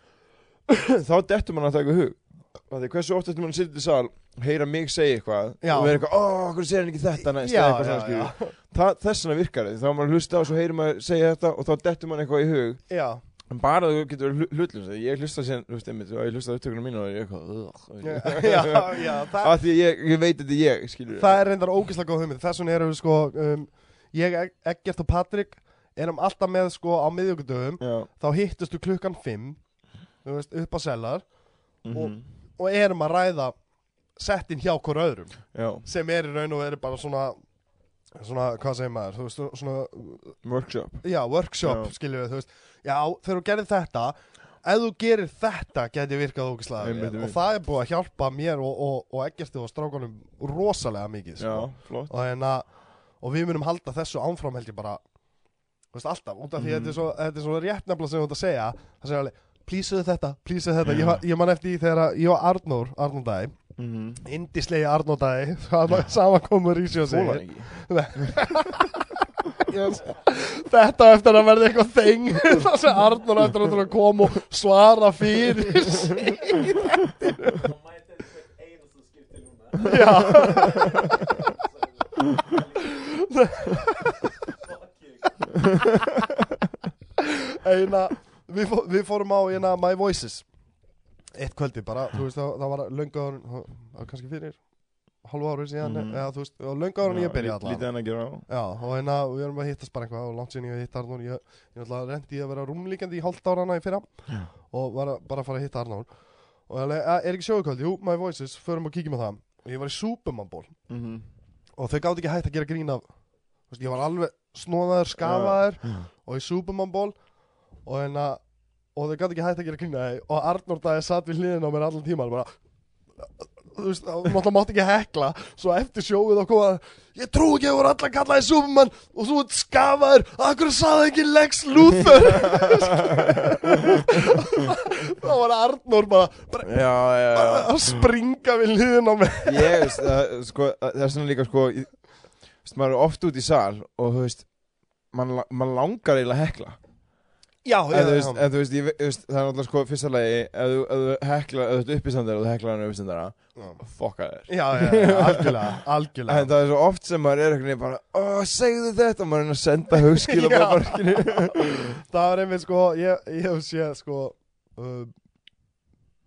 [SPEAKER 2] Þá dettur mann að taka hug því hversu oft eftir mann sitja í sal og heyra mig segja eitthvað
[SPEAKER 1] Já.
[SPEAKER 2] og vera eitthvað, ó, hvernig segir hann ekki þetta næst?
[SPEAKER 1] Já,
[SPEAKER 2] eða eitthvað
[SPEAKER 1] já,
[SPEAKER 2] svona, skilur.
[SPEAKER 1] já,
[SPEAKER 2] Það, þess vegna virkar þið, þá er að hlusta og svo heyrir maður segja þetta og þá dettur mann eitthvað í hug.
[SPEAKER 1] Já,
[SPEAKER 2] En bara þú getur verið hlutlust Ég hlusta síðan, þú veist, einmitt Og ég hlusta upptökunum mínu og ég er eitthvað
[SPEAKER 1] já,
[SPEAKER 2] "Ugh."
[SPEAKER 1] já, já það,
[SPEAKER 2] Af því ég, ég veit þetta er ég, skilur
[SPEAKER 1] það er reyndar ógeðslega góð hugmynd. Þess vegna erum við sko um, ég, Eggert og Patrik erum alltaf með sko á miðjögundöfum
[SPEAKER 2] Já.
[SPEAKER 1] Þá hittustu klukkan 5 þú veist, upp á sellar.
[SPEAKER 2] Mhm.
[SPEAKER 1] og erum að ræða settin hjá hver öðrum
[SPEAKER 2] já,
[SPEAKER 1] sem er í raun og veru bara svona svona, hvað segir maður, þú veist, svona
[SPEAKER 2] workshop
[SPEAKER 1] já, workshop,
[SPEAKER 2] Já.
[SPEAKER 1] skiljum við, þú veist já, þegar þú gerir þetta ef þú gerir þetta geti virkað ógislega
[SPEAKER 2] Einmitt,
[SPEAKER 1] vel og
[SPEAKER 2] einmitt.
[SPEAKER 1] það er búið að hjálpa mér og, og, og ekkert og strákunum rosalega mikið
[SPEAKER 2] já,
[SPEAKER 1] sko.
[SPEAKER 2] flott
[SPEAKER 1] og, hérna, og við munum halda þessu ánfram held ég bara þú veist, alltaf, út af því
[SPEAKER 2] Mhm.
[SPEAKER 1] þetta, er svo, þetta er svo rétt nefnilega sem þú ert að segja það segja alveg, plísuðu þetta, plísuðu þetta. Ég, var- ég man eftir því þegar ég og Arnór Arnór Dæ,
[SPEAKER 2] mm
[SPEAKER 1] indislegi Arnór Dæ samankomur í
[SPEAKER 2] fóla
[SPEAKER 1] sjósegi
[SPEAKER 2] hann ekki.
[SPEAKER 1] Þetta eftir að verða eitthvað þeng það sem Arnór eftir að koma og svara fyrir. Já, eina við, fó, við fórum á eina My Voices. Eitt kvöldi bara, þú veist það, það var löngu áður kannski fyrir hálfu árið síðan,
[SPEAKER 2] Mhm.
[SPEAKER 1] eða þú veist, löngu áður en ég byrja
[SPEAKER 2] allavega. lítið hann að gera á
[SPEAKER 1] Já, og hérna, við erum að hittast bara eitthvað og langt sinni ég að hitta Arnór ég, ég ætla að rendi að vera rúmlíkandi í hálft ára hana í fyrra
[SPEAKER 2] Já.
[SPEAKER 1] og var bara að fara að hitta Arnór. Og ég alveg, "Eh, er ekki sjóðukvöld, jú, My Voices förum og kíkjum á það. Og ég var í Superman-ból
[SPEAKER 2] Mhm.
[SPEAKER 1] og þau gátt ekki hægt að gera grín af þú veist, ég var alveg snóðaður, skafaður og í Superman-ból og hérna og þau gátt ekki hægt að gera af því og Arnór dagði satt við hliðina á mér allan tíma bara þú veist, náttúrulega mátti ekki hekla. Svo eftir sjóið og koma ég trú ekki að voru allar kallaði Superman. Og þú ert skafaður, akkur saði ekki Lex Luthor? Þá var Arnór bara, bara
[SPEAKER 2] já, já, já.
[SPEAKER 1] að springa við hliðin á mig
[SPEAKER 2] ég veist, það, sko, það er svona líka sko, ég, veist, maður er oft út í sal og þú veist, mann la- mann langar eiginlega að hekla
[SPEAKER 1] já,
[SPEAKER 2] en, þú veist, en þú veist, ég, veist, það er náttúrulega sko fyrsta lagi, ef þú, ef þú hekla ef þú ert uppistandar og þú heklar hann uppistandara. Fokka þér.
[SPEAKER 1] Já, já, já, algjörlega, algjörlega.
[SPEAKER 2] En það er svo oft sem maður er einhvern veginn bara ó, segðu þetta, og maður er að senda hugskil
[SPEAKER 1] Já.
[SPEAKER 2] á barkinu
[SPEAKER 1] það var einmitt sko ég, ég hef séð sko uh,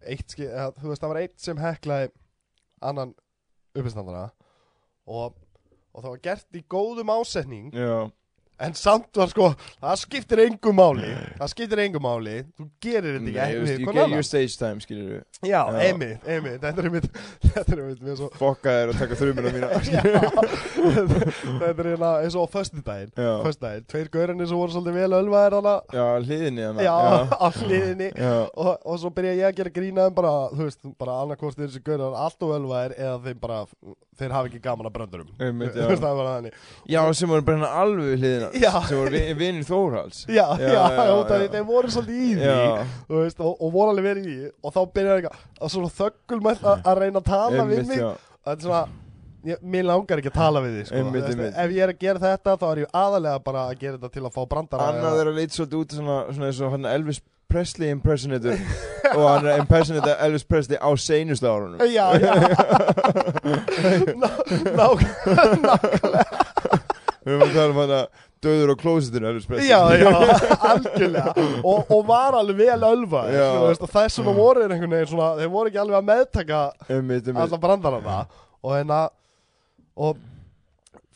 [SPEAKER 1] eitt þú veist það var eitt sem heklaði annan uppistandara og, og það var gert í góðum ásetning.
[SPEAKER 2] Já,
[SPEAKER 1] en samt var sko, það skiptir engum máli. Það skiptir engum máli. Þú gerir þetta ekki við
[SPEAKER 2] you get your stage time, skilur við
[SPEAKER 1] já, einmitt, einmitt, þetta er einmitt þetta er einmitt mér svo
[SPEAKER 2] fokka þér og taka þrjumina mína.
[SPEAKER 1] Þetta er hérna eins og föstudaginn. Föstudaginn, tveir gaurinn sem voru svolítið vel ölvaðir hana
[SPEAKER 2] já, hliðinni hana
[SPEAKER 1] já, á hliðinni. Og, og svo byrja ég að gera grínaðum bara, þú veist, bara annarkvort þessi gaurar allt og ölvaðir eða þeim bara þeir hafa ekki gaman að bröndurum.
[SPEAKER 2] Einmitt,
[SPEAKER 1] Þú
[SPEAKER 2] já.
[SPEAKER 1] Það þannig
[SPEAKER 2] já, sem voru bara alveg við hliðina
[SPEAKER 1] Já.
[SPEAKER 2] sem voru vi- vinir Þórhals
[SPEAKER 1] já, já,
[SPEAKER 2] Já,
[SPEAKER 1] já, því þeir voru svolítið í því veist, og, og voru alveg verið í því og þá byrjar eitthvað að svona þöggulmætt að reyna að tala við
[SPEAKER 2] einmitt,
[SPEAKER 1] mig.
[SPEAKER 2] já.
[SPEAKER 1] Það er svona ég, mér langar ekki að tala við þig sko.
[SPEAKER 2] Einmitt, einmitt.
[SPEAKER 1] ef ég er að gera þetta þá er ég aðalega bara að gera þetta til að fá brandara
[SPEAKER 2] Annað er að leita svolítið út svona, svona hann Elvis Presley impersonator og hann er impersonator Elvis Presley á seinustu árunum.
[SPEAKER 1] Já, já. Ná, ná,
[SPEAKER 2] Við erum að tala um hann að döður á klósitinu
[SPEAKER 1] Já, já, algjörlega. Og, og var alveg vel ölva
[SPEAKER 2] Já.
[SPEAKER 1] veist, og þess vegna voru einhvern veginn svona þeir voru ekki alveg að meðtaka alla brandarana. Og hérna og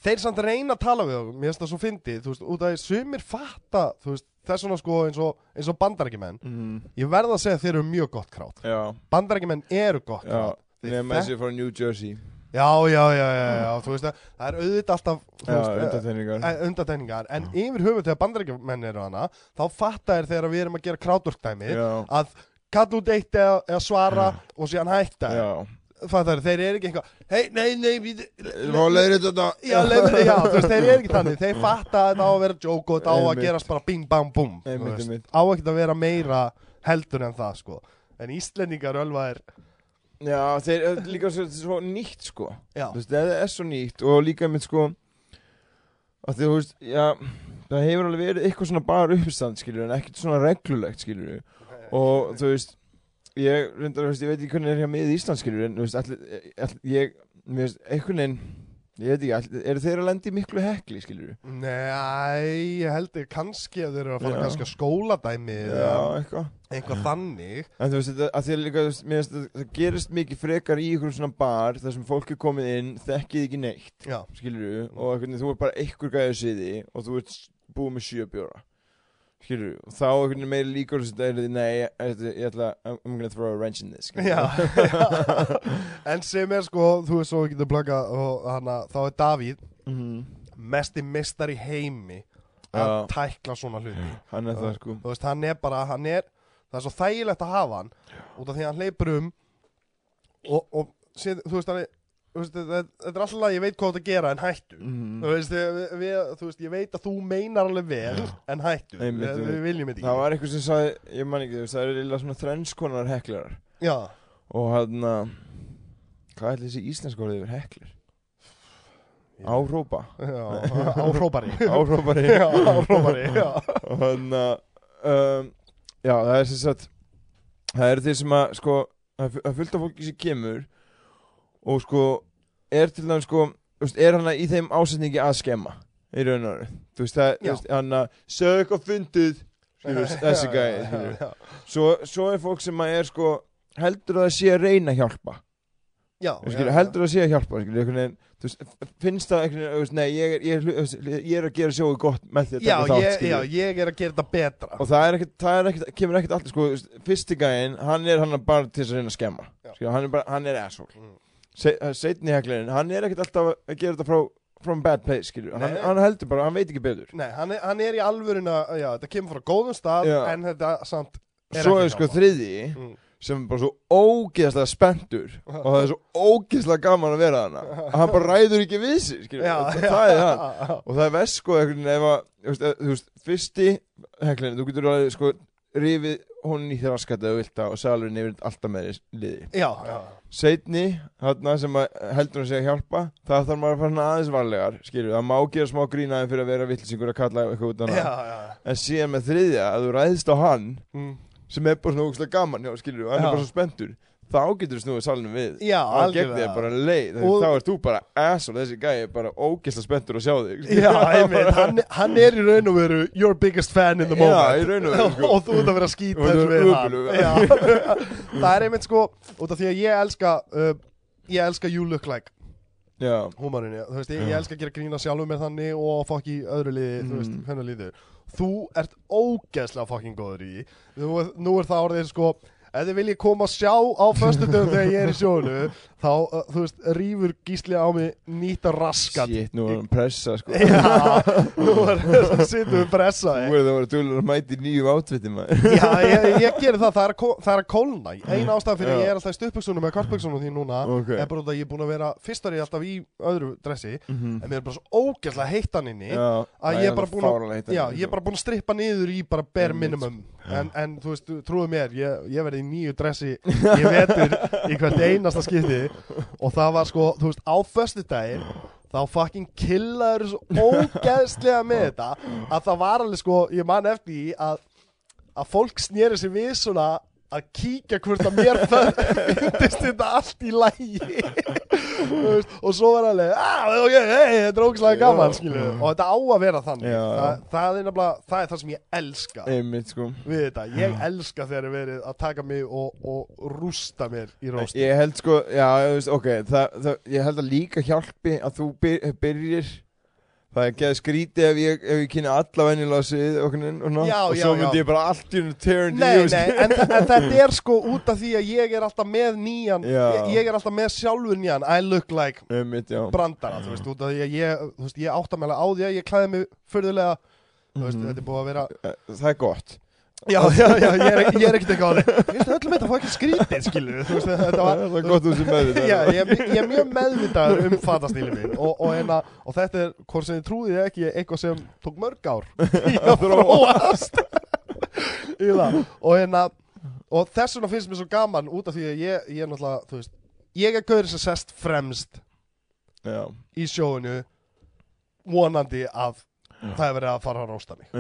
[SPEAKER 1] þeir samt reyna að tala við okkur mér finnst það svo fyndið, þú veist, út af því sumir fatta, þú veist, þess vegna sko eins og, eins og bandarækjumenn,
[SPEAKER 2] Mhm.
[SPEAKER 1] ég verð að segja þeir eru mjög gott krát,
[SPEAKER 2] Já,
[SPEAKER 1] bandarækjumenn eru gott
[SPEAKER 2] já.
[SPEAKER 1] krát Þeir
[SPEAKER 2] Nefn
[SPEAKER 1] þek-
[SPEAKER 2] þessi frá New Jersey
[SPEAKER 1] já, já, já, já, já, þú veist að það er auðvitað alltaf eh,
[SPEAKER 2] undartegningar
[SPEAKER 1] eh, en yfir höfuð þegar bandarækjumenn eru hana þá fatta þér þegar við erum að gera krátvorkdæmi
[SPEAKER 2] Já,
[SPEAKER 1] að kalla út eitt eða, svara og síðan hætta.
[SPEAKER 2] Já.
[SPEAKER 1] Fattar þér, þeir eru ekki eitthvað hei, nei, nei, við
[SPEAKER 2] Má leiðir þetta.
[SPEAKER 1] Já, leifir, já, þú veist, þeir eru ekki þannig. Þeir fatta að þetta á að vera joke og þetta á að gerast bara bing, bang, boom þú veist. á ekki að vera meira heldur en það, sko. En Íslendingar ölva er
[SPEAKER 2] Já, þeir er líka svo, svo nýtt sko.
[SPEAKER 1] Já,
[SPEAKER 2] Þú veist, það er svo nýtt og líka mitt sko að þú veist, já það hefur alveg verið eitthvað svona bara uppistand skilur en ekkert svona reglulegt skilur og þú veist ég, reyndar, þú veist, ég veit ekki hvernig er hér með Ísland skilur en þú veist, allir, allir ég mér veist, einhvern veginn ég veit ekki, eru þeir að lendi miklu hekli skilur
[SPEAKER 1] nei, ég held ég kannski að þeir eru að fara
[SPEAKER 2] Já.
[SPEAKER 1] kannski að skóladæmi
[SPEAKER 2] já,
[SPEAKER 1] eða
[SPEAKER 2] eitthvað
[SPEAKER 1] eitthvað þannig.
[SPEAKER 2] En þú veist, þetta, að því að líka, þú veist, mér finnst að það gerist mikið frekar í ykkur svona bar þar sem fólk er komið inn, þekkið ekki neitt,
[SPEAKER 1] já,
[SPEAKER 2] skilur þú, og þú er bara einhver gæðið siði og þú ert búið með sjö bjóra. Skilur, þá einhvern veginn meiri líkur að er, nei, ég, ég, ég ætla I'm gonna throw a wrench in this.
[SPEAKER 1] Já, en sem er sko, þú veist svo getum plugga og hana, þá er Davíð
[SPEAKER 2] Mhm.
[SPEAKER 1] mesti mistar í heimi að
[SPEAKER 2] Já.
[SPEAKER 1] tækla svona hluti
[SPEAKER 2] hann er það sko
[SPEAKER 1] veist, hann er bara, hann er það er svo þægilegt að hafa hann út af því að hann hleypur um og, og séð, þú veist, hann er þetta þetta er alltaf að ég veit hvað þetta gera en hættu.
[SPEAKER 2] Mhm.
[SPEAKER 1] þú, veist, við, við, þú veist, ég veit að þú meinar alveg vel en hættu,
[SPEAKER 2] Einmitt,
[SPEAKER 1] við, við viljum þetta
[SPEAKER 2] það var eitthvað sem sagði, ég man ekki þú veist, það eru lilla svona þrennskonar heklarar
[SPEAKER 1] já,
[SPEAKER 2] og hann hvað er þessi íslensk orðið yfir heklir? Árópa
[SPEAKER 1] já, áhrópari.
[SPEAKER 2] Árópari
[SPEAKER 1] já, áhrópari já.
[SPEAKER 2] og hann um, já, það er sem sagt það eru þeir sem að sko, fullt af fólki sem kemur og sko er til dæmis sko, er hann í þeim ásetningi að skemma í raun og veru þú veist, það,
[SPEAKER 1] Já.
[SPEAKER 2] hann að sög eitthvað fundið þessi gæði
[SPEAKER 1] já,
[SPEAKER 2] svo, svo er fólk sem að er sko heldur að það sé að reyna að hjálpa
[SPEAKER 1] já,
[SPEAKER 2] Þú skilur, heldur að sé að hjálpa einhvern veginn, veist, finnst það veist, nei, ég er, ég, er, ég er að gera sjóðu gott með því að
[SPEAKER 1] já,
[SPEAKER 2] taka þátt
[SPEAKER 1] ég,
[SPEAKER 2] skilur.
[SPEAKER 1] já, ég er að gera þetta betra
[SPEAKER 2] og það er ekkert, það er ekkert, kemur ekkert alltaf sko, fyrsti gæinn, hann er hann bara til þess að reyna að skemma
[SPEAKER 1] Já.
[SPEAKER 2] hann er bara, hann er asshole
[SPEAKER 1] Mm.
[SPEAKER 2] Se, setni heklirinn, hann er ekkert alltaf að gera þetta frá from bad place, skilur, hann, hann heldur bara, hann veit ekki betur.
[SPEAKER 1] Nei, hann er, hann er í alvöruna, já, þetta kemur frá góðum stað
[SPEAKER 2] Já.
[SPEAKER 1] en þetta samt er
[SPEAKER 2] svo er sko
[SPEAKER 1] hjálpa.
[SPEAKER 2] þriði
[SPEAKER 1] Mm.
[SPEAKER 2] sem er bara svo ógeðslega spenntur og það er svo ógeðslega gaman að vera hana að hann bara ræður ekki við sig skilur,
[SPEAKER 1] Já,
[SPEAKER 2] það, það er hann og það er sko einhvern veginn ef að þú veist, veist, fyrsti heklinn, þú getur alveg sko rifið honum í þér eða þú vilt það og salurinn yfir alltaf með liði
[SPEAKER 1] já, já,
[SPEAKER 2] setni, þarna sem að heldur hann sig að hjálpa það þarf maður að fara aðeins varlegar skilur, það má gera smá grínaði fyrir að vera vittlisingur að kalla eitthvað út hana
[SPEAKER 1] já.
[SPEAKER 2] en síðan með þriðja, að þú ræðist á hann
[SPEAKER 1] Mm.
[SPEAKER 2] sem er bara svona ógustlega gaman og hann
[SPEAKER 1] Já.
[SPEAKER 2] er bara svo spenntur þá getur þú snúið salnum við.
[SPEAKER 1] Já,
[SPEAKER 2] og gegn þig bara leið.
[SPEAKER 1] Og-
[SPEAKER 2] þá ert þú bara asshole, þessi gæi er bara ógeðslega spenntur að sjá þig.
[SPEAKER 1] Já, einmitt, hann, hann er í raun og veru your biggest fan in the
[SPEAKER 2] Já,
[SPEAKER 1] moment.
[SPEAKER 2] í raun og veru, sko.
[SPEAKER 1] og þú ert að vera
[SPEAKER 2] þú
[SPEAKER 1] þessu við hann. Já. Það er einmitt sko út af því að ég elska uh, ég elska You Look Like
[SPEAKER 2] já,
[SPEAKER 1] húmarinn, þú veist, ég, ég
[SPEAKER 2] Já.
[SPEAKER 1] elska að gera grína sjálfur með þannig og fokk í öðru liði, þú veist,
[SPEAKER 2] Mm.
[SPEAKER 1] hvernig líður. Þú ert ógeðslega fokking góður í er- nú er það orðið sko ef þið viljið koma að sjá á föstudöfum þegar ég er í sjónu þá, uh, þú veist, rýfur gísli á mig nýta raskat.
[SPEAKER 2] Shit, nú er hann pressa sko.
[SPEAKER 1] Já, nú er sittum við
[SPEAKER 2] Þú
[SPEAKER 1] pressaði
[SPEAKER 2] er það að vera tölur að mæti nýjum átvitti maður.
[SPEAKER 1] Já, ég, ég gerir það, það er kó- það er kólna. Einn ástæð fyrir að ég er alltaf í stuppbuksunum eða kvartbuksunum því núna
[SPEAKER 2] Ok.
[SPEAKER 1] er bara að ég er búin að vera fyrstar í alltaf í öðru dressi
[SPEAKER 2] Mhm.
[SPEAKER 1] en mér er bara svo ógæslega heittan inni
[SPEAKER 2] Já,
[SPEAKER 1] að ég er bara búin að
[SPEAKER 2] sko.
[SPEAKER 1] að strippa niður í bara bare minimum en, en þú veist, trúðu mér, ég, ég verði í nýju dressi ég vetur í hvert einasta skipti. Og það var sko, þú veist, á föstu daginn þá fucking killaður svo ógeðslega með þetta að það var alveg sko, ég man eftir því að að fólk snýri sig við svona að kíkja hvort að mér finnst þetta allt í lægi og svo var alveg ah, ok, hey, þetta er ógæslega gaman
[SPEAKER 2] Já.
[SPEAKER 1] og þetta á að vera þannig.
[SPEAKER 2] Já.
[SPEAKER 1] Þa, það, er nefnilega, það er það sem ég elska
[SPEAKER 2] Einmitt sko.
[SPEAKER 1] við þetta, ég elska þegar er verið að taka mig og, og rústa mér í róst
[SPEAKER 2] Ég held sko, já, ég ok það, það, Ég held að líka hjálpi að þú byr, byrjir Það er geða skrítið ef ég, ég kynni alla venjulega svið og, og, og svo myndi ég bara allt í hennu tearing
[SPEAKER 1] Nei, nei, en, en þetta er sko út af því að ég er alltaf með nýjan ég, ég er alltaf með sjálfur nýjan. I look like
[SPEAKER 2] já.
[SPEAKER 1] brandara, þú veist, út af því að ég, veist, ég átta meðlega á því að ég klæði mig förðulega, þú veist,
[SPEAKER 2] Mhm.
[SPEAKER 1] þetta er búið að vera
[SPEAKER 2] Eh, Það er gott
[SPEAKER 1] Já, já, já, ég er, ég er ekkert eitthvað á því Ég veist, öllum þetta fór ekki skrítið, skilur Þú veist, þetta var
[SPEAKER 2] Það er gott þú sem með
[SPEAKER 1] Já, ég, ég er mjög meðvitaður um fatastíli minn og, og, hérna, og þetta er, hvort sem þið trúið ég ekki, eitthvað sem tók mörg ár. Að þróast. í það. Og, hérna, og þess vegna finnst mér svo gaman út af því að ég, ég er náttúrulega, þú veist ég er gaurið sem sest fremst
[SPEAKER 2] Já,
[SPEAKER 1] í sjóinu vonandi að það er verið að fara að rósta mig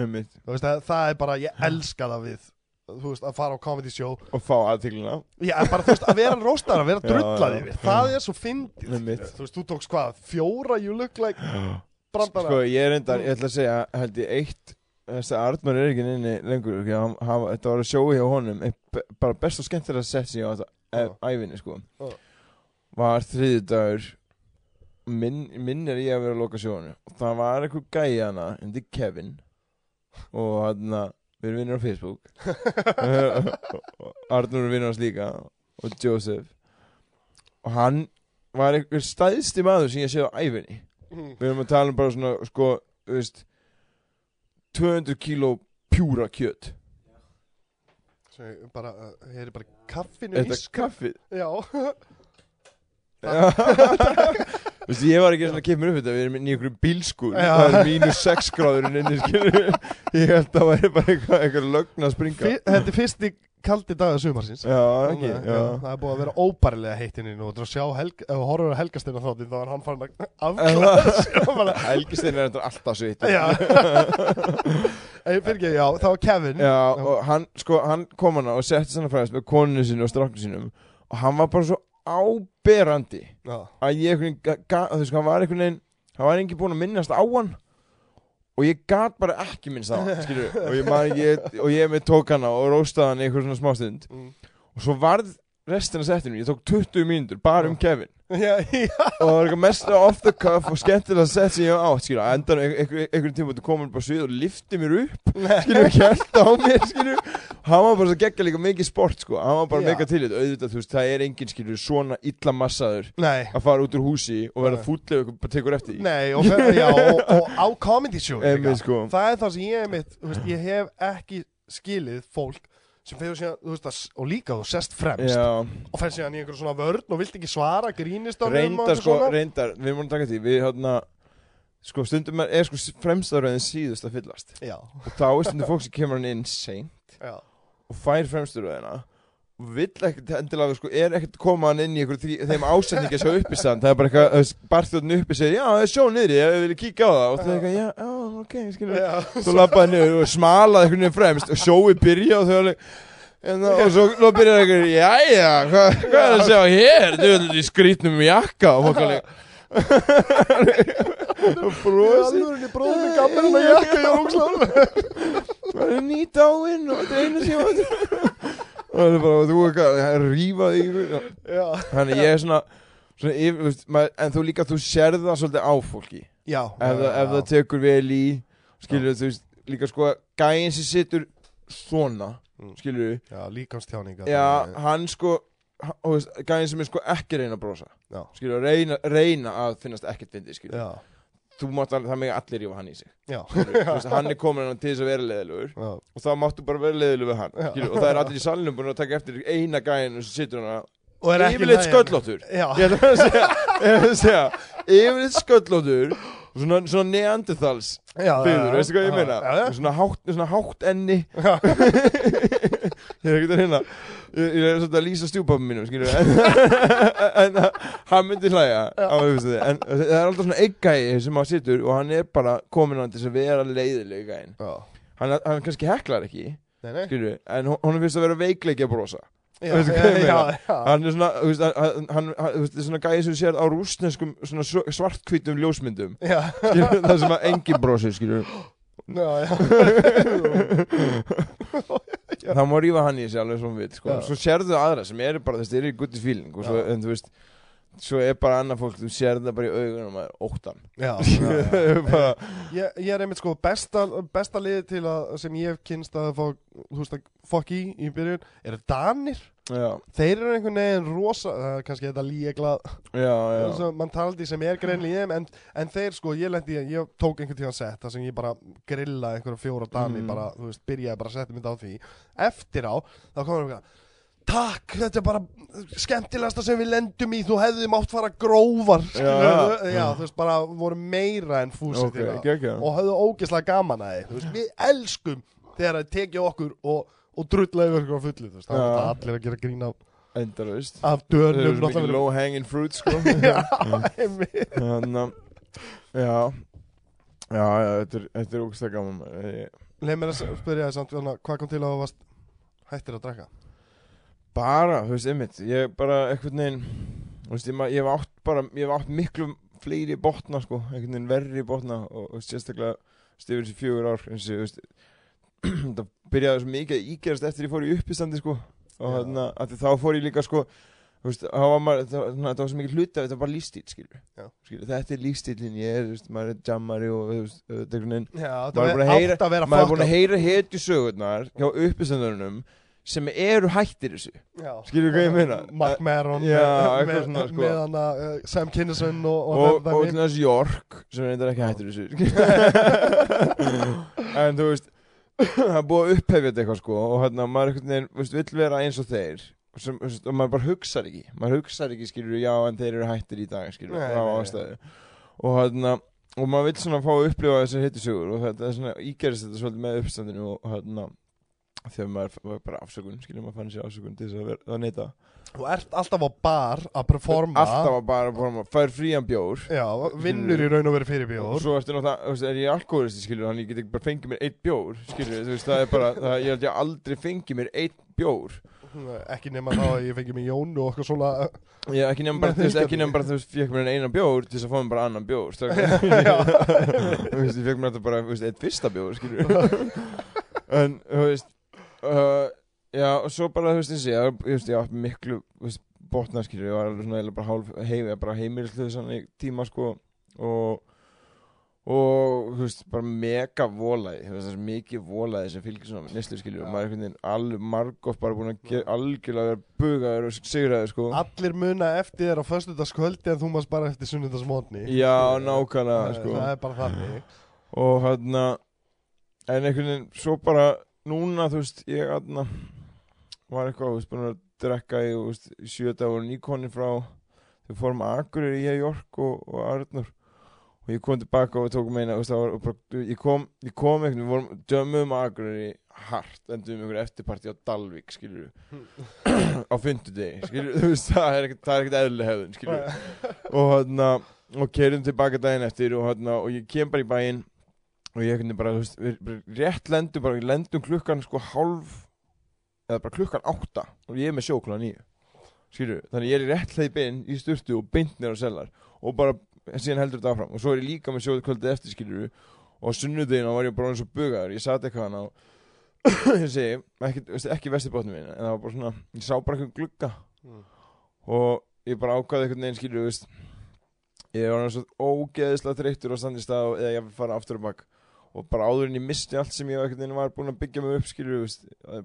[SPEAKER 1] Þú veist, það, það er bara, ég elska það við þú veist, að fara á comedy show.
[SPEAKER 2] Og fá aðtíklina
[SPEAKER 1] Já, bara þú veist, að vera róstar, að vera
[SPEAKER 2] já.
[SPEAKER 1] yfir Það er svo fyndið. Þú veist, þú tókst hvað, fjóra you look like brandara
[SPEAKER 2] Sko, ég er endar, ég ætla að segja held ég eitt Þessi Arnmar er ekki inni lengur ekki, hann, hann, Þetta var að sjói hjá honum Bara best og skemmtilega sett sig á þetta
[SPEAKER 1] Já.
[SPEAKER 2] e- Ævinni sko. Var þriðjudagur minn, minn er ég að vera að loka sjónu Og það var eitthvað gæi hana Hindi Kevin. Og hann við erum vinnir á Facebook. Arnur er vinnir hans líka og Joseph. Og hann var einhver stæðsti maður sem ég séð á æfinni við erum að tala um bara svona sko, veist 200 kíló pjúra kjöt.
[SPEAKER 1] Svo bara, hér er bara kaffinu
[SPEAKER 2] Þetta er
[SPEAKER 1] ískur.
[SPEAKER 2] kaffi
[SPEAKER 1] Já,
[SPEAKER 2] Já, Þú veist, ég var ekki að kemur upp þetta Við erum í einhverju bílskur
[SPEAKER 1] Já.
[SPEAKER 2] Það er mínus 6 gráður inni, skilur Ég held að það væri bara eitthvað, eitthvað lögn að springa.
[SPEAKER 1] Fi- þetta er fyrsti kaldi dag af sumarsins.
[SPEAKER 2] Já, ekki,
[SPEAKER 1] að,
[SPEAKER 2] já.
[SPEAKER 1] Það er búið að vera óbærilega heitt inn í nú og þú ef þú horfur að helgastina þáttin þá er hann farin að afklæða og
[SPEAKER 2] Helgisteinn er alltaf
[SPEAKER 1] Já. Ég fyrir ekki, já, það var Kevin.
[SPEAKER 2] Já, og hann, sko, hann kom hana og setti svona fræðist með koninu sinu og stráknu sínum. Og hann var bara svo áberandi
[SPEAKER 1] Já,
[SPEAKER 2] að ég einhvern veginn, hann var einhvern veginn hann var engin búinn að minnast á hann og ég gat bara ekki minnst á hann skilur, og ég man ekki, og ég með tók hana og róstaði hann einhver svona smástund.
[SPEAKER 1] Mm.
[SPEAKER 2] og svo varð restina settinu, ég tók 20 mínútur bara um Kevin
[SPEAKER 1] já, já.
[SPEAKER 2] og það var eitthvað mest off the cuff og skemmtilega sem ég hef átt skilur, að endan einhvern tíma komur bara svið og lifti mér upp. Skilur, held á mér skilur. Hann var bara svo geggja líka mikið sport sko. Hann var bara mega til þetta, auðvitað þú veist það er engin skilur svona illa massaður
[SPEAKER 1] Nei,
[SPEAKER 2] að fara út úr húsi og vera
[SPEAKER 1] Nei.
[SPEAKER 2] fúllega og bara tekur eftir
[SPEAKER 1] nei, og, fer, já, og, og á comedy show.
[SPEAKER 2] Einmitt, sko.
[SPEAKER 1] Það er það sem ég mitt, þú veist, ég hef ekki skilið fólk sem fyrir síðan, þú veist, að, og líka þú sest fremst
[SPEAKER 2] Já,
[SPEAKER 1] og fyrir síðan í einhver svona vörn og vilt ekki svara, grínist á
[SPEAKER 2] reyndar sko, reyndar við múum taka því, við hérna sko stundum er, er sko fremstaröðin síðust að fyllast.
[SPEAKER 1] Já,
[SPEAKER 2] og þá er stundum fólk sem kemur hann inn seint
[SPEAKER 1] já,
[SPEAKER 2] og fær fremstaröðina vill ekkert endilega sko, er ekkert koma hann inn í því, þeim ásetningi sem uppi stand það er bara eitthvað, barþjóðin uppi segir já, það er sjó niðri, ég vil kíkja á það. Og það er eitthvað, já, já, ok, skilur
[SPEAKER 1] já.
[SPEAKER 2] svo lappaði niður og smalaði einhvern veginn fremst og sjói byrja og þau alveg en, það- og svo, svo byrjaði einhvern veginn jæja, hvað hva er að segja hér? Veit, í skrítnum jakka. Og fólk alveg og brosi
[SPEAKER 1] Alveg bróðum í gammal en að jakka ég er ógslaður
[SPEAKER 2] það er nýt áinn og þetta einu sem og það er bara, þú er eitthvað að rífa þig
[SPEAKER 1] Já,
[SPEAKER 2] þannig ég er svona, svona yfir, veist, maður, en þú líka, þú sérð það svolítið á fólki.
[SPEAKER 1] Já.
[SPEAKER 2] Ef, það, ef það tekur vel í skilur þú veist, líka sko gæinn sem situr svona
[SPEAKER 1] Mm.
[SPEAKER 2] skilur
[SPEAKER 1] Já, líkamstjáninga
[SPEAKER 2] Já, hann sko hann- þú veist, gæðin sem er sko ekki reyna að brosa.
[SPEAKER 1] Já.
[SPEAKER 2] skilur, reyna, reyna að finnast ekkert fyndið, skilur,
[SPEAKER 1] Já,
[SPEAKER 2] þú mátt alveg, það mega allir rífa hann í sig, veist, hann er komin til þess að vera leðilegur og þá máttu bara vera leðilegur við hann,
[SPEAKER 1] Já.
[SPEAKER 2] skilur, og það er allir í salnum búin að taka eftir eina gæðin sem situr hann
[SPEAKER 1] ekki
[SPEAKER 2] yfirleitt sköllóttur. Ég ætla að segja, að segja yfirleitt sköllóttur svona, svona neanderthals
[SPEAKER 1] já
[SPEAKER 2] byggður, veistu hvað ég meina? svona hátt, enni. Ég er ekkert að hérna ég, ég er svona að lýsa stjúpapum mínum skilur en, en hann myndi hlæja á auðvitað en það er alltaf svona einn gæi sem að situr og hann er bara komin hann til þess að vera leiðileg gæin hann, hann kannski heklar ekki
[SPEAKER 1] Nei, nei.
[SPEAKER 2] skilur en hon- honum finnst að vera veikleiki að brosa.
[SPEAKER 1] Já, já, já
[SPEAKER 2] hann er svona hann, hann, hann, er svona gæi sem sér á sv- svartkvítum ljósmyndum. Skilur það sem að engin brosir skilur
[SPEAKER 1] já, já
[SPEAKER 2] það má rífa hann í sig alveg svona við sko. Svo sérðu aðra sem eru bara þess, þeir eru í guttis feeling og svo, en þú veist svo er bara annað fólk, þú sérðu það bara í augunum að óttan.
[SPEAKER 1] Já, já, já.
[SPEAKER 2] bara,
[SPEAKER 1] Ég, ég er einmitt sko besta, besta lið til að sem ég hef kynst að fá þú veist að fokk í í byrjun eru Danir.
[SPEAKER 2] Já,
[SPEAKER 1] þeir eru einhvern veginn rosa það er kannski þetta líegla
[SPEAKER 2] já, já,
[SPEAKER 1] sem mann taldi sem er greinlega en, en þeir sko, ég lendi, ég tók einhvern tíðan sett þar sem ég bara grilla einhverja fjóra dani
[SPEAKER 2] Mm.
[SPEAKER 1] bara, þú veist, byrjaði bara að setja mynd á því. Eftir á, þá við eitthvað Takk, þetta er bara skemmtilegasta sem við lendum í, þú hefði mátt fara grófar.
[SPEAKER 2] Já.
[SPEAKER 1] já, þú veist, bara voru meira en fúsi
[SPEAKER 2] ok,
[SPEAKER 1] til það
[SPEAKER 2] ekki, ekki.
[SPEAKER 1] Og höfðu ógeðslega gaman að þið veist, við elskum þegar það tekja okkur og, og drulla yfir okkur á fullu það
[SPEAKER 2] Já.
[SPEAKER 1] er allir að gera grín af,
[SPEAKER 2] endar, veist
[SPEAKER 1] af
[SPEAKER 2] svo mikið low hanging fruit sko.
[SPEAKER 1] Já, einmitt.
[SPEAKER 2] þannig að já. Já, þetta er, þetta er ógstæð gaman
[SPEAKER 1] Leif mér að spyrja þið samt hvað kom til að þú varst hættir að drekka
[SPEAKER 2] bara, þú veist, einmitt ég bara, þú veist, ég, hef átt bara, ég hef átt miklu fleiri botna, sko, einhvern veginn verri botna og, og sérstaklega stifur þessi fjögur ár eins og, veist það byrjaði svo mikið að ígerast eftir ég fór í uppistandi, sko og
[SPEAKER 1] Já.
[SPEAKER 2] þarna, að þá fór ég líka, sko þú veist, maður, það, það var svo mikið hluti af þetta var bara lífstíl, skilur, skilur þetta er lífstílinn, ég er, veist, maður er jammari og, veist, þetta er einhvern veginn Maður er búin að heyra-
[SPEAKER 1] átt að vera
[SPEAKER 2] maður er búin að
[SPEAKER 1] fuck
[SPEAKER 2] heyra hetju sögurnar hjá uppistandunum sem eru hættir þessu skilur hvað ég meina
[SPEAKER 1] Mark Maron
[SPEAKER 2] Já,
[SPEAKER 1] með,
[SPEAKER 2] svona, sko.
[SPEAKER 1] með hana uh, Sam Kinison og, og,
[SPEAKER 2] og,
[SPEAKER 1] það
[SPEAKER 2] og
[SPEAKER 1] dæmi.
[SPEAKER 2] til þess York sem er eitthvað ekki hættur þessu en þú veist það er búið að upphefja þetta eitthvað sko og hérna maður einhvern veginn þú veist, vill vera eins og þeir sem, þú veist, og maður bara hugsar ekki maður hugsar ekki skilur já en þeir eru hættir í dag skilur
[SPEAKER 1] nei, nei.
[SPEAKER 2] ástæðu og hérna og maður vill svona fá að upplifa þessar hittisögur og þetta er svona ígerist þetta svolítið með uppstandinu og hérna þegar maður var bara afsökun skilur maður fann sér afsökun til þess að, vera, að neyta
[SPEAKER 1] Þú ert alltaf á bar að performa.
[SPEAKER 2] Alltaf að bara, bara fær frían bjór.
[SPEAKER 1] Já, vinnur í raun og verið fyrir
[SPEAKER 2] og
[SPEAKER 1] bjór.
[SPEAKER 2] Svo ertu náttúrulega, er ég alkoholisti skilur þannig ég get ekki bara fengið mér eitt bjór skilur, þú veist, það er bara, það, ég held ég aldrei fengið mér eitt bjór.
[SPEAKER 1] Ekki nema þá að ég fengi mig Jónu og okkur svona
[SPEAKER 2] ég ekki nefn bara,
[SPEAKER 1] það
[SPEAKER 2] ekki nefn bara þú veist, fekk mér einan bjór til þess að fá mér bara annan bjór þú veist, ég fekk mér þetta bara, eitt fyrsta bjór en, þú veist uh, já, og svo bara, þú veist, þessi ég, þú veist, ég átt miklu, þú veist, botna skilur, ég var alveg svona, eiginlega bara hálf heimi, bara heimilislu þannig tíma, sko. Og og þú veist, bara mega volaði þú veist, það er mikið volaði sem fylgir svona neslu skilur, og maður er einhvern veginn alveg margótt bara búin að gera algjörlega vera bugaður og sigraður sko.
[SPEAKER 1] Allir muna eftir þér á föstudagskvöldi en þú mást bara eftir sunnudagsmótni
[SPEAKER 2] já, nákvæmlega sko
[SPEAKER 1] Það er bara þannig.
[SPEAKER 2] Og hérna en einhvern veginn, svo bara núna, þú veist, ég hérna var eitthvað, þú veist, búin að drekka í, þú veist, í sjö dagur nýkonni frá þau fórum að Akureyri í York og, og Arnur og ég kom tilbaka og tókum eina, þú veist, það var bara, ég kom, ég kom veginn, við vorum dömum að Akureyri hart, endum um einhver eftirparti á Dalvík, skilur á fundudegi, skilur, þú veist, það er ekkert, er eðlileg hefðun, skilur og hérna, og keirðum tilbaka daginn eftir og hérna, og ég kem bara í bæinn og ég veginn bara, þú veist, við rétt lendum bara, lendum klukkan sko hálf eða bara klukkan átta. Og ég er með sjóklan nýju skilur, þannig ég er rétt hleyp inn í sturtu og beint nýr á sellar. Og bara, síðan heldur þetta áfram. Og svo er ég líka með sjóðu kvöldið eftir skilur og sunnudegina var ég bara eins og bugaður. Ég satt eitthvað hann á ég segi, ekki, ekki vestibotnum minn en það var bara svona, ég sá bara eitthvað glugga.
[SPEAKER 1] Mm.
[SPEAKER 2] og ég bara ákvaði einhvern veginn skilur, veist ég var svo ógeðislega þreyttur á standi stað eða ég fara aftur og bak og bara áður en ég misti allt sem ég var búin að byggja mig upp skilur,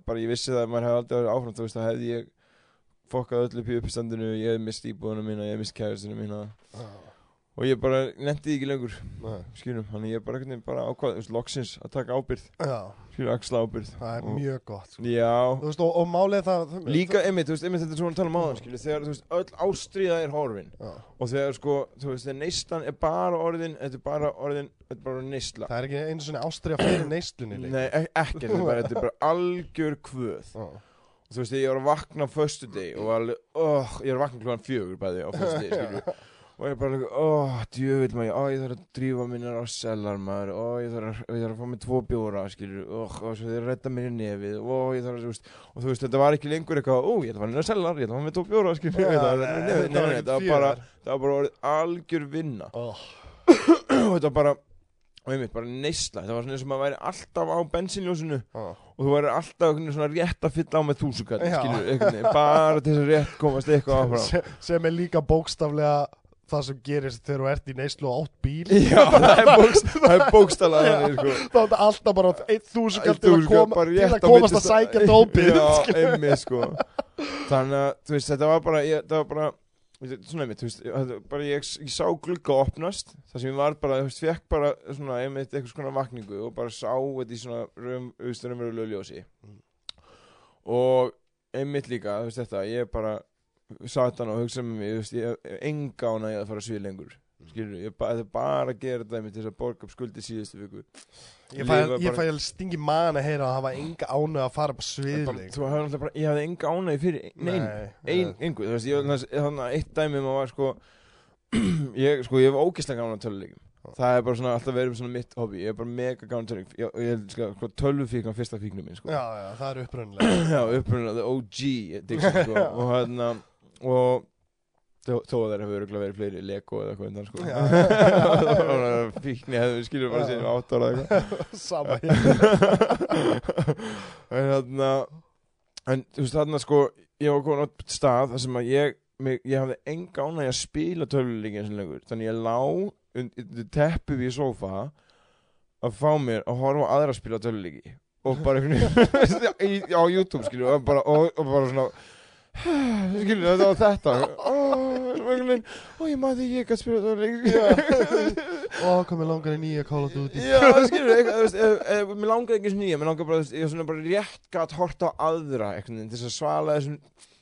[SPEAKER 2] bara ég vissi það að maður hefði aldrei verið áfram veist, þá hefði ég fokkað öllu í uppstandinu ég hefði mist íbúðuna mína, ég hefði mist kæristinu mína og ég bara nefndi því ekki lengur. Skilur, þannig ég bara bara ákvað loksins að taka ábyrgð,
[SPEAKER 1] Já,
[SPEAKER 2] skilur, axla ábyrgð.
[SPEAKER 1] Það er
[SPEAKER 2] Og-
[SPEAKER 1] mjög gott sko. veist, og, og málið það það-
[SPEAKER 2] líka einmitt þetta er svona að tala um áðan skilur, þegar, veist, öll ástríða er horfin.
[SPEAKER 1] Já.
[SPEAKER 2] og þegar sko, þú veist, þegar neistan er bara orðin, þetta er bara orðin þetta er bara neistla
[SPEAKER 1] Það er ekki einu svona ástriða fyrir neistlunni.
[SPEAKER 2] Nei, ek- ekkert, þetta er bara, þetta er bara algjör kvöð.
[SPEAKER 1] Já.
[SPEAKER 2] og þú veist, ég var að vakna á föstu deg og var alveg, oh, ég er að vakna klúan fjögur bæði á föstu deg, skilju og ég bara, oh, djövill maður, ó, ég þarf að drífa minnir á sellar maður, ó, ég þarf að, ég þarf að fá mig tvo bjóra, skilju, oh, og svo að redda mér í nefið, ó, ég þarf að, þú veist, og þú veist, þetta var ekki lengur eitthvað, ó, ég ætla að fara inn á sellar, ég ætla að fá mig tvo bjóra, ég
[SPEAKER 1] nei,
[SPEAKER 2] í nefið,
[SPEAKER 1] þetta var
[SPEAKER 2] nei, nei,
[SPEAKER 1] ekkert
[SPEAKER 2] þetta var bara, það var bara orðið algjör vinna. Og þetta var bara, og einmitt, bara neysla, þetta var svona eins og maður væri alltaf á bensinljósinu
[SPEAKER 1] Já.
[SPEAKER 2] og þú væri alltaf svona rétt að fylla á með þúsukall
[SPEAKER 1] Já.
[SPEAKER 2] skilur, bara til þess að rétt komast eitthvað áfram.
[SPEAKER 1] Se, sem er líka bókstaflega það sem gerist þegar þú ert í neyslu og átt bíl.
[SPEAKER 2] Já, það er, bókst, það er bókstala þannig, sko.
[SPEAKER 1] þá er þetta alltaf bara 1000 kall til að koma til að komast að sækja dópið
[SPEAKER 2] Já, einmitt, sko. Þannig að, þú veist, þetta var bara, ég, þetta var bara Svona einmitt, þú veist, bara ég, ég sá glugga opnast Það sem ég var bara, þú veist, fekk bara svona einmitt eitthvað svona vakningu Og bara sá þetta í svona raumverulegu ljósi.
[SPEAKER 1] Mm.
[SPEAKER 2] Og einmitt líka, þú veist þetta, ég bara Satan og þú veist, ég hef enga ána ég að fara að svið lengur. Skilur, ég ba- er bara að gera þetta til þess að borga upp skuldi síðustu viku.
[SPEAKER 1] Ég fæ, ég fæ alveg stingi man að heyra að hafa enga ánu að fara på svið
[SPEAKER 2] bara, þú hafði náttúrulega bara, ég hafði enga ánægi fyrir neinu, ein, engu, þú veist, ég þannig að eitt dæmi maður var sko ég, sko, ég hef ógislega gána töluleikum það er bara svona alltaf verið svona mitt hobby. Ég er bara mega gána töluleikum ég, ég sko, tölvufíkan fyrsta fíknum minn sko.
[SPEAKER 1] Já, já, það er upprunnilega
[SPEAKER 2] já upprunnilega the OG addiction sko. Og hérna og þó þó að þeir hefur verið fleiri Lego eða eitthvað undan sko. Fíkni hefur skilur bara síðan átt ára eitthvað.
[SPEAKER 1] Sama
[SPEAKER 2] en þarna en þú veist þarna sko ég var komin á stað þar sem að ég mig, ég hafði enga ánægja að spila töluleiki eins og lengur. Þannig ég lá teppu við sófa að fá mér að horfa aðra að spila töluleiki og bara á YouTube skilju og bara, og, og bara svona skilju þetta og þetta. Og og ég maður því ég gæti spila töluleiki
[SPEAKER 1] Ó, hvað mér langar í nýja Call of Duty.
[SPEAKER 2] Já, skilur, mér langar ekki nýja, mér langar bara, ég svona bara rétt gætt horta á aðra, til þess að svala þessum,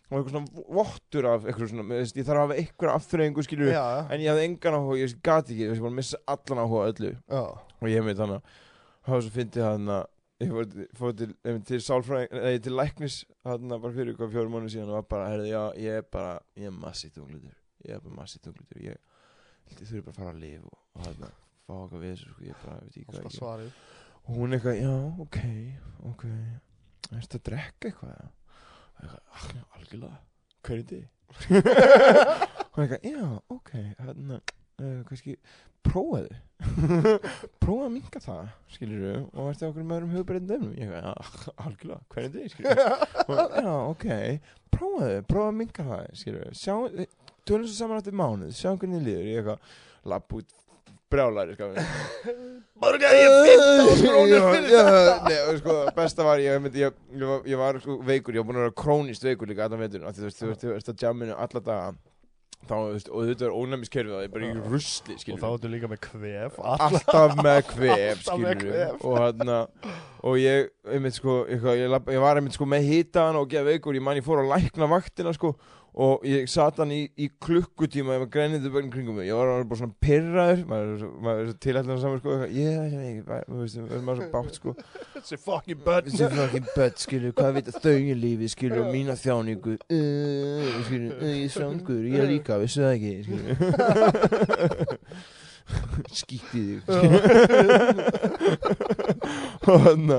[SPEAKER 2] og eitthvað svona vottur af eitthvað svona, ég þarf að hafa eitthvað afþreyingu, skilur, en ég hafði engan áhuga, ég gæti ekki, ég bara missa allan áhuga öllu,
[SPEAKER 1] já,
[SPEAKER 2] og ég veit þannig að, hafa svo fyndið að, ég fór, fór til, til sálfræðing, nei, til læknis, hann bara fyrir eitthvað fjórum mánu síðan og var bara, herði, já, ég er bara, ég er massið tunglutur, ég er bara massið tunglutur, ég, ég þurfi bara að fara að lifa og, og hann fá okkar við þessu, sko, ég bara, veit hvað ég
[SPEAKER 1] svarið
[SPEAKER 2] og hún eitthvað, já, ok, ok Ertu að drekka eitthvað? eða?" Og eitthvað, "Ah, já, algjörlega Hver er þið? hún eitthvað, já, ok Þannig, uh, kannski Prófaðu. Prófa að minka það, skilur við Og ertu okkur með öðrum hugbreyndum Ég eitthvað, já, algjörlega, hver er þið, skilur við Já, ok, prófaðu Prófa að minka það, skilur við Sjá, tölum svo saman eftir mánuð Sjá hvernig þið líður, ég eitthvað Lapp út brjálæri, sko
[SPEAKER 1] Borgaði ég 15 krónur
[SPEAKER 2] Já,
[SPEAKER 1] fyrir þetta.
[SPEAKER 2] og sko, besta var ég, ég, ég, ég, var, sko veikur, ég var búin að vera krónist veikur líka allan því þú veist, þú veist, þú veist að jamminu alla daga, þá, og þetta er ónæmiskerfið, það er bara í rusli,
[SPEAKER 1] Og þá ertu líka með kvef
[SPEAKER 2] alltaf með kvef,
[SPEAKER 1] Alltaf með
[SPEAKER 2] skilur
[SPEAKER 1] kvef.
[SPEAKER 2] og hann og ég, einmitt sko, ég, ég var einmitt sko með hitaðan og geða veikur, ég man ég fór að lækna vaktina sko og ég sat hann í, í klukkutíma ég var grænið börn kringum mig, ég var bara svona pirraður, maður er maður er tilætlan saman sko, ég, veist, við erum maður svo bátt sko.
[SPEAKER 1] Þessi fucking börn.
[SPEAKER 2] Þessi fucking börn, skilur, hvað veit þau í lífi, skilur, og mína þjáningu. Uh, skilur, uh, ég er svangur, ég er líka, vissu það ekki, skilur. Skítið þig. Og hann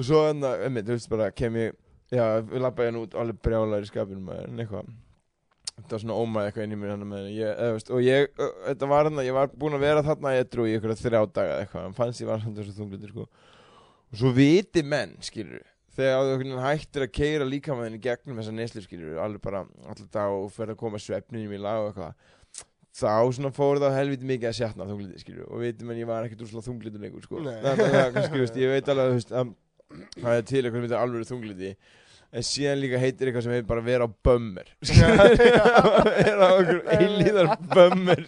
[SPEAKER 2] og svo hann, þú veist bara, kem ég já, við labbaði hann út alveg brjálar í skapinu maður, en eitthvað. Þetta var svona ómæð eitthvað inn í mér hann með ég, veist, og ég, þetta var hann ég var búinn að vera þarna í edru í eitthvað þrjá daga eitthvað, en fannst ég var samt þessu þunglindur sko. og svo viti menn skilur þegar veginn hættir að keira líkamæðin í gegnum þessa neyslu skilur alveg bara alltaf dag og fer að koma svefninum í lag og eitthvað þá svona fór það helviti mikið að sjatna þunglindi skilur og viti menn ég var ekkert úr svona það það er en síðan líka heitir eitthvað sem heitir bara vera á bömmir vera á okkur eilíðar bömmir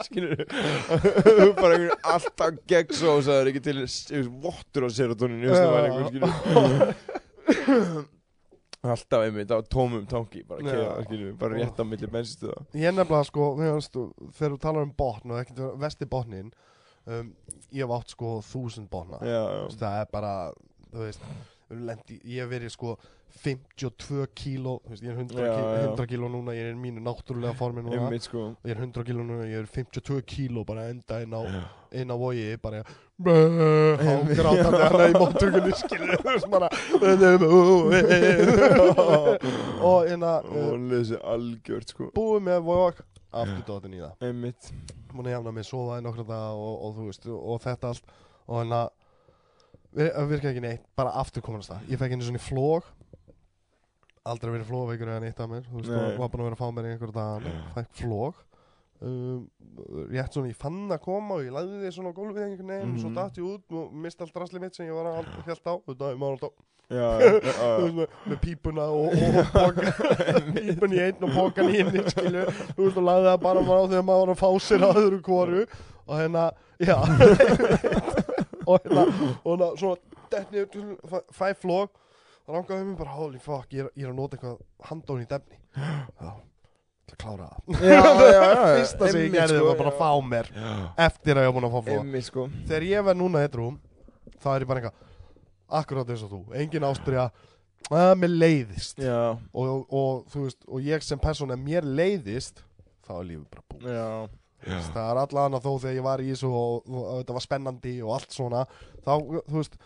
[SPEAKER 2] bara einhvern alltaf gegnsósaður ekki til vottur á serotonin alltaf einmitt á tómum tanki bara, rétt á milli bensinstöða
[SPEAKER 1] Ég er nefnilega sko, þegar, þú- þegar þú talar um botn og ekkert vesti botnin um, Ég hef átt sko þúsund botna. Það er bara, þú veist lendi, Ég hef verið sko 52 kíló Ég er 100,
[SPEAKER 2] Já,
[SPEAKER 1] kíló,
[SPEAKER 2] já.
[SPEAKER 1] 100 kíló núna Ég er í mínu náttúrulega formi núna.
[SPEAKER 2] Einmitt sko.
[SPEAKER 1] Ég er 100 kíló núna, ég er 52 kíló bara enda inn á,
[SPEAKER 2] Já.
[SPEAKER 1] inn á vogi bara hágrátandi hana í móttökunni skilur og hérna uh,
[SPEAKER 2] og lesi algjört sko.
[SPEAKER 1] búið með vog aftur dóttin í það
[SPEAKER 2] einmitt.
[SPEAKER 1] Múin að jafna mig sofa í nokkra daga og, og þú veist og þetta allt. Og hérna vir- virka ekki neitt bara aftur komin að stað. Ég fekk einu svona flóg aldrei verið flóveikur eða neitt af mér. Þú veist
[SPEAKER 2] Nei.
[SPEAKER 1] og var búin að vera að fá mér í einhverja daga. Fekk flóg um, rétt svona ég fann að koma og ég lagði því svona á gólfið einhvern veginn og svo
[SPEAKER 2] Mhm.
[SPEAKER 1] datt ég út og misti allt drasli mitt sem ég var að held á. Þetta er maður alltaf með, pípuna og, og, og poka, pípun í einn og pokan í hinn skilu, þú veist og lagði það bara á þegar maður var að fá sér að öðru kóru og hérna, já og hérna, og hérna svona dett niður, fæ- flók og rangaði mig bara, holy fuck, ég er, ég er að nota eitthvað handón í defni já, það klára það. Fyrsta sem ég gerði
[SPEAKER 2] sko,
[SPEAKER 1] var bara að fá mér
[SPEAKER 2] já.
[SPEAKER 1] eftir að ég var búin að fá
[SPEAKER 2] einmitt sko.
[SPEAKER 1] Þegar ég verð núna eitthvað þá er ég bara eitthvað akkurát eins og þú, engin ástriða að mér leiðist. Og, og, og þú veist, og ég sem persóna mér leiðist, þá er lífið bara búið.
[SPEAKER 2] Já,
[SPEAKER 1] það er alla annað þó þegar ég var í þessu og, og, og þetta var spennandi og allt svona þá, þú veist,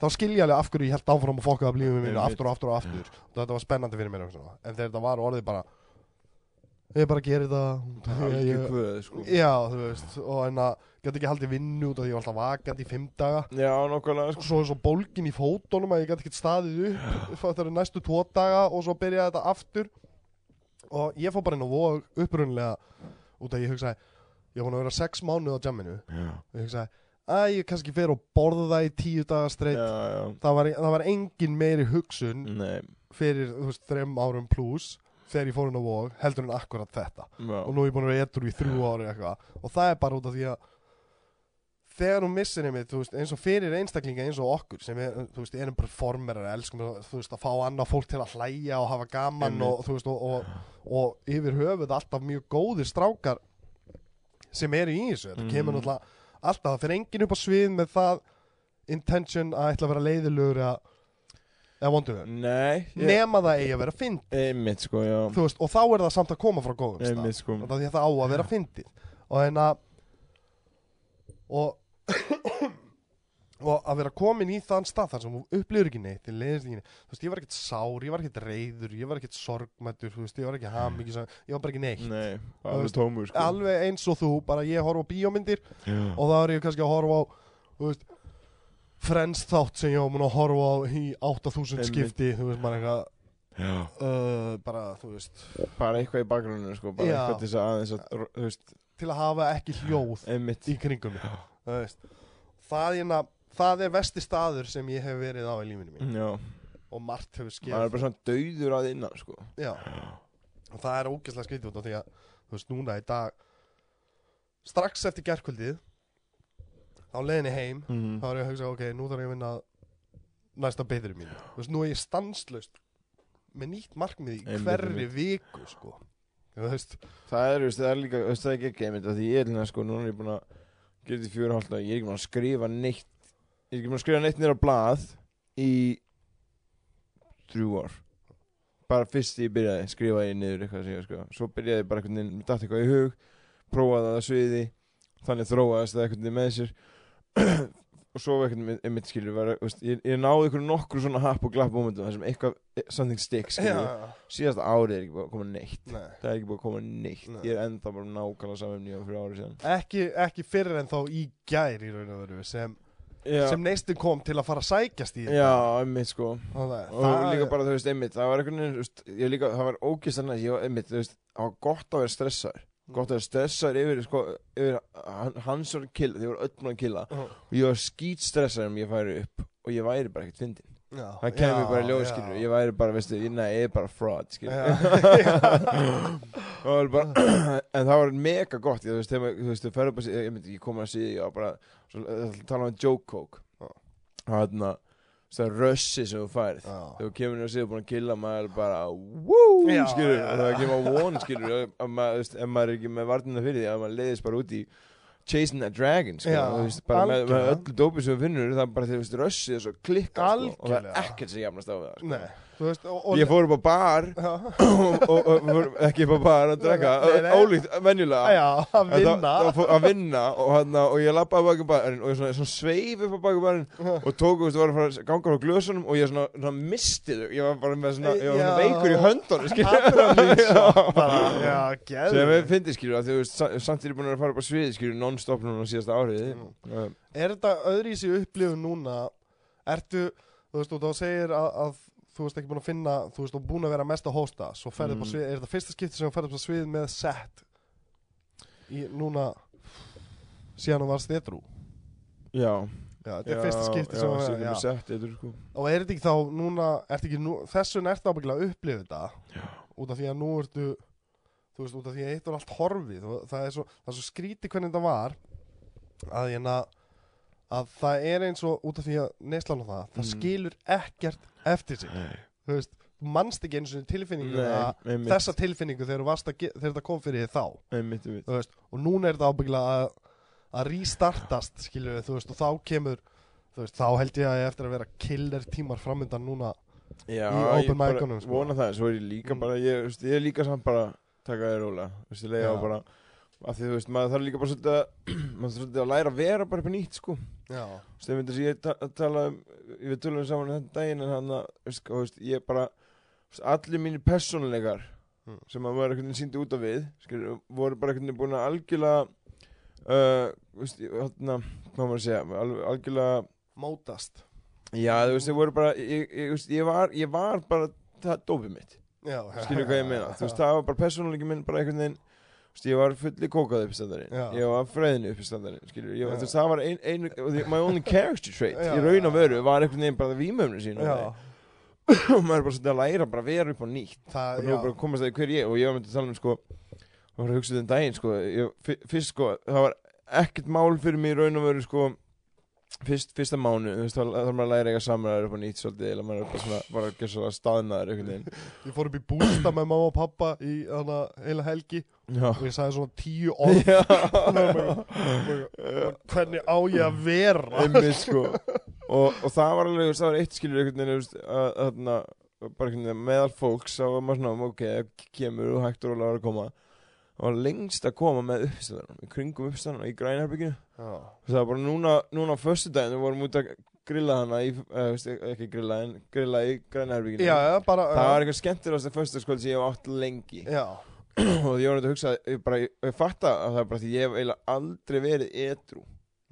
[SPEAKER 1] þá skilja alveg af hverju ég held áfram að fokka af lífið mínu
[SPEAKER 2] Einmitt.
[SPEAKER 1] aftur og aftur og aftur. Og þetta var spennandi fyrir mér og svona. en þegar þetta var orðið bara ég bara gerir það. Ég,
[SPEAKER 2] sko.
[SPEAKER 1] Já, þú veist og en að gæti ekki haldið vinnu út af því ég var alltaf vakandi í fimm daga.
[SPEAKER 2] Já, nokkulega sko.
[SPEAKER 1] Svo er svo bólgin í fótunum að ég gæti ekki staðið upp það eru næstu tvo daga og svo byrjaði þetta aftur. Og ég fór bara inn á vog upprunnilega út að ég hugsaði ég var búin að vera sex mánuð á jamminu. Og ég hugsaði að ég kannski fer og borða það í tíu daga streitt
[SPEAKER 2] já, já.
[SPEAKER 1] Það, var, það var engin meiri hugsun
[SPEAKER 2] Nei,
[SPEAKER 1] fyrir þú veist, þrem árum pluss þegar ég fór inn á vog heldur en akkurat þetta.
[SPEAKER 2] Já.
[SPEAKER 1] Og nú er ég búin að vera ettur í þrjú ári eitthvað. Og það er bara út af því að þegar hún missir einmitt, þú veist, eins og fyrir einstaklinga eins og okkur sem er, þú veist, erum performerar elskum, að, þú veist, að fá annað fólk til að hlæja og hafa gaman
[SPEAKER 2] Einmitt.
[SPEAKER 1] og, þú veist, og, og, og yfir höfuð alltaf mjög góðir strákar sem eru í þessu, þetta kemur náttúrulega alltaf, það fyrir enginn upp á svið með það intention að ætla að vera leiðilegur eða vondur
[SPEAKER 2] Nei, ég
[SPEAKER 1] nema það eigi að vera fynd,
[SPEAKER 2] Einmitt, sko, já.
[SPEAKER 1] Þú veist, og þá er það samt að koma frá góðum stað.
[SPEAKER 2] Einmitt, sko.
[SPEAKER 1] Það að það á að vera fyndið. Og hérna og og að vera komin í þann stað þar sem þú upplifur ekki neitt ekki neitt, þú veist, ég var ekkert sár, ég var ekkert reyður ég var ekkert sorgmættur, ég var ekki hamingi ég var bara ekki neitt.
[SPEAKER 2] Nei, alveg
[SPEAKER 1] veist,
[SPEAKER 2] tómur, sko.
[SPEAKER 1] alveg eins og þú, bara ég horfa á bíómyndir
[SPEAKER 2] Já,
[SPEAKER 1] og þá er ég kannski að horfa á þú veist Friends þátt sem ég var mun að horfa á í 8000
[SPEAKER 2] Einmitt.
[SPEAKER 1] skipti, þú veist, bara eitthvað uh, bara, þú veist.
[SPEAKER 2] Bara eitthvað í bakgruninu, sko Bara
[SPEAKER 1] Já.
[SPEAKER 2] eitthvað til að að, veist.
[SPEAKER 1] Til að hafa ekki hljóð
[SPEAKER 2] Einmitt.
[SPEAKER 1] í kringum það, hérna, það er vesti staður sem ég hef verið á í lífinu mín
[SPEAKER 2] Já,
[SPEAKER 1] og margt hefur
[SPEAKER 2] maður er
[SPEAKER 1] skeið
[SPEAKER 2] bara svona dauður að innan, sko.
[SPEAKER 1] Já. og það er ógeðslega skrítið út af því að þú veist núna í dag strax eftir gerkvöldið á leiðinni heim
[SPEAKER 2] mm.
[SPEAKER 1] þá er ég að hugsa ok, nú þarf ég að vinna næsta beðri mín þú veist, nú er ég stanslaust með nýtt markmið í hverri viku sko.
[SPEAKER 2] Það er, það er líka, það er ekki ekki einmitt Því ég er hérna, sko, núna er ég búin að Gera þetta í fjóra hálft Ég er ekki búin að skrifa neitt Ég er ekki búin að skrifa neitt nýra blað Í Þrjú ár. Bara fyrst ég byrjaði, skrifaði ég niður eitthvað sem ég sko. Svo byrjaði ég bara einhvern veginn Mér datt eitthvað í hug Prófaði það að sviði Þannig þróaðist það einhvern veginn með sér. Og svo einhvern veginn einmitt skilur var, veist, ég, ég náði einhverju nokkru svona happ og glapp momentum þar sem eitthvað, something sticks skilur. Síðasta árið er ekki búið að koma neitt.
[SPEAKER 1] Nei.
[SPEAKER 2] það er ekki búið að koma neitt.
[SPEAKER 1] Nei.
[SPEAKER 2] ég er ennþá bara nákvæmlega saman nýja fyrir árið síðan.
[SPEAKER 1] Ekki, ekki fyrir en þá í gær í raun og veru sem,
[SPEAKER 2] já,
[SPEAKER 1] sem neistin kom til að fara að sækjast í
[SPEAKER 2] já einmitt sko.
[SPEAKER 1] Og,
[SPEAKER 2] og líka bara þú veist einmitt það var einhvern veginn það var ógist að næst ég var einmitt veist það var gott að vera stressaður. Gott að vera stressaður yfir sko yfir hans að killa því voru öll búin að killa.
[SPEAKER 1] Já.
[SPEAKER 2] og ég var skýt stressaður um ég færi upp og ég væri bara ekkert fyndin það kemur bara í ljós
[SPEAKER 1] já.
[SPEAKER 2] skilur ég væri bara veistu nei ég er bara fraud en það var mega gott ég, þú veist, þegar, bara ég, ég, kom að síði og bara tala um joke coke. Og þarna það er rössi sem þú þegar þú kemur inn og síður búin að killa maður bara woo
[SPEAKER 1] Já,
[SPEAKER 2] skilur og það kemur á one skilur að maður, ef maður er ekki með varnina fyrir því að maður leiðist bara út í chasing that dragon þú veist, bara með, með öllu dópi sem þú finnur það er bara þegar þú veist rössi er svo klikka sko, og það er ekkert sem jafnast á við það sko.
[SPEAKER 1] Veist og, og,
[SPEAKER 2] ég fór upp á bar og, og, og ekki upp á bar að drekka. Ólíkt venjulega.
[SPEAKER 1] Að vinna.
[SPEAKER 2] fór- að vinna og, hana, og ég lappaði baki barinn og ég svona, svona sveif upp á baki barinn og tók, veist, var að ganga á glösunum og ég svona, svona misti þau. Ég var bara með svona, var svona veikur í
[SPEAKER 1] já,
[SPEAKER 2] sem ég fyndi skilur að þú veist, sa- samt er búin að fara upp á sviði skilur non-stop núna síðasta árið.
[SPEAKER 1] Er þetta öðrísi upplifun núna? Ertu, þú veist, og þá segir að, að þú veist ekki búin að finna þú veist, og búin að vera mest að hósta svo ferði upp á
[SPEAKER 2] Mm.
[SPEAKER 1] svið, er þetta fyrsta skipti sem þú ferði upp á svið með set í núna síðan þú varst þettrú
[SPEAKER 2] já,
[SPEAKER 1] Já, þetta er fyrsta skipti
[SPEAKER 2] já,
[SPEAKER 1] sem
[SPEAKER 2] já,
[SPEAKER 1] þú já.
[SPEAKER 2] ég sett þetta sko
[SPEAKER 1] Og er þetta ekki þá núna, ertu ekki nú, þessun ertu ábyggilega að upplifa þetta
[SPEAKER 2] Já.
[SPEAKER 1] út af því að nú ertu þú veist, út af því að eitt er allt horfið og það er svo, það er svo skríti hvernig þetta var að hérna að það er eins og út af því að neyslan á það, það
[SPEAKER 2] Mm.
[SPEAKER 1] skilur ekkert eftir sig,
[SPEAKER 2] Nei,
[SPEAKER 1] þú veist þú manst ekki eins og tilfinningu að
[SPEAKER 2] einmitt,
[SPEAKER 1] þessa tilfinningu þegar þú að þegar þetta kom fyrir þá,
[SPEAKER 2] einmitt, einmitt.
[SPEAKER 1] þú veist og núna er þetta ábyggilega að, að restartast skilur þú veist, og þá kemur þú veist, þá held ég að ég eftir að vera killer tímar framöndan núna
[SPEAKER 2] Já,
[SPEAKER 1] í
[SPEAKER 2] ég
[SPEAKER 1] open
[SPEAKER 2] bara
[SPEAKER 1] mic-unum, sko.
[SPEAKER 2] vona það, svo er ég líka
[SPEAKER 1] Mm.
[SPEAKER 2] bara ég, veist, ég er líka samt bara taka þér rólega veist, ég leiða
[SPEAKER 1] Já.
[SPEAKER 2] bara af því þú veist, maður þarf líka bara svolítið að maður þarf svolítið að læra að vera bara upp nýtt sko.
[SPEAKER 1] Já,
[SPEAKER 2] ég myndi að ég ta tala um við tölum saman þetta daginn en hann að veist, og, veist, ég bara veist, allir mínir persónuleikar
[SPEAKER 1] Mm.
[SPEAKER 2] sem að var einhvern veginn síndi út af við skilur, voru bara einhvern veginn búin að algjörlega uh, veist, hérna, hvað maður að segja al, algjörlega
[SPEAKER 1] mótast.
[SPEAKER 2] Já, þú veist, þið voru bara, ég, ég, veist, ég, var, ég var bara það dópið mitt.
[SPEAKER 1] Já,
[SPEAKER 2] skilur hvað ég meina, þú veist, það var bara persónuleiki minn bara einhvern veginn, ég var fulli kókað uppstandarinn,
[SPEAKER 1] Já.
[SPEAKER 2] ég var ég,
[SPEAKER 1] Já.
[SPEAKER 2] þú veist, það var ein, ein, my only character trait,
[SPEAKER 1] Já,
[SPEAKER 2] í raun og veru, var einhvern veginn bara vímöfnu sín og maður er bara svolítið að læra bara að vera upp á nýtt.
[SPEAKER 1] Það,
[SPEAKER 2] og nú bara komast það í hver ég og ég var myndið að tala um sko og var að hugsa þetta um daginn sko ég, fyr- fyrst sko það var ekkert mál fyrir mig í raun og veru sko fyrst, fyrsta mánu þú veist þá er maður að læra eiga samræður upp á nýtt svolítið eða maður er bara svona bara að gera svona staðnaður einhvern veginn.
[SPEAKER 1] Ég fór upp í bústa með mamma og pappa í hana heila helgi
[SPEAKER 2] já.
[SPEAKER 1] og ég sagði svona tíu orð. Og hvernig á ég að vera?
[SPEAKER 2] Einmitt sko. Og, og það var alveg, það var eitt skilur einhvern veginn, að bara einhvern veginn meðal fólks þá var maður svona, ok, kemur og hægt og rólega að koma það var lengst að koma með uppstæðanum, í kringum uppstæðanum í grænherbygginu
[SPEAKER 1] Já,
[SPEAKER 2] það var bara núna, núna á föstu daginn við vorum út að grilla hana í, eh, ekki grilla en grilla í grænherbygginu
[SPEAKER 1] já, já, bara
[SPEAKER 2] það var eitthvað skemmtilegast að föstudagskvöld sem ég hef átt lengi.
[SPEAKER 1] Já,
[SPEAKER 2] og ég var náttúrulega að hugsa, ég, bara, ég, ég fatta að það er bara því ég hef eiginlega aldrei verið edru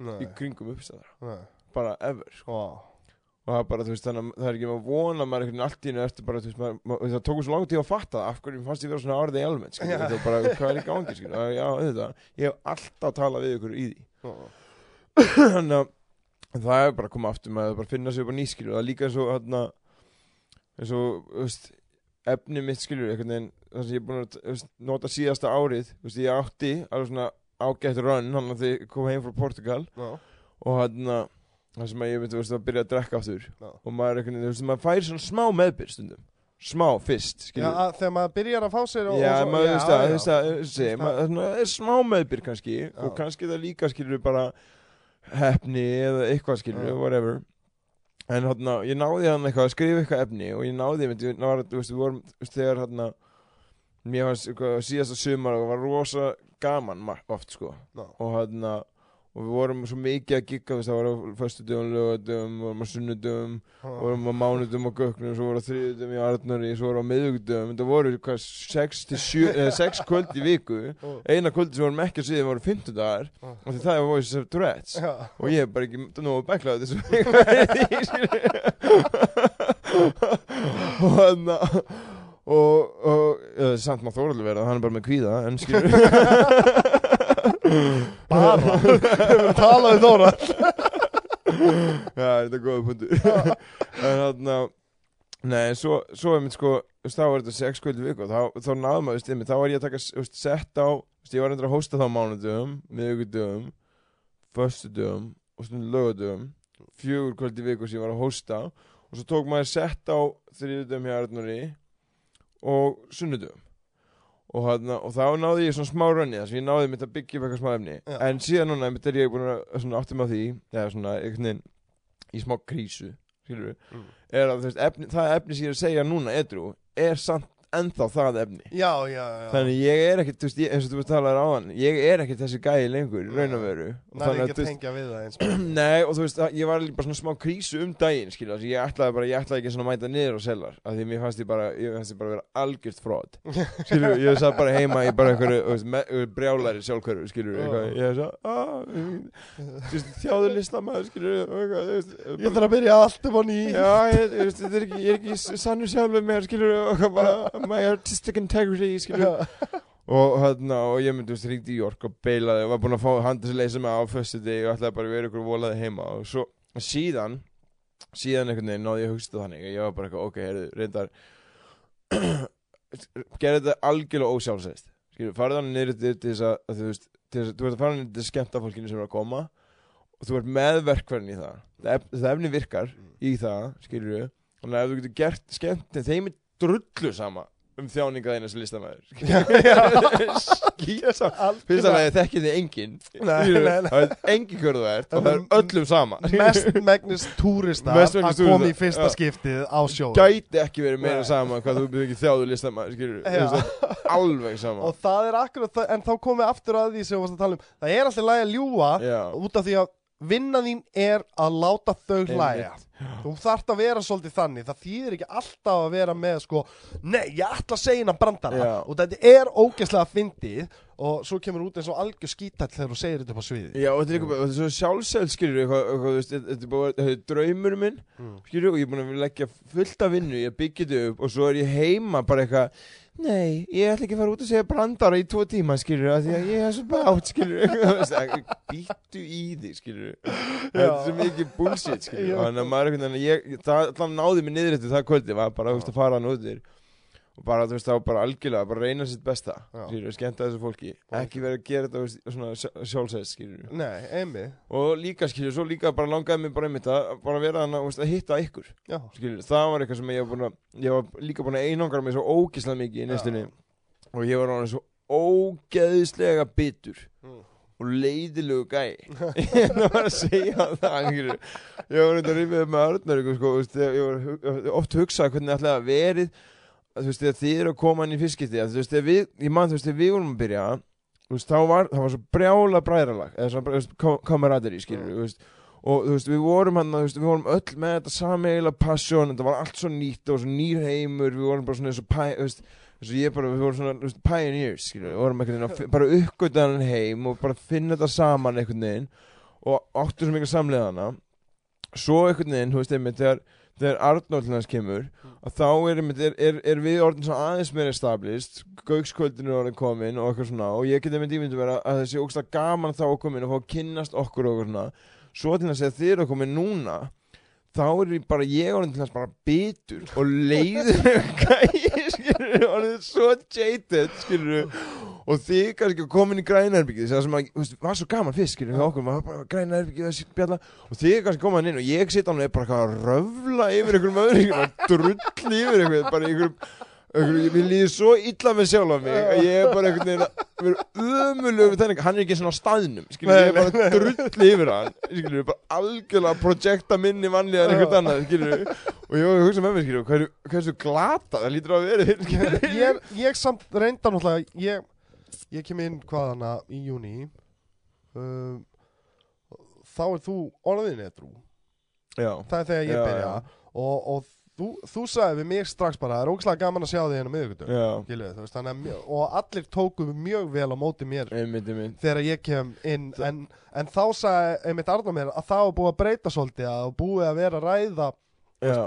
[SPEAKER 1] nei,
[SPEAKER 2] í kringum uppstæðar
[SPEAKER 1] nei.
[SPEAKER 2] Bara ever. Sko.
[SPEAKER 1] Vá.
[SPEAKER 2] Og það er bara, þú veist, þannig að það er ekki að vona maður einhvern veginn allt í hennu eftir bara, þú veist, maður, maður, það tók svo langt tíma að fatta af hverju fannst ég vera svona árið í almennt, skilur,
[SPEAKER 1] Já.
[SPEAKER 2] þetta er bara, hvað er í gangi, skilur, já, auðvitað, ég hef alltaf talað við ykkur í því, þannig að það er bara að koma aftur með að bara finna sig upp á ný, skilur, það er líka eins og, hérna, eins og, þú veist, efni mitt, skilur, einhvern veginn, það sem ég er búin að, veist, nota síðasta árið, veist, ég átti alveg svona ágætt run, hann að þið kom heim frá Portugal.
[SPEAKER 1] Já,
[SPEAKER 2] og hann það sem að ég myndi að byrja að drekka aftur
[SPEAKER 1] Já.
[SPEAKER 2] og maður, einhvern veginn, þú veist, maður fær svona smá meðbyr stundum smá fyrst,
[SPEAKER 1] já
[SPEAKER 2] skilur
[SPEAKER 1] að, þegar maður byrjar að fá sér og,
[SPEAKER 2] Já,
[SPEAKER 1] og svo,
[SPEAKER 2] maður, þú veist það, þú veist það, þú veist
[SPEAKER 1] veist
[SPEAKER 2] maður, svona, er smá meðbyr kannski og
[SPEAKER 1] Já.
[SPEAKER 2] kannski það líka skilur bara hefni eða eitthvað skilur,
[SPEAKER 1] Já.
[SPEAKER 2] whatever en hérna, ég náði hann eitthvað að skrifa eitthvað efni og ég náði, myndi, ég náði, þú veist, við vorum, þú veist, þegar hérna mér fannst eitthvað síðasta sumar og var rosa gaman oft, sko
[SPEAKER 1] Já.
[SPEAKER 2] og hérna og við vorum svo mikið að gigga það var á föstu dögum, lögadögum vorum á sunnudögum, vorum á mánudum og göknum, svo voru á þriðudögum í Arnari svo voru á miðugdögum, þetta voru hvað 6 til 7, eða 6 kvöld í viku. Eina kvöldi sem vorum ekki að síðan voru 50 dagar og því það er Voices of
[SPEAKER 1] Já,
[SPEAKER 2] og ég er bara ekki nú að bekla þessu. Og hann og, og uh, samt maður þóraldur vera hann er bara með kvíða en skilur
[SPEAKER 1] bara. Hefur talað um Þóra.
[SPEAKER 2] Já, þetta er góða punktur. En þarna Nei, en svo, svo er mitt sko þú veist, Þá var þetta sex kvöldi viku og Þá, þá náðum maður, veist, einmitt, þá var ég að taka þú veist, Sett á, þú veist, ég var endur að hósta þá mánudöfum Miðugudöfum Föstudöfum og stundum lögudöfum Fjögur kvöldi viku sem ég var að hósta. Og svo tók maður sett á Þriðudöfum hjá Arnóri Og sunnudöfum Og, hana, og þá náði ég svona smá rönni þess að ég náði mitt að byggja upp eitthvað smá efni
[SPEAKER 1] Já.
[SPEAKER 2] en síðan núna mitt er ég búin að svona áttum á því eða svona einhvern veginn í smá krísu skilur við
[SPEAKER 1] Mm.
[SPEAKER 2] er að þú veist, efni, það efni sem ég er að segja núna edru er samt ennþá það efni.
[SPEAKER 1] Já, já, já.
[SPEAKER 2] Þannig ég er ekkert, þú veist, ég, eins og þú talaður á hann ég er ekkert þessi gæi lengur, í raun og veru. Og
[SPEAKER 1] Næri
[SPEAKER 2] þannig
[SPEAKER 1] ekki
[SPEAKER 2] að,
[SPEAKER 1] að tengja við það eins
[SPEAKER 2] Nei, og þú veist, að ég var bara svona smá krísu um daginn, skilja, að ég ætlaði bara, ég ætlaði ekki svona að mæta niður á sellar, af því mér fannst ég bara, ég fannst ég bara vera algjört fróð, skilju, ég satt bara heima í bara einhverju, brjálari sjálfkörfu, skilju, ég sagði, aaa, þú veist, skilju, og my artistic integrity, og hérna, og ég myndi, veist, ringdi í York og beilaði og var búinn að fá handis að leysa mig á föstu degi og ætlaði bara að vera ykkur volaði heima. Og svo, síðan, síðan einhvern veginn náði ég að hugsta þannig, ég var bara eitthvað, ok, heyrðu, reyndar, gerði þetta algjörlega ósjálfsæðist, skilur, farið hann niður til þess að, að þú veist, til þess að, þú ert að fara niður til skemmta fólkinu sem er að koma og þú ert meðverkverðin í það, það, það efni virkar, í það, við þannig að ef þú getur gert skemmt þeim er drullu sama um þjáninga þeina sem listamæður skýta saman. Fyrst að það þekkir þið engin
[SPEAKER 1] Nei, nei, nei.
[SPEAKER 2] það er engin hverðu þú ert og það er öllum sama.
[SPEAKER 1] Mest megnis túristar að koma í fyrsta skiptið á sjóð
[SPEAKER 2] gæti ekki verið meira sama hvað þú byrður ekki þjáðu listamæður alveg sama.
[SPEAKER 1] Og það er akkurat það, en þá komum við aftur að því sem við varst að tala um. Það er alltaf lægi að ljúa út af því að vinna þín er að láta þau hlæja. Þú þarft að vera svolítið þannig Það þýðir ekki alltaf að vera með sko Nei, ég ætla að segja hérna brandara
[SPEAKER 2] Já.
[SPEAKER 1] Og þetta er ógeðslega fyndið og svo kemur út eins og algjör skítall þegar þú segir þetta upp á sviði
[SPEAKER 2] Já, og þetta er bara, þetta er svo sjálfseld, skilur eitthvað, eitthvað, þú veist, þetta er bara, þetta draumur minn,
[SPEAKER 1] mm.
[SPEAKER 2] skilur og ég er búin að leggja fullt af vinnu, ég byggja þetta upp og svo er ég heima bara eitthvað, nei, ég ætla ekki að fara út og segja brandara í tvo tíma, skilur, af því að ég er svo bátt, skilur, býttu í því, skilur, þetta er svo mikið bullshit, skilur, þannig að maður ég, það allan náði mig niður eftir það kvöldi, var bara, þú veist, að fara hann út þér og bara, þú veist, þá bara algjörlega, bara reyna sitt besta, skilur, skemmta þessu fólki, ekki vera að gera þetta, veist, svona sjálfsæðis, skilur,
[SPEAKER 1] Nei, einmi
[SPEAKER 2] og líka skilur, svo líka bara langaði mig bara einmitt að bara vera hann að, að hitta ykkur
[SPEAKER 1] Já,
[SPEAKER 2] skilur, það var eitthvað sem ég var að ég var líka búin að einangra mig svo ógislega mikið í nestunni og ég var hann svo ógeðislega bitur
[SPEAKER 1] Mm.
[SPEAKER 2] og leiðilegu gæ ég var að segja það ég var eitthvað rifið með eitthvað, sko, veist, ég var oft hugsað hvernig það ætlaði að verið að, þú veist, þegar þið eru að koma inn í fiskiti þú veist, þegar við, ég man þú veist, þegar við vorum að byrja þú veist, þá var, það var svo brjála bræðralag eða svona, kameraderi skilur,
[SPEAKER 1] Mm.
[SPEAKER 2] þú veist og þú veist, við vorum hann, þú veist, við vorum öll með þetta sameigila passion, þetta var allt svo nýtt og svo nýr heimur, við vorum bara svona eins og pæ, þú veist, ég bara, við vorum svona, þú veist, pioneers, skilur, við vorum einhvern veginn að bara uppgöta hann heim og bara finna þetta saman einhvern veginn og áttu svo mikið samleðana svo einhvern veginn, þú veist, einmitt, þegar þegar Arnold hans kemur að þá er, er, er, er við orðin svo aðeins meira established gaukskvöldinu er orðin komin og eitthvað svona og ég geti með dýmyndu vera að þessi ógsta gaman þá að komin og fá að kynnast okkur og eitthvað svona. Svo til að segja þið eru að komin núna þá er ég bara ég orðin til hans bara bitur og leiður gæi skilur orðin svo jaded skilur og þið kannski komin í grænaherbyggið það sem að, veist, var svo gaman fyrst skilur við okkur, maður bara grænaherbyggið þessi bjalla og þið kannski komin inn og ég sitt á hann og er bara að röfla yfir einhverjum bara drull yfir eitthvað bara einhverjum ég líði svo illa með sjálf af mig að ég er bara einhvern veginn að vera ömulegu þannig, hann er ekki svona á staðnum skilur, ég er bara drull yfir hann skilur, bara algjörlega að projekta minni vanlega en einhvern annan, skilur og ég var að hugsa með mér, skilur, hvað er, hversu glata það lítur að vera skilur.
[SPEAKER 1] ég, ég samt reynda náttúrulega ég, ég kem inn hvaðana í júni um, þá er þú orðin
[SPEAKER 2] já,
[SPEAKER 1] það er þegar ég byrja. og, og þú, þú sagði við mig strax bara það er ógæslega gaman að sjá þig hérna miðugutum
[SPEAKER 2] já,
[SPEAKER 1] og allir tókuðu mjög vel á móti mér
[SPEAKER 2] einmitt, einmitt.
[SPEAKER 1] þegar ég kem inn en, en þá sagði einmitt Arnar mér að það var búið að breyta svolítið að búið að vera að ræða
[SPEAKER 2] já,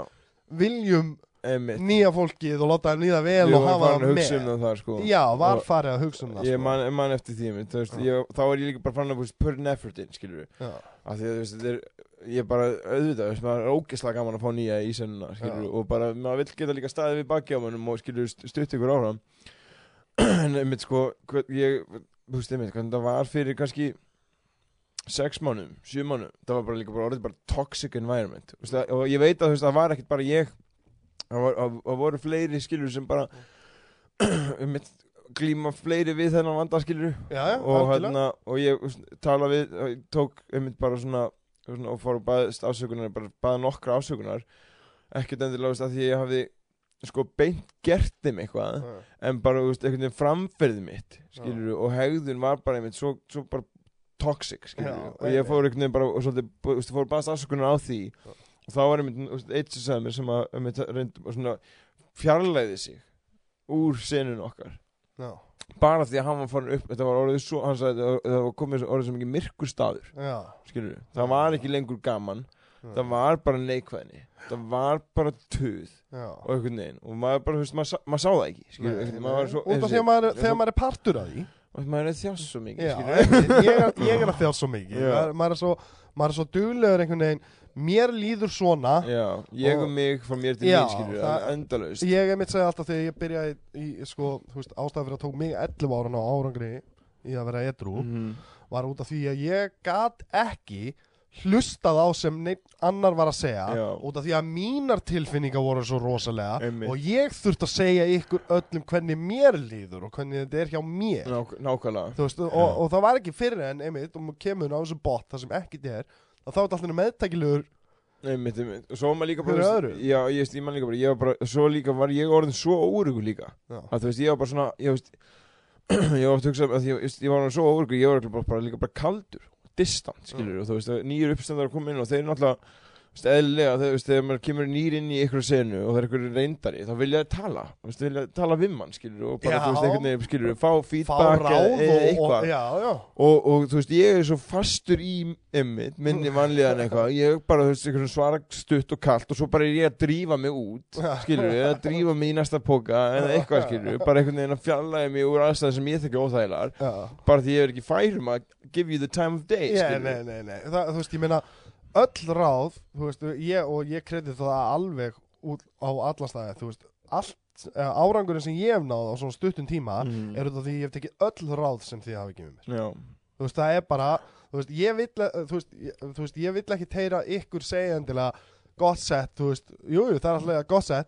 [SPEAKER 1] viljum
[SPEAKER 2] einmitt.
[SPEAKER 1] nýja fólkið og láta þeim líða vel og hafa
[SPEAKER 2] að
[SPEAKER 1] það
[SPEAKER 2] hugsa um
[SPEAKER 1] með
[SPEAKER 2] það sko.
[SPEAKER 1] Já, var farið að hugsa um það
[SPEAKER 2] ég
[SPEAKER 1] sko.
[SPEAKER 2] man, man eftir því þú veist, ég, þá er ég líka bara fann að an effort in, skilur við af því að þú veist, þetta er ég er bara auðvitað, veist, maður er ógeðslega gaman að fá nýja í sennuna, og bara, maður vill geta líka staðið við baki á mannum og skilur stutt ykkur áfram. En einmitt sko hver- ég, þú veist, einmitt, hvernig það var fyrir kannski sex mánum, sjö mánum það var bara líka bara orðið bara toxic environment og ég veit að þú veist, það var ekkit bara ég það, voru fleiri skilur sem bara einmitt, glíma fleiri við þennan vanda skilur
[SPEAKER 1] já, já,
[SPEAKER 2] og, hérna, og ég tala við tók einmitt bara svona, svona og fór og baðist ásökunar bara baða nokkra ásökunar ekkert veist, að því ég hafði sko beint gert þeim eitthvað
[SPEAKER 1] Já.
[SPEAKER 2] en bara veist, einhvern veginn framferði mitt skilur og hegðun var bara einmitt svo, svo bara toxic skilur
[SPEAKER 1] Já,
[SPEAKER 2] og ég fór einhvern veginn bara og svolítið, veist, fór að baðast ásökunar á því.
[SPEAKER 1] Já.
[SPEAKER 2] Og þá var einmitt eitt sem sagði mér sem að einmitt reynd og svona fjarlæði sig úr senun okkar.
[SPEAKER 1] Já,
[SPEAKER 2] bara því að hann var farin upp þetta var orðið svo, hann sagði það var komið orðið svo mikið myrkur staður skilur það var ekki lengur gaman
[SPEAKER 1] já,
[SPEAKER 2] það var bara neikvæðni það var bara töð
[SPEAKER 1] já.
[SPEAKER 2] og einhvern veginn. Og maður bara, þú veist, maður, maður sá það ekki skilur maður var svo
[SPEAKER 1] því að maður, þegar maður er partur af því.
[SPEAKER 2] Og maður er þjást svo mikið
[SPEAKER 1] ég, ég er að þjást svo mikið. Maður, er svo, maður svo duglegur einhvern veginn mér líður svona
[SPEAKER 2] já, ég og
[SPEAKER 1] Og-
[SPEAKER 2] mig frá mér til
[SPEAKER 1] Já,
[SPEAKER 2] mín skilur
[SPEAKER 1] það-
[SPEAKER 2] endalaust
[SPEAKER 1] ég er mitt segja alltaf þegar ég byrjaði í, sko, þú veist, ástæða fyrir að tók mig 11 ára á árangri í að vera edru
[SPEAKER 2] Mhm.
[SPEAKER 1] var út af því að ég gat ekki hlustað á sem neitt annar var að segja
[SPEAKER 2] Já.
[SPEAKER 1] út af því að mínar tilfinningar voru svo rosalega
[SPEAKER 2] Einmitt.
[SPEAKER 1] og ég þurfti að segja ykkur öllum hvernig mér líður og hvernig þetta er hjá mér
[SPEAKER 2] Nák, nákvæmlega
[SPEAKER 1] veist, og, og það var ekki fyrir en einmitt, og maður kemur á þessu bot það sem ekkert er þá þá er alltaf meðtækilegur
[SPEAKER 2] Einmitt, einmitt. og svo var maður líka
[SPEAKER 1] Fyrir
[SPEAKER 2] bara
[SPEAKER 1] öðru?
[SPEAKER 2] já, ég veist, ég man líka bara, ég var bara svo líka var ég orðin svo óurugur líka
[SPEAKER 1] Já.
[SPEAKER 2] að þú veist, ég var bara svona ég veist, ég var oft að hugsa að ég, veist, ég var orðin svo óurugur, ég var bara, bara líka bara kaldur distant, skilur, og þú veist, að nýjur uppstandar að koma inn og þeir náttúrulega eðlilega, þegar, þegar maður kemur nýr inn í ykkur senu og það er ykkur reyndari þá vilja það tala, veist, vilja tala við mann skilur og bara,
[SPEAKER 1] Já.
[SPEAKER 2] veist, einhvern veginn, skilur fá feedback eða,
[SPEAKER 1] og,
[SPEAKER 2] eða
[SPEAKER 1] og,
[SPEAKER 2] eitthvað
[SPEAKER 1] já.
[SPEAKER 2] Og, og, þú veist, ég er svo fastur í emmitt, minni vanlíðan eitthvað. Ég bara, þú veist, svara stutt og kalt og svo bara er ég að drífa mig út skilur að drífa mig í næsta póka eða eitthvað, skilur bara einhvern veginn að fjallaði mig úr aðstæðan sem ég þekki óþægilegar
[SPEAKER 1] Já,
[SPEAKER 2] bara því ég er ekki færum að give you the time of day,
[SPEAKER 1] yeah,
[SPEAKER 2] skilur
[SPEAKER 1] nei, nei, nei. Það, Öll ráð, þú veist, ég, og ég kredi það alveg út á alla staði þú veist, allt, eh, árangurinn sem ég hef náð á svona stuttum tíma
[SPEAKER 2] Mm.
[SPEAKER 1] er af því ég hef tekið öll ráð sem þið hafi gefið mér
[SPEAKER 2] Já,
[SPEAKER 1] þú veist, það er bara þú veist, ég vill, eh, þú veist, ég, þú veist, ég vill ekki heyra ykkur segja endilega gott sett, þú veist, jú, jú, það er alltaf gott sett,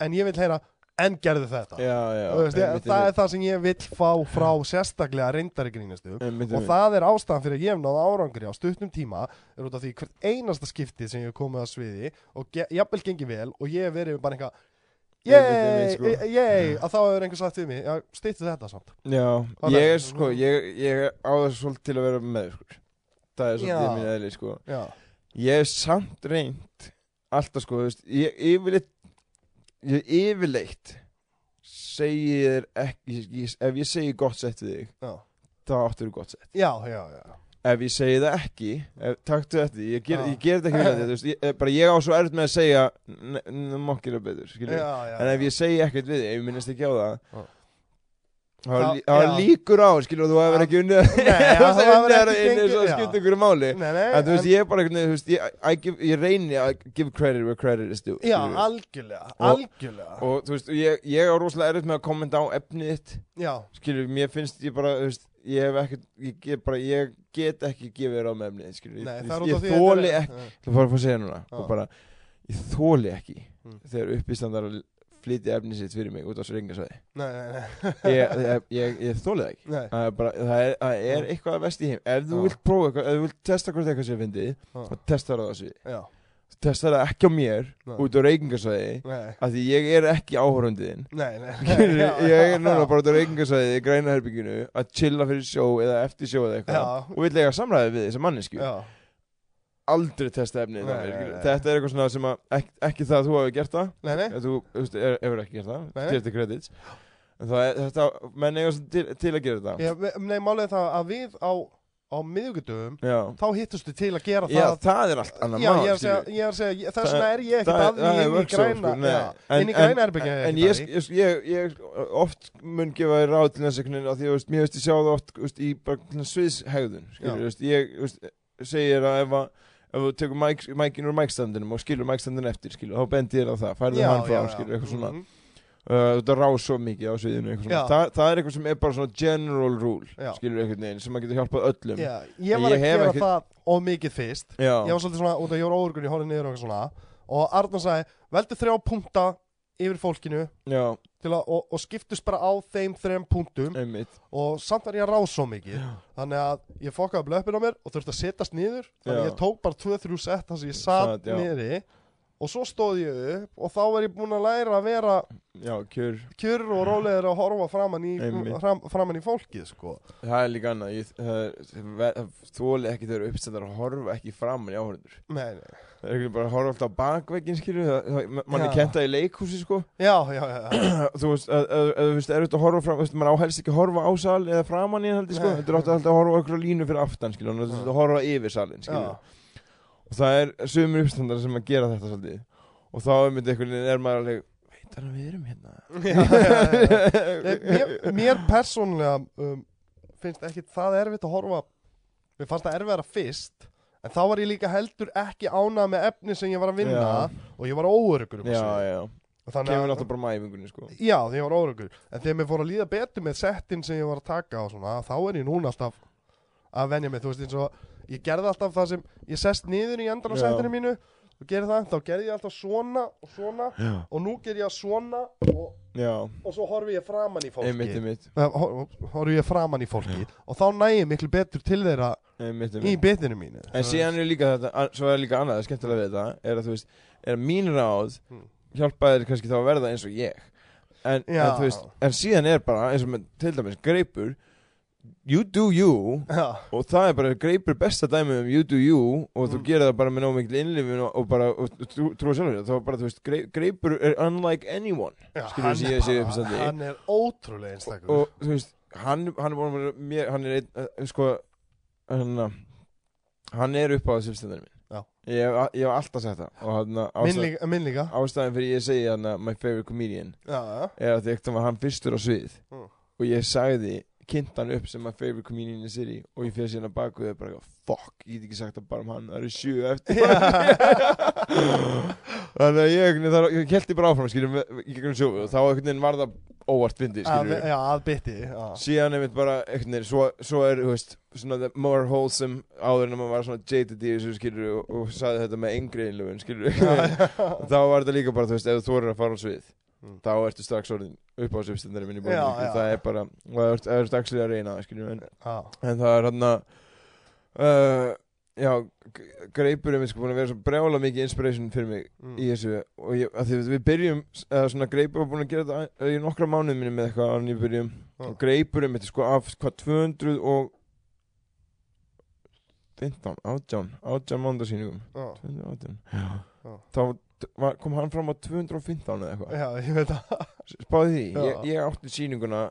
[SPEAKER 1] en ég vill heyra en gerðu þetta
[SPEAKER 2] já, já
[SPEAKER 1] veist, ég,
[SPEAKER 2] einmitt,
[SPEAKER 1] það er
[SPEAKER 2] einmitt.
[SPEAKER 1] það sem ég vill fá frá sérstaklega reyndari grínastu og það er ástæðan fyrir að ég hef náð árangri á stuttum tíma er út af því hvert einasta skipti sem ég hef komið að sviði og jafnvel gengi vel og ég hef verið bara Yey,
[SPEAKER 2] einmitt, sko.
[SPEAKER 1] yey, að þá hefur einhver sagt við mig já, stýttu þetta samt
[SPEAKER 2] Já, ég
[SPEAKER 1] er-
[SPEAKER 2] er sko, ég, ég á það svolítið til að vera með sko. Það er svolítið mín eðli sko. Ég er samt reynd Alltaf sko, Ég yfirleitt Ég yfirleitt Segi þér ekki Ef ég segi gott sett við þig
[SPEAKER 1] já,
[SPEAKER 2] Þá áttur þú gott sett.
[SPEAKER 1] Já, já, já.
[SPEAKER 2] Ef ég segi það ekki ef, Taktu þetta Ég ger, ég ger þetta ekki veist, ég, eh, bara ég á svo erfitt með að segja Mokkir er betur En ef ég segi ekkert við þig Ef ég minnist ekki á það. Það líkur á, skilur, þú hefur ekki unnið Þú hefur unnið það inni svo að
[SPEAKER 1] já.
[SPEAKER 2] skipta ykkur máli
[SPEAKER 1] Nei, nei,
[SPEAKER 2] En þú veist, ég er bara veginn, þú veist, ég, give, ég reyni að give credit where credit is due
[SPEAKER 1] já,
[SPEAKER 2] skilurðu.
[SPEAKER 1] algjörlega,
[SPEAKER 2] Og-
[SPEAKER 1] algjörlega
[SPEAKER 2] Og þú veist, ég, ég á rosalega erfitt með að kommenta á efnið þitt
[SPEAKER 1] já,
[SPEAKER 2] Skilur, mér finnst ég bara, þú veist, ég hef ekkert, ég bara, ég get ekki gefið á með efnið þitt, skilur
[SPEAKER 1] nei,
[SPEAKER 2] Ég,
[SPEAKER 1] það er
[SPEAKER 2] ég,
[SPEAKER 1] út af
[SPEAKER 2] ég
[SPEAKER 1] því
[SPEAKER 2] þóli
[SPEAKER 1] þetta er-
[SPEAKER 2] ekki, það fara að fá að segja núna. Og bara, ég þóli ekki
[SPEAKER 1] Mm.
[SPEAKER 2] þegar uppistandar að flytja efnið sitt fyrir mig út á svo ringasvæði
[SPEAKER 1] nei, nei, nei,
[SPEAKER 2] Ég, ég, ég, ég þóli það ekki. Það er bara, það er, það er eitthvað að vest í heim. Ef þú
[SPEAKER 1] Já.
[SPEAKER 2] vilt prófa eitthvað, ef þú vilt testa hvort eitthvað sé fyndið
[SPEAKER 1] Já.
[SPEAKER 2] þá testar það á þessu.
[SPEAKER 1] Já,
[SPEAKER 2] Testar það ekki á mér,
[SPEAKER 1] Nei.
[SPEAKER 2] út á reykingasvæði
[SPEAKER 1] nei,
[SPEAKER 2] af því ég er ekki áhörundiðinn Ég er núna bara út á reykingasvæði í grænaherbygginu að chilla fyrir sjó eða eftir sjó eða eitthvað og vil eiga samræði við þessa mannesku
[SPEAKER 1] já,
[SPEAKER 2] Aldrei testa efnið. Þetta er eitthvað svona sem að ekki, ekki það að þú hefur gert það.
[SPEAKER 1] Nei, nei.
[SPEAKER 2] Þú er- hefur ekki gert það, til kredits er þetta, menn eiga til, til að gera þetta.
[SPEAKER 1] Já, Nei, málið er það að við á, á miðugudöfum
[SPEAKER 2] Já,
[SPEAKER 1] þá hittustu til að gera
[SPEAKER 2] Já,
[SPEAKER 1] það.
[SPEAKER 2] það er allt annað
[SPEAKER 1] Já,
[SPEAKER 2] mál
[SPEAKER 1] er er þess vegna er ég ekkert
[SPEAKER 2] það-
[SPEAKER 1] að
[SPEAKER 2] það er
[SPEAKER 1] því inn í græna
[SPEAKER 2] sko,
[SPEAKER 1] inn í græna herbyggja
[SPEAKER 2] En ég, oft mun gefa þér ráð til þess einhvern veginn af því að mér veist ég sjá það oft í sviðshegðun ég segir að ef, að ef þú tekur mæk- mækin úr mækstandinum og skilur mækstandin eftir skilur, þá bendir þér á það, færðu hann frá skilur, eitthvað svona,
[SPEAKER 1] Mhm.
[SPEAKER 2] uh, þetta rás svo mikið á sviðinu eitthvað. Þa, það er eitthvað sem er bara svona general rule,
[SPEAKER 1] Já.
[SPEAKER 2] skilur einhvern veginn sem maður getur hjálpað öllum.
[SPEAKER 1] Já, ég var að
[SPEAKER 2] hef
[SPEAKER 1] gera
[SPEAKER 2] ekki-
[SPEAKER 1] það of mikið fyrst.
[SPEAKER 2] Já,
[SPEAKER 1] Ég var svolítið svona, út af ég var óurgun, ég horfði niður og eitthvað svona. Og Arnar sagði, veldu þrjá punkta yfir fólkinu að, og, og skiptust bara á þeim þrejum punktum.
[SPEAKER 2] Einmitt.
[SPEAKER 1] Og samt var ég að ráð svo mikið.
[SPEAKER 2] Já.
[SPEAKER 1] Þannig að ég fokkaði blöppin á mér og þurfti að setjast niður. Þannig að ég tók bara 2-3 sett þar sem ég satt
[SPEAKER 2] Sat, já.
[SPEAKER 1] Og svo stóð ég upp og þá var ég búinn að læra að vera
[SPEAKER 2] Já, kjör.
[SPEAKER 1] kjur og rólegir að horfa framan í, fram, framan í fólkið sko.
[SPEAKER 2] Það er líka annað, ég, það, það, þóli ekki þegar uppstændar að horfa ekki framan í
[SPEAKER 1] nei
[SPEAKER 2] Það er ekki bara að horfa alltaf á bakveginn mann er
[SPEAKER 1] Já.
[SPEAKER 2] kent það í leikhúsi sko.
[SPEAKER 1] Já, já,
[SPEAKER 2] þú veist, þú veist, er auðvitað að horfa fram þú mann áhelst ekki að horfa á sal eða framan í sko,
[SPEAKER 1] Nei.
[SPEAKER 2] þetta er átt að horfa á einhverja línu fyrir aftan þú veist, að horfa yfir salin skilju,
[SPEAKER 1] Já.
[SPEAKER 2] Og það er sömur uppstandar sem að gera þetta svolítið. Og þá er myndið einhvern veginn er maður alveg veit hann að við erum hérna?
[SPEAKER 1] Já, já, já. Ég- mér, mér persónlega um, finnst ekki það erfitt að horfa Mér fannst það erfiðara fyrst En þá var ég líka heldur ekki ánað með efni sem ég var að vinna
[SPEAKER 2] Já.
[SPEAKER 1] Og ég var óörugur um
[SPEAKER 2] já, já,
[SPEAKER 1] Þannig
[SPEAKER 2] kemur
[SPEAKER 1] að-
[SPEAKER 2] náttúrulega bara mæfingunni sko.
[SPEAKER 1] Já, þegar ég var óörugur En þegar mér fór að líða betur með settin sem ég var að taka og svona Þá er ég núna alltaf að venja mig. Þú veist eins og Ég gerði alltaf það sem Ég sest niður í endan á
[SPEAKER 2] Já.
[SPEAKER 1] settinu mínu Og gerði það Þá gerði ég alltaf svona og svona
[SPEAKER 2] já,
[SPEAKER 1] Og nú ger ég svona og,
[SPEAKER 2] já,
[SPEAKER 1] og svo horfi ég framan í fólki
[SPEAKER 2] einmitt, einmitt
[SPEAKER 1] Eh, hor- horfi ég framan í fólki og þá næ ég miklu betur til þeirra
[SPEAKER 2] einmitt,
[SPEAKER 1] í
[SPEAKER 2] einmitt
[SPEAKER 1] bitinu mínu
[SPEAKER 2] En síðan er líka þetta, an- svo er líka annað, það er skemmtilega við þetta, er að þú veist, er að mín ráð
[SPEAKER 1] Hmm.
[SPEAKER 2] hjálpa þér kannski þá að verða eins og ég. En,
[SPEAKER 1] Já.
[SPEAKER 2] en þú veist, en síðan er bara, eins og með til dæmis greipur, you do you.
[SPEAKER 1] Já,
[SPEAKER 2] og það er bara greipur besta dæmi um you do you og þú
[SPEAKER 1] Mm.
[SPEAKER 2] gerir það bara með nóg mikil innlifin og, og bara og, og, trú, trúa sjálfur þá er bara þú veist grei- greipur er unlike anyone
[SPEAKER 1] já hann,
[SPEAKER 2] þessi
[SPEAKER 1] bara-
[SPEAKER 2] uppistandi.
[SPEAKER 1] hann er ótrúlega einstakur.
[SPEAKER 2] Og þú veist hann, hann er búin að vera mér hann er einn, uh, sko hann, hann er upp á þessu minn
[SPEAKER 1] Já.
[SPEAKER 2] ég, hef- ég hef alltaf sagt það. Og hann
[SPEAKER 1] minn líka,
[SPEAKER 2] ástæðan fyrir ég segi hann my favorite comedian
[SPEAKER 1] Já, já,
[SPEAKER 2] er að þetta var hann fyrstur á svið.
[SPEAKER 1] Mm.
[SPEAKER 2] og ég sagði kynnt hann upp sem my favorite comedian in the city og ég fyrir síðan að baku þau bara fuck, ég get ekki sagt það bara um hann það eru sjö eftir. Þannig að ég, þar, ég held ég bara áfram skiljum í gegnum sjóðu og þá einhvern veginn var það óvart fyndi
[SPEAKER 1] að,
[SPEAKER 2] skiljum
[SPEAKER 1] já, að bytti já.
[SPEAKER 2] síðan einmitt bara einhvern veginn svo, svo er, þú veist, svona the more wholesome áður en að maður var svona jaded í þessu skilur og, og sagði þetta með yngri innlöfun skilur þá var þetta líka bara, þú veist, ef þú þorir að fara á svið
[SPEAKER 1] Mm.
[SPEAKER 2] þá ertu strax orðin upp á svipstendari minni búin,
[SPEAKER 1] Já, já.
[SPEAKER 2] það er bara og það ertu- ertu actually að reyna það, skilur en,
[SPEAKER 1] Já,
[SPEAKER 2] en það er hann að uh, já, g- greipur er sko búin að vera svo brjála mikið inspiration fyrir mig
[SPEAKER 1] mm.
[SPEAKER 2] í þessu og ég, að því við- byrjum eða svona greipur var búin að gera þetta í nokkra mánuð minni með eitthvað en við byrjum
[SPEAKER 1] Já.
[SPEAKER 2] og greipur er mitt sko af hvað 200 og 15, 18 18 mánudagsýningum
[SPEAKER 1] já,
[SPEAKER 2] 218
[SPEAKER 1] Já.
[SPEAKER 2] þá kom hann fram á 215 eða eitthvað?
[SPEAKER 1] Já, ég veit það.
[SPEAKER 2] Spáði því,
[SPEAKER 1] Já.
[SPEAKER 2] ég, ég átti sýninguna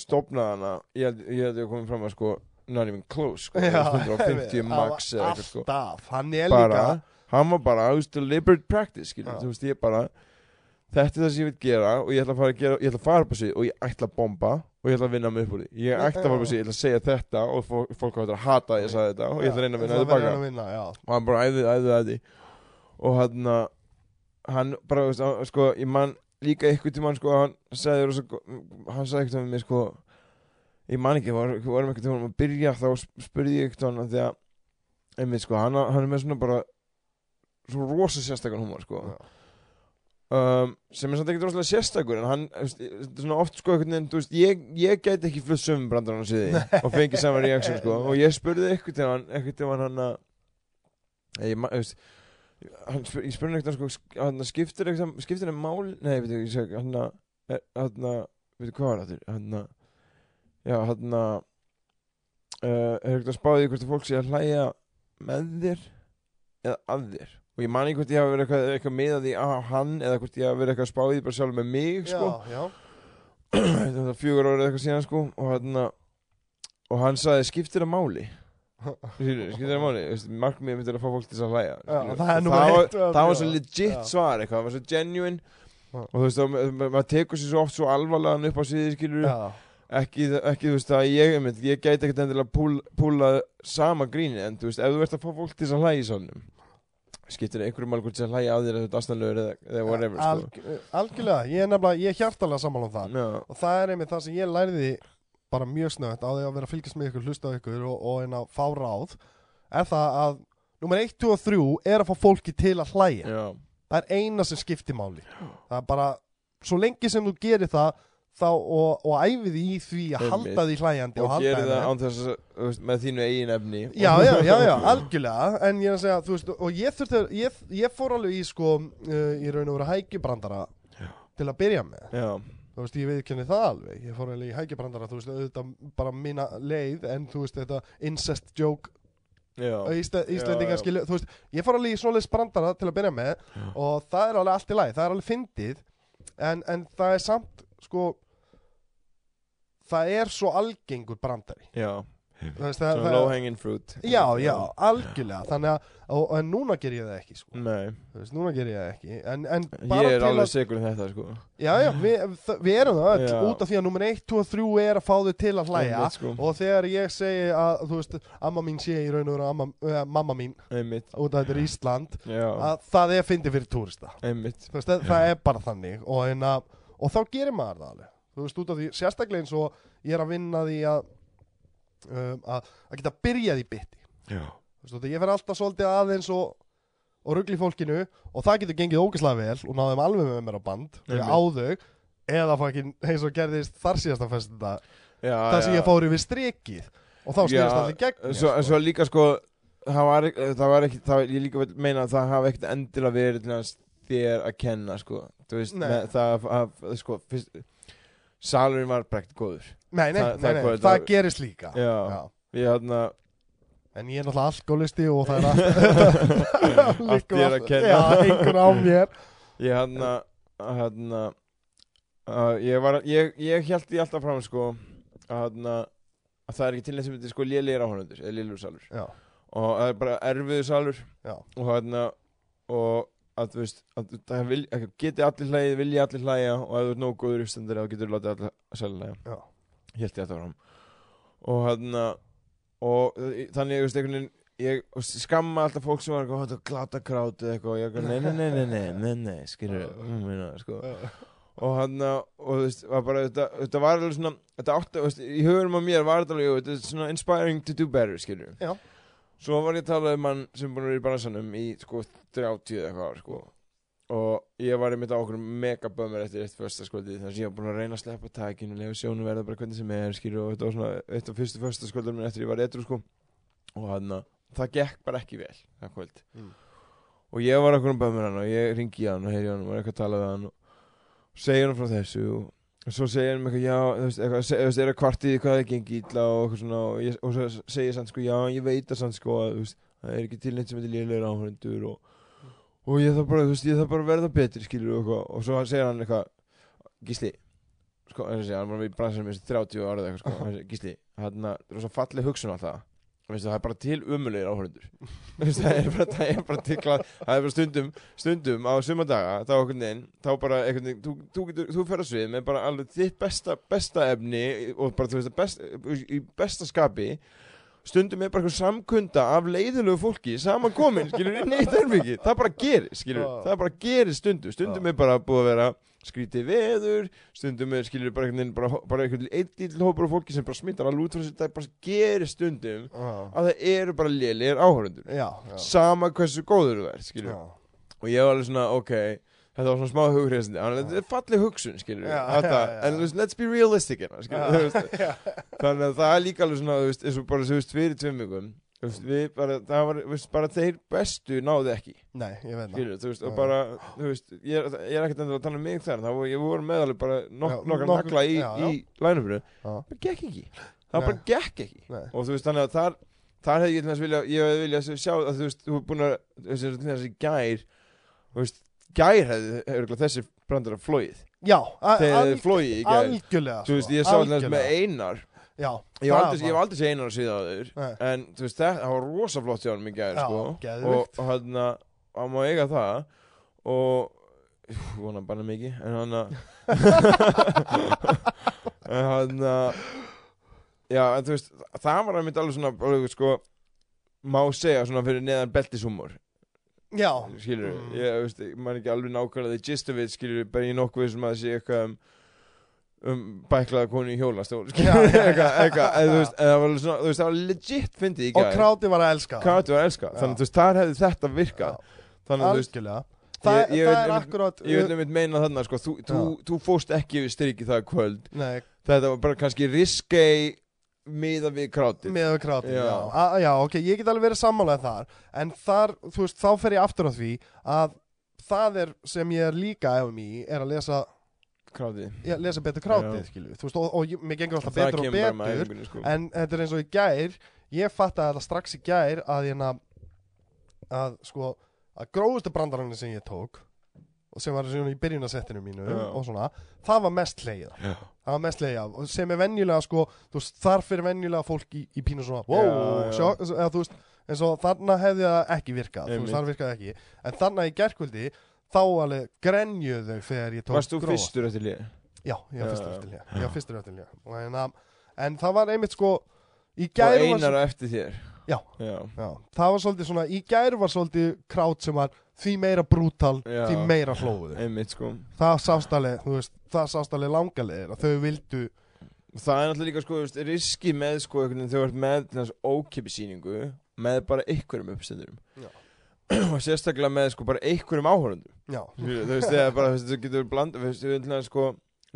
[SPEAKER 2] stopnaði hana ég held ég held ég komið fram að sko not even close sko,
[SPEAKER 1] Já,
[SPEAKER 2] 150 max eða eitthvað sko.
[SPEAKER 1] Alltaf, hann er
[SPEAKER 2] bara,
[SPEAKER 1] líka
[SPEAKER 2] hann var bara, þú veist, deliberate practice skilur,
[SPEAKER 1] Já.
[SPEAKER 2] þú veist, ég bara þetta er það sem ég vil gera og ég ætla að fara að gera ég ætla að fara upp á sig og ég ætla að bomba og ég ætla að vinna mig upp úr því. Ég ætla að fara upp á sig, ég ætla að segja þetta og fólk, fólk hættir að hata að ég sagði þetta og ég ætla að reyna að vinna
[SPEAKER 1] það
[SPEAKER 2] þetta baka
[SPEAKER 1] að vinna, já.
[SPEAKER 2] og hann bara æði, æði, æði. Og hann hann bara, hann, sko, ég man líka ykkur tímann, sko, hann sagði hann sagði eitthvað með mér, sko ég man ekki, var, varum eitthvað tímann að byrja þá sp- spurði ég eitthvað hann því að einmitt, sko, hann, hann er með svona bara svo rosa sérstakann humor, sko. Um, sem er samt ekkert rosalega sérstakur en hann, svona oft sko einhvern veginn, þú veist, ég, ég gæti ekki flutt sömum brandarann á sviði og fengið saman reaksjón sko, og ég spurði eitthvað til hann eitthvað til hann hann að ég, þú veist hann ég spurði eitthvað sko, sk- hann skiptir eitthvað, skiptir hann mál, nei, veit ekki, ég seg hann að, hann að veit hvað var þetta, hann að já, hann að uh, er eitthvað spáðið hvort að fólk sé að hlæja með þér eða að þér? Og ég man ekki hvort ég hafa verið eitthvað, eitthvað með því á hann eða hvort ég hafa verið eitthvað spáðið bara sjálf með mig sko.
[SPEAKER 1] já, já,
[SPEAKER 2] fjögur árið eitthvað síðan sko og hann og hann sagði skiptir það máli Það máli? Þú markmiðið mitt er að fá fólk til að hlæja
[SPEAKER 1] það
[SPEAKER 2] það var- það var svo legit svar eitthvað það var svo genuine. Og þú veist maður tekur sér svo oft svo alvarlegan upp á sviði skilur ekki, ekki þú veist að ég, einmitt, ég gæti ekkert endilega púl, púla sama gríni en þú veist ef þú ert að fá fólk til að hlæja í sálnum skiptir einhverjum alveg til að hlæja á þér eða þetta aðstæðanlegur eða, eða whatever sko.
[SPEAKER 1] Alg, algjörlega, ég er nefnilega, ég er hjartalega sammála um það.
[SPEAKER 2] Já,
[SPEAKER 1] og það er einmitt það sem ég lærði bara mjög snögt á því að vera að fylgjast með ykkur, hlusta ykkur og, og einn að fá ráð er það að nummer 1, 2 og 3 er að fá fólki til að hlæja.
[SPEAKER 2] Já,
[SPEAKER 1] það er eina sem skiptir máli. Það er bara, svo lengi sem þú gerir það þá og, og æfið í því að halda því hlæjandi og,
[SPEAKER 2] og
[SPEAKER 1] halda
[SPEAKER 2] gerir það án þess að með þínu eigin efni.
[SPEAKER 1] Já, já, já, já, algjörlega. En ég er að segja, þú veist, og ég þurfti Ég, ég fór alveg í, sko uh, Í raun og vera hækjubrandara
[SPEAKER 2] Já.
[SPEAKER 1] Til að byrja með.
[SPEAKER 2] Já,
[SPEAKER 1] Þú veist, ég viðkenni það alveg. Ég fór alveg í hækjubrandara, þú veist, auðvitað bara mína leið En þú veist, þetta incest joke.
[SPEAKER 2] Já,
[SPEAKER 1] Ísle, Íslendingar
[SPEAKER 2] já.
[SPEAKER 1] skilju Þú veist, ég fór alveg í svoleiðis brandara til að byrja með
[SPEAKER 2] Já.
[SPEAKER 1] Og það er alveg allt í lagi Það er alveg fyndið en, en það er samt, sko Það er svo algengur brandari.
[SPEAKER 2] Já svona
[SPEAKER 1] það,
[SPEAKER 2] low hanging fruit
[SPEAKER 1] Já, já, algjörlega. Þannig að, og, en núna ger ég það ekki sko.
[SPEAKER 2] Nei,
[SPEAKER 1] Þú veist, núna ger ég það ekki. En, en
[SPEAKER 2] ég er alveg
[SPEAKER 1] að
[SPEAKER 2] segur um þetta sko.
[SPEAKER 1] Já, já, við, þ- við erum það öll
[SPEAKER 2] Já.
[SPEAKER 1] Út af því að nummer 1, 2 og 3 er að fá þau til að hlæja.
[SPEAKER 2] Einmitt, sko.
[SPEAKER 1] Og þegar ég segi að, þú veist Amma mín sé í raun og veru amma, uh, mamma mín
[SPEAKER 2] Einmitt,
[SPEAKER 1] Út af þetta er Ísland
[SPEAKER 2] já,
[SPEAKER 1] Að það er fyndið fyrir túrista.
[SPEAKER 2] Einmitt.
[SPEAKER 1] Þú veist, það, það er bara þannig. Og, en, að, og þá gerir maður það alveg. Þú veist, út af því, sérstaklega eins og Ég er að vinna því að um, að, að geta byrjað í bytti ég fer alltaf svolítið aðeins og, og ruggli fólkinu og það getur gengið ógeðslega vel og náðum alveg með mér á band
[SPEAKER 2] Einmitt.
[SPEAKER 1] á þau eða fucking eins og gerðist þar síðasta festunda
[SPEAKER 2] já
[SPEAKER 1] það sem ég fór yfir strikið og þá snýrst allir gegn mér,
[SPEAKER 2] svo, svo líka sko það var, það var ekki, það, ég líka meina að það hafi ekkert endilega verið þér að kenna sko. Veist,
[SPEAKER 1] Nei.
[SPEAKER 2] með, það að, að, sko fyrst, salurinn var bara ekkert góður.
[SPEAKER 1] Nei, nei,
[SPEAKER 2] Það-
[SPEAKER 1] nei,
[SPEAKER 2] það er
[SPEAKER 1] nei,
[SPEAKER 2] hvað
[SPEAKER 1] það,
[SPEAKER 2] þetta
[SPEAKER 1] gerist líka.
[SPEAKER 2] Já. ég hérna
[SPEAKER 1] En ég er náttúrulega alkoholisti og það er allt
[SPEAKER 2] Allt þér að kenna.
[SPEAKER 1] Já, einhvern á mér.
[SPEAKER 2] Ég hérna hérna uh, ég var ég, ég held því alltaf fram sko að hérna að það er ekki til neitt sem þetta sko lélegir áhörnundur eða lélegur salur.
[SPEAKER 1] Já,
[SPEAKER 2] og það er bara erfiður salur.
[SPEAKER 1] Já,
[SPEAKER 2] og hérna og að þú veist að það vil, að geti allir hlægið, vilji allir hlæja og ef þú ert nógu góður uppstendur þá getur þú látið allir salur hlæja
[SPEAKER 1] já.
[SPEAKER 2] Held ég þetta fram og hérna og þannig ég veist einhvern veginn ég skamma alltaf fólk sem var eitthvað "Þetta er glata krát eða eitthvað. Og ég eitthvað nei nei nei nei nei nei nei skilur uh, sko. Og hann og þú veist var bara þetta, þetta var alveg svona þetta átti, þú veist, í hugurum á mér var þetta alveg þetta er svona inspiring to do better skilur
[SPEAKER 1] Já.
[SPEAKER 2] Svo var ég að tala um mann sem búin að vera í bransanum í sko 30 eða eitthvað sko. Og ég var einmitt á okkur mega bömmir eftir eitt fyrsta skvöldi þannig að ég var búin að reyna að sleppa tækinu og lefa sjónu verða bara hvernig sem er skilur og þetta var svona eitt af fyrstu fyrsta skvöldum eftir ég var etru sko. Og hann það gekk bara ekki vel það kvöld.
[SPEAKER 1] Mm.
[SPEAKER 2] og ég var okkur um bömmir hann og ég ringi hann og heyri hann og var eitthvað að tala við hann og segja hann frá þessu og, og svo segja hann eitthvað já þú veist, eitthvað, þú veist, er að kvartið hvað það gengi illa og eitthvað svona og, ég, og svo segja hann sko já ég veit að sann sko að þú veist, það er ekki til neitt sem heitir lélegur áhörundur og, og ég þarf bara þú veist ég þarf bara að verða betri skilur og, eitthvað, og svo segja hann eitthvað gísli sko hann segja hann var í bransanum í þessi 30 ára eða eitthvað sko hann segir, gísli hann er svo falleg hugsun alltaf það er bara til umulegir áhörundur það er bara, það er bara til klart það er bara stundum, stundum á sumadaga þá okkur neginn, þá bara veginn þú, þú, getur, þú fer að svið með bara alveg þitt besta, besta efni og bara þú veist, best, í besta skapi. Stundum er bara eitthvað samkunda af leiðilegu fólki saman komin, skilur, inn í eitt erfiki það bara gerir, skilur, það bara gerir stundum. Stundum er bara búið að vera skrítið veður, stundum er skilur bara einhvern veginn, bara, bara einhvern veginn einn lítill hópur af fólki sem bara smittar alveg út frá sér það bara gerir stundum
[SPEAKER 1] Já,
[SPEAKER 2] að það eru bara lélegir áhörundur
[SPEAKER 1] já, já.
[SPEAKER 2] sama hversu góður þú er skilur
[SPEAKER 1] Já.
[SPEAKER 2] og ég var alveg svona, ok þetta var svona smá að þetta er falleg hugsun, skilur þetta, en let's be realistic hérna, skilur, þú veist, þannig að það er líka alveg svona, þú veist, eins og bara þú veist, fyrir tveimugum, þú veist, við bara það var, veist, bara þeir bestu náðu ekki
[SPEAKER 1] Nei, ég veit það
[SPEAKER 2] skilur, þú veist, og
[SPEAKER 1] Já.
[SPEAKER 2] bara þú veist, ég er, ég er ekkert endur að tala um mig þar þá ég voru meðalveg bara
[SPEAKER 1] Já,
[SPEAKER 2] nokkar
[SPEAKER 1] nokkur-
[SPEAKER 2] nagla í,
[SPEAKER 1] já, já.
[SPEAKER 2] í lænumfyrir,
[SPEAKER 1] Já.
[SPEAKER 2] það gekk ekki það
[SPEAKER 1] Nei.
[SPEAKER 2] bara gekk ekki
[SPEAKER 1] Nei.
[SPEAKER 2] og þú veist, þannig að þar þar hefði ég til þess vilja, ég hefði vilja sjá að þú veist, þú er búin að, þú veist, til þess að gær þú veist, gær hefði hefur þessi brandar að flóið
[SPEAKER 1] Já, a-
[SPEAKER 2] þegar
[SPEAKER 1] al-
[SPEAKER 2] þið flóið í gær
[SPEAKER 1] algjörlega
[SPEAKER 2] þú veist,
[SPEAKER 1] sko,
[SPEAKER 2] ég sá þess með
[SPEAKER 1] algjörlega.
[SPEAKER 2] einar
[SPEAKER 1] Já,
[SPEAKER 2] ég hef
[SPEAKER 1] það
[SPEAKER 2] aldrei, ég hef
[SPEAKER 1] var-
[SPEAKER 2] aldrei séð einar að síða á þur
[SPEAKER 1] Nei.
[SPEAKER 2] en veist, það, það var rosa flott hjá hann
[SPEAKER 1] Já,
[SPEAKER 2] sko og, hann að, hann má eiga það og ég vona bara mikið en hann að en hann að já, en þú veist, það var að mitt alveg svona, alveg, sko má segja svona fyrir neðan beltishúmor
[SPEAKER 1] Já,
[SPEAKER 2] skilur
[SPEAKER 1] Mm.
[SPEAKER 2] ég, veist, man ekki alveg nákvæmlega the gist of it, skilur bara ég nokkuð sem að það sé eitthvað um, um bæklaða konu í hjólastól það var það legit fyndið í
[SPEAKER 1] og
[SPEAKER 2] gær.
[SPEAKER 1] Kráti var að elska. Það.
[SPEAKER 2] Þannig að þar hefði þetta virkað. Þannig að þú veist,
[SPEAKER 1] Það,
[SPEAKER 2] ég- ég
[SPEAKER 1] það er akkurat
[SPEAKER 2] ég vil nefnir meina þarna, sko, þú, þú, þú fóst ekki við strikið það kvöld,
[SPEAKER 1] Nei,
[SPEAKER 2] þetta var bara kannski riskei miða við krátið.
[SPEAKER 1] Með að kráti
[SPEAKER 2] Já.
[SPEAKER 1] já. Já, ok, ég get alveg verið sammálað þar. En þar, þú veist, þá fer ég aftur á því Að það er sem ég er líka efum í Er að lesa,
[SPEAKER 2] krátið
[SPEAKER 1] ég, lesa betur krátið,
[SPEAKER 2] Já.
[SPEAKER 1] skilju Þú veist, og, og ég- mér gengur alltaf
[SPEAKER 2] það
[SPEAKER 1] betur og betur
[SPEAKER 2] æfingunni, sko.
[SPEAKER 1] En þetta er eins og í gær Ég fattaði þetta strax í gær Að ég Að, sko Að gróðustu brandarannin sem ég tók Og sem var svona í byrjunasettinu mínu
[SPEAKER 2] Já.
[SPEAKER 1] Og svona, það var mest hlegið
[SPEAKER 2] Já.
[SPEAKER 1] Það var mest og sem er venjulega sko, þú veist, þar fyrir venjulega fólk í, í pínu svona, wow,
[SPEAKER 2] Já, já.
[SPEAKER 1] sjokk, eða þú veist, eins og þarna hefði það ekki virkað, þú veist, þar virkaði ekki, en þarna í gerkvöldi, þá alveg grenjuð þau þegar ég tók
[SPEAKER 2] Varst þú
[SPEAKER 1] grófa.
[SPEAKER 2] fyrstur eftir lið?
[SPEAKER 1] Já, ég var fyrstur
[SPEAKER 2] já.
[SPEAKER 1] eftir lér, ég var fyrstur eftir lér, og en, að- en það var einmitt sko, í
[SPEAKER 2] Og einar á eftir þér
[SPEAKER 1] Já.
[SPEAKER 2] Já,
[SPEAKER 1] já, það var svolítið svona, í gæru var svolítið krát sem var því meira brútal, því meira hlóðu.
[SPEAKER 2] einmitt sko
[SPEAKER 1] Það sást alveg, þú veist, það sást alveg langalegir að þau vildu,
[SPEAKER 2] Og Það er náttúrulega líka sko, veist, riski með sko þegar þú ert með til þess ókipi sýningu með bara einhverjum uppstendurum
[SPEAKER 1] Já.
[SPEAKER 2] og sérstaklega með sko bara einhverjum áhörundum
[SPEAKER 1] já,
[SPEAKER 2] þú veist, þegar bara, þú getur bland þú veist, þú veist, sko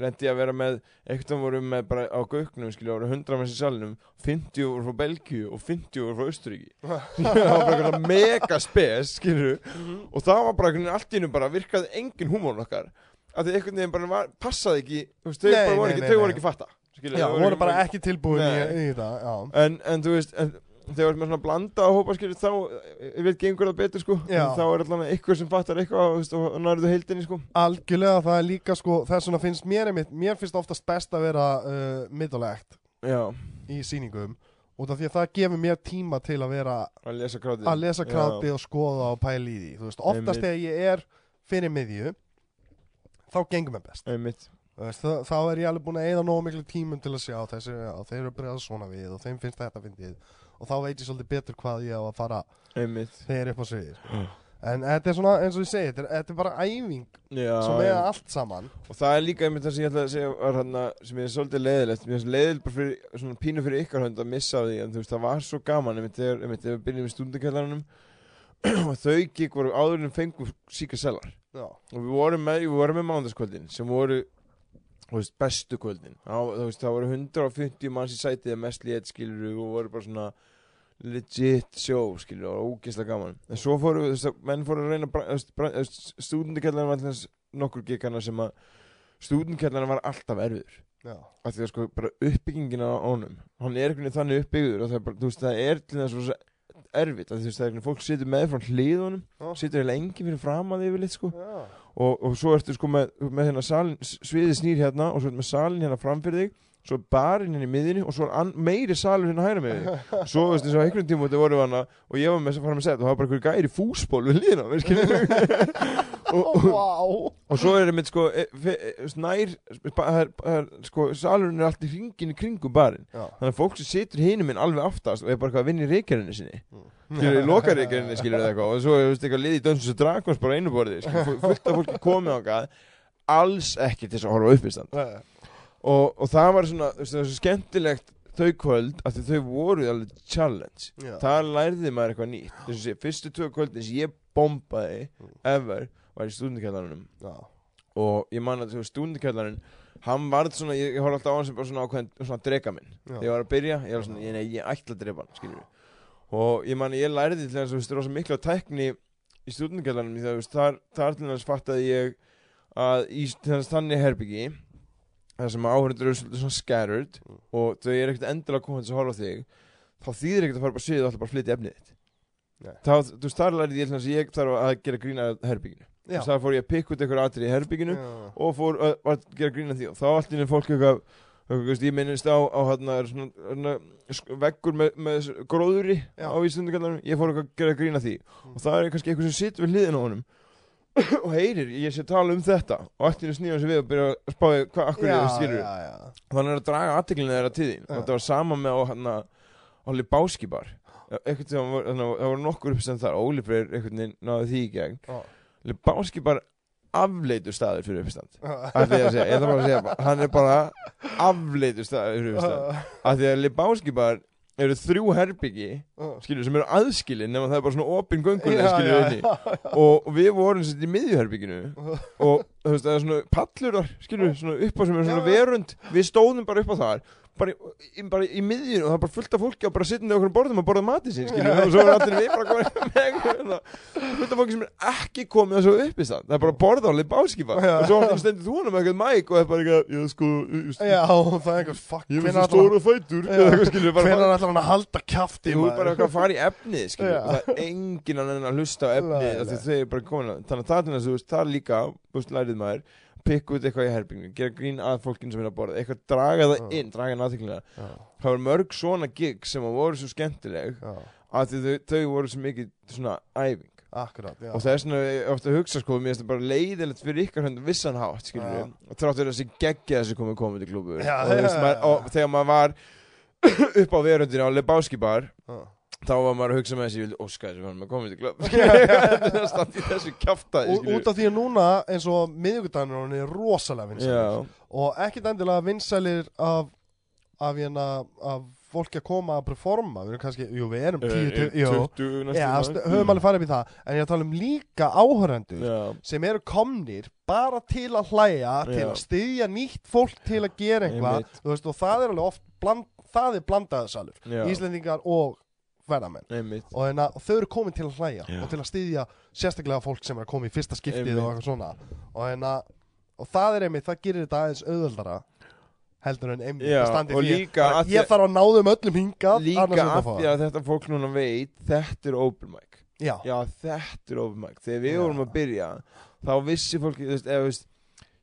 [SPEAKER 2] rendi að vera með, einhvern voru með bara á göknum, skilja, voru 100 manns í salnum 50 voru frá Belgíu og 50 voru frá Austuríki það var bara eitthvað mega spes, skilju og það var bara veginn allt í hennu bara virkaði engin húmórn okkar. Að því einhvern veginn bara var, passaði ekki þú veist, þau voru ekki, ekki fatta skilur,
[SPEAKER 1] Já, voru bara ekki tilbúin í, í þetta,
[SPEAKER 2] en, en þú veist, en, þegar með svona blanda að hópa skilur, þá, ég veit gengur það betur sko, þá er allan eitthvað sem fattar eitthvað veist, og nærðu heildinni sko.
[SPEAKER 1] Algjörlega, það er líka sko, þess vegna finnst mér einmitt, mér finnst oftast best að vera uh, middlegt
[SPEAKER 2] já,
[SPEAKER 1] í sýningum út af því að það gefur mér tíma til að vera
[SPEAKER 2] að lesa krátið.
[SPEAKER 1] að lesa krátið og skoða og pæla í því veist, oftast þegar ég er fyrir miðju þá gengur mér best.
[SPEAKER 2] Einmitt,
[SPEAKER 1] veist, þá, þá er ég alveg búin að eða nógu miklu tímum til að sjá þessi, já, þeir eru að bregða svona við og þeim finnst þetta fyndið og þá veit ég svolítið betur hvað ég á að fara
[SPEAKER 2] einmitt.
[SPEAKER 1] þegar upp á sviði sko. en þetta er svona, eins og ég segi, þetta er, þetta er bara æfing
[SPEAKER 2] já,
[SPEAKER 1] sem er allt saman.
[SPEAKER 2] Og það er líka einmitt það sem ég ætla að segja var hérna, sem er svolítið leiðilegt mér finnst leiðilegt bara fyrir, svona pínu fyrir ykkar hönd að missa því, en þú veist, það var svo gaman einmitt þegar, við byrjum í stúndakjallarunum og þau gikk voru áður en fengum síka selar og við vorum með, með mándaskvöldin sem voru veist, bestu kvöldin. Á, þú veist, það voru 150 manns í sætið að mest létt skilur og voru bara svona legit show skilur og ógeðslega gaman. En svo fóru, þú veist, að menn fóru að reyna stúdendikellarinn var alltaf nokkur gikkana sem að stúdendikellarinn var alltaf erfiður. Af því að sko bara uppbyggingin á honum hann er einhvern veginn þannig uppbyggður og það er bara, þú veist, það er til þess að erfitt, því þú veist, það er einhvern veginn fólk situr með frá hliðunum,
[SPEAKER 1] Já.
[SPEAKER 2] situr eiginlega engin fyrir fram að yfirleitt sko. Og, og svo ertu sko með, með hérna salin, sviðið snýr hérna og svo ertu með salin hérna framfyrir þig svo er barinn hérna í miðinni og svo er meiri salur hérna hæra með þig svo veist eins og einhvern tíma þetta voru hana og ég var með þess að fara með sett og það var bara einhver gæri fúsból við lína og, og, og,
[SPEAKER 1] Vá.
[SPEAKER 2] og svo er einmitt sko e, fe, e, nær ba- það er, það er, sko salurinn er allt í hringin í kringum barinn. Þannig að fólk sem situr hinum minn alveg aftast og er bara að vinna í reykjarinni sinni. Skilur, í lokareikjarinni skilur eða eitthvað. Og svo er veist, eitthvað liði Dungeons and Dragons bara á einu borði fullt af fólki komið ángað alls ekki til að horfa á uppistand. Og, og það var svona þú veist, það var svo skemmtilegt þau kvöld að þau voru alveg challenge.
[SPEAKER 1] Já.
[SPEAKER 2] það lærði maður eitthvað nýtt. Þess að fyrstu tvö kvöldin sem ég bombaði ever var í stúndikjallarunum
[SPEAKER 1] Já.
[SPEAKER 2] og ég man að stúndikjallarun hann varð svona, ég, ég horf alltaf á hann sem bara svona ákveðin svona drega minn. Þegar ég var að byrja, ég var svona, ég, nei, ég ætla að drepa hann skilur og ég man að ég lærði til þess að þú veist, rosa mikla tækni í veist, þar, þar til þess fattaði ég að í þess þannig herbyggi þar sem áhörundur eru svona scattered og þau eru ekkert endilega komið til að horfa þig þá þýðir ekkert að fara bara séð og alltaf bara flytja efnið þitt.
[SPEAKER 1] Nei.
[SPEAKER 2] þá, þú veist, þar lærði ég þess að ég þarf að gera grína herbygginu þess að fór ég að pikka út einhver atrið í herbygginu
[SPEAKER 1] Já.
[SPEAKER 2] og fór að, að gera grína því. Og þá allt í einu fólk eitthvað ég minnist á, á hérna, hérna veggur með, með gróðuri
[SPEAKER 1] Já.
[SPEAKER 2] á Íslandugallanum, ég fór að gera grína því. Og það er kannski eitthvað sem sitt við hliðin á honum og heyrir, ég sé tala um þetta. Og einu snýja sig við og byrja að spáði hvað akkur ég skilur. þannig að draga aðteklina þeirra til þín. Og þetta var sama með á hérna Óli Báskibar sem að það voru nokkur uppsend þar Óli Freyr náði því í gegn. Óli Báskibar afleitur staður fyrir uppstand að að segja, ég ætla bara að segja hann er bara afleitur staður fyrir uppstand að því að Lebowski-bar eru þrjú herbyggi skilur, sem eru aðskilin nema það er bara svona opin göngulega skilur inni. og, og við vorum sett í miðjuherbygginu og þú veist það er svona pallur þar skilur, svona upp á sem er svona verund við stóðum bara upp á þar bara í, bara í miðjun og það er bara fullt af fólki og bara sittandi okkur um borðum að borða matið sín og svo er allir við bara komin með einhverjum fullt af fólki sem er ekki komið að svo upp í stand það er bara Lebowski-bar
[SPEAKER 1] Já.
[SPEAKER 2] og svo stendur þú honum með eitthvað mæk og það er bara eitthvað, ég sko
[SPEAKER 1] Já, það er eitthvað fuck
[SPEAKER 2] ég er
[SPEAKER 1] hvenær
[SPEAKER 2] svo
[SPEAKER 1] ætlar hann-
[SPEAKER 2] stóra fætur.
[SPEAKER 1] Já.
[SPEAKER 2] bara
[SPEAKER 1] Hvenær ætlar hann að halda kjafti
[SPEAKER 2] Þú er bara eitthvað að fara í
[SPEAKER 1] Já.
[SPEAKER 2] og það er enginn að hlusta á er að þannig að það er er líka lærið maður, pikka út eitthvað í herbygnu gera grín að fólkinu sem er að borða eitthvað draga það
[SPEAKER 1] Já.
[SPEAKER 2] inn, draga náttúrulega
[SPEAKER 1] Já,
[SPEAKER 2] það var mörg svona gig sem voru svo skemmtileg
[SPEAKER 1] já,
[SPEAKER 2] að þau, þau voru svo mikið svona æfing.
[SPEAKER 1] Akkurat,
[SPEAKER 2] og það er svona ofta að hugsa sko, mér finnst það bara leiðilegt fyrir ykkar hönd vissan hátt, skilur við og þrátt fyrir þessi geggja þessi komið komið til klúbu og, og þegar maður var upp á verundinu á Lebowski bar
[SPEAKER 1] Já.
[SPEAKER 2] Þá var maður að hugsa með þessi ég vildi óska þessi var með komið til klúb
[SPEAKER 1] Já, já.
[SPEAKER 2] það standi í þessu kjaftaði
[SPEAKER 1] Og út af því að núna eins og miðvíkudagur hann er rosalega vinsælir. Og ekkit endilega vinsælir af af hérna af fólki að koma að performa. Við erum kannski, jú við erum
[SPEAKER 2] Eh,
[SPEAKER 1] tíu til, jú.
[SPEAKER 2] 20 næstu
[SPEAKER 1] Já,
[SPEAKER 2] dag.
[SPEAKER 1] st- höfum alveg farið í það. En ég að tala um líka áhörendur
[SPEAKER 2] Já,
[SPEAKER 1] sem eru komnir bara til að hlæja, til að styðja nýtt fólk til að gera veist, og það er alveg oft bland, það er blandaðsalur, Íslendingar og ferðamenn.
[SPEAKER 2] Einmitt.
[SPEAKER 1] Og, hérna, og þau eru komin til að hlæja
[SPEAKER 2] Já.
[SPEAKER 1] og til að styðja sérstaklega fólk sem er að koma í fyrsta skiptið
[SPEAKER 2] Einmitt.
[SPEAKER 1] og eitthvað svona. Og, hérna, og það er einmitt, það gerir þetta aðeins auðvöldara heldur en einmitt
[SPEAKER 2] Já,
[SPEAKER 1] að
[SPEAKER 2] og líka
[SPEAKER 1] bara,
[SPEAKER 2] að
[SPEAKER 1] ég
[SPEAKER 2] að-
[SPEAKER 1] þarf að náðum öllum hingað
[SPEAKER 2] líka af
[SPEAKER 1] að
[SPEAKER 2] því að þetta fólk núna veit þetta er open mic.
[SPEAKER 1] Já,
[SPEAKER 2] já þetta er open mic. Þegar við vorum að byrja þá vissi fólki þú veist, eða, þú veist,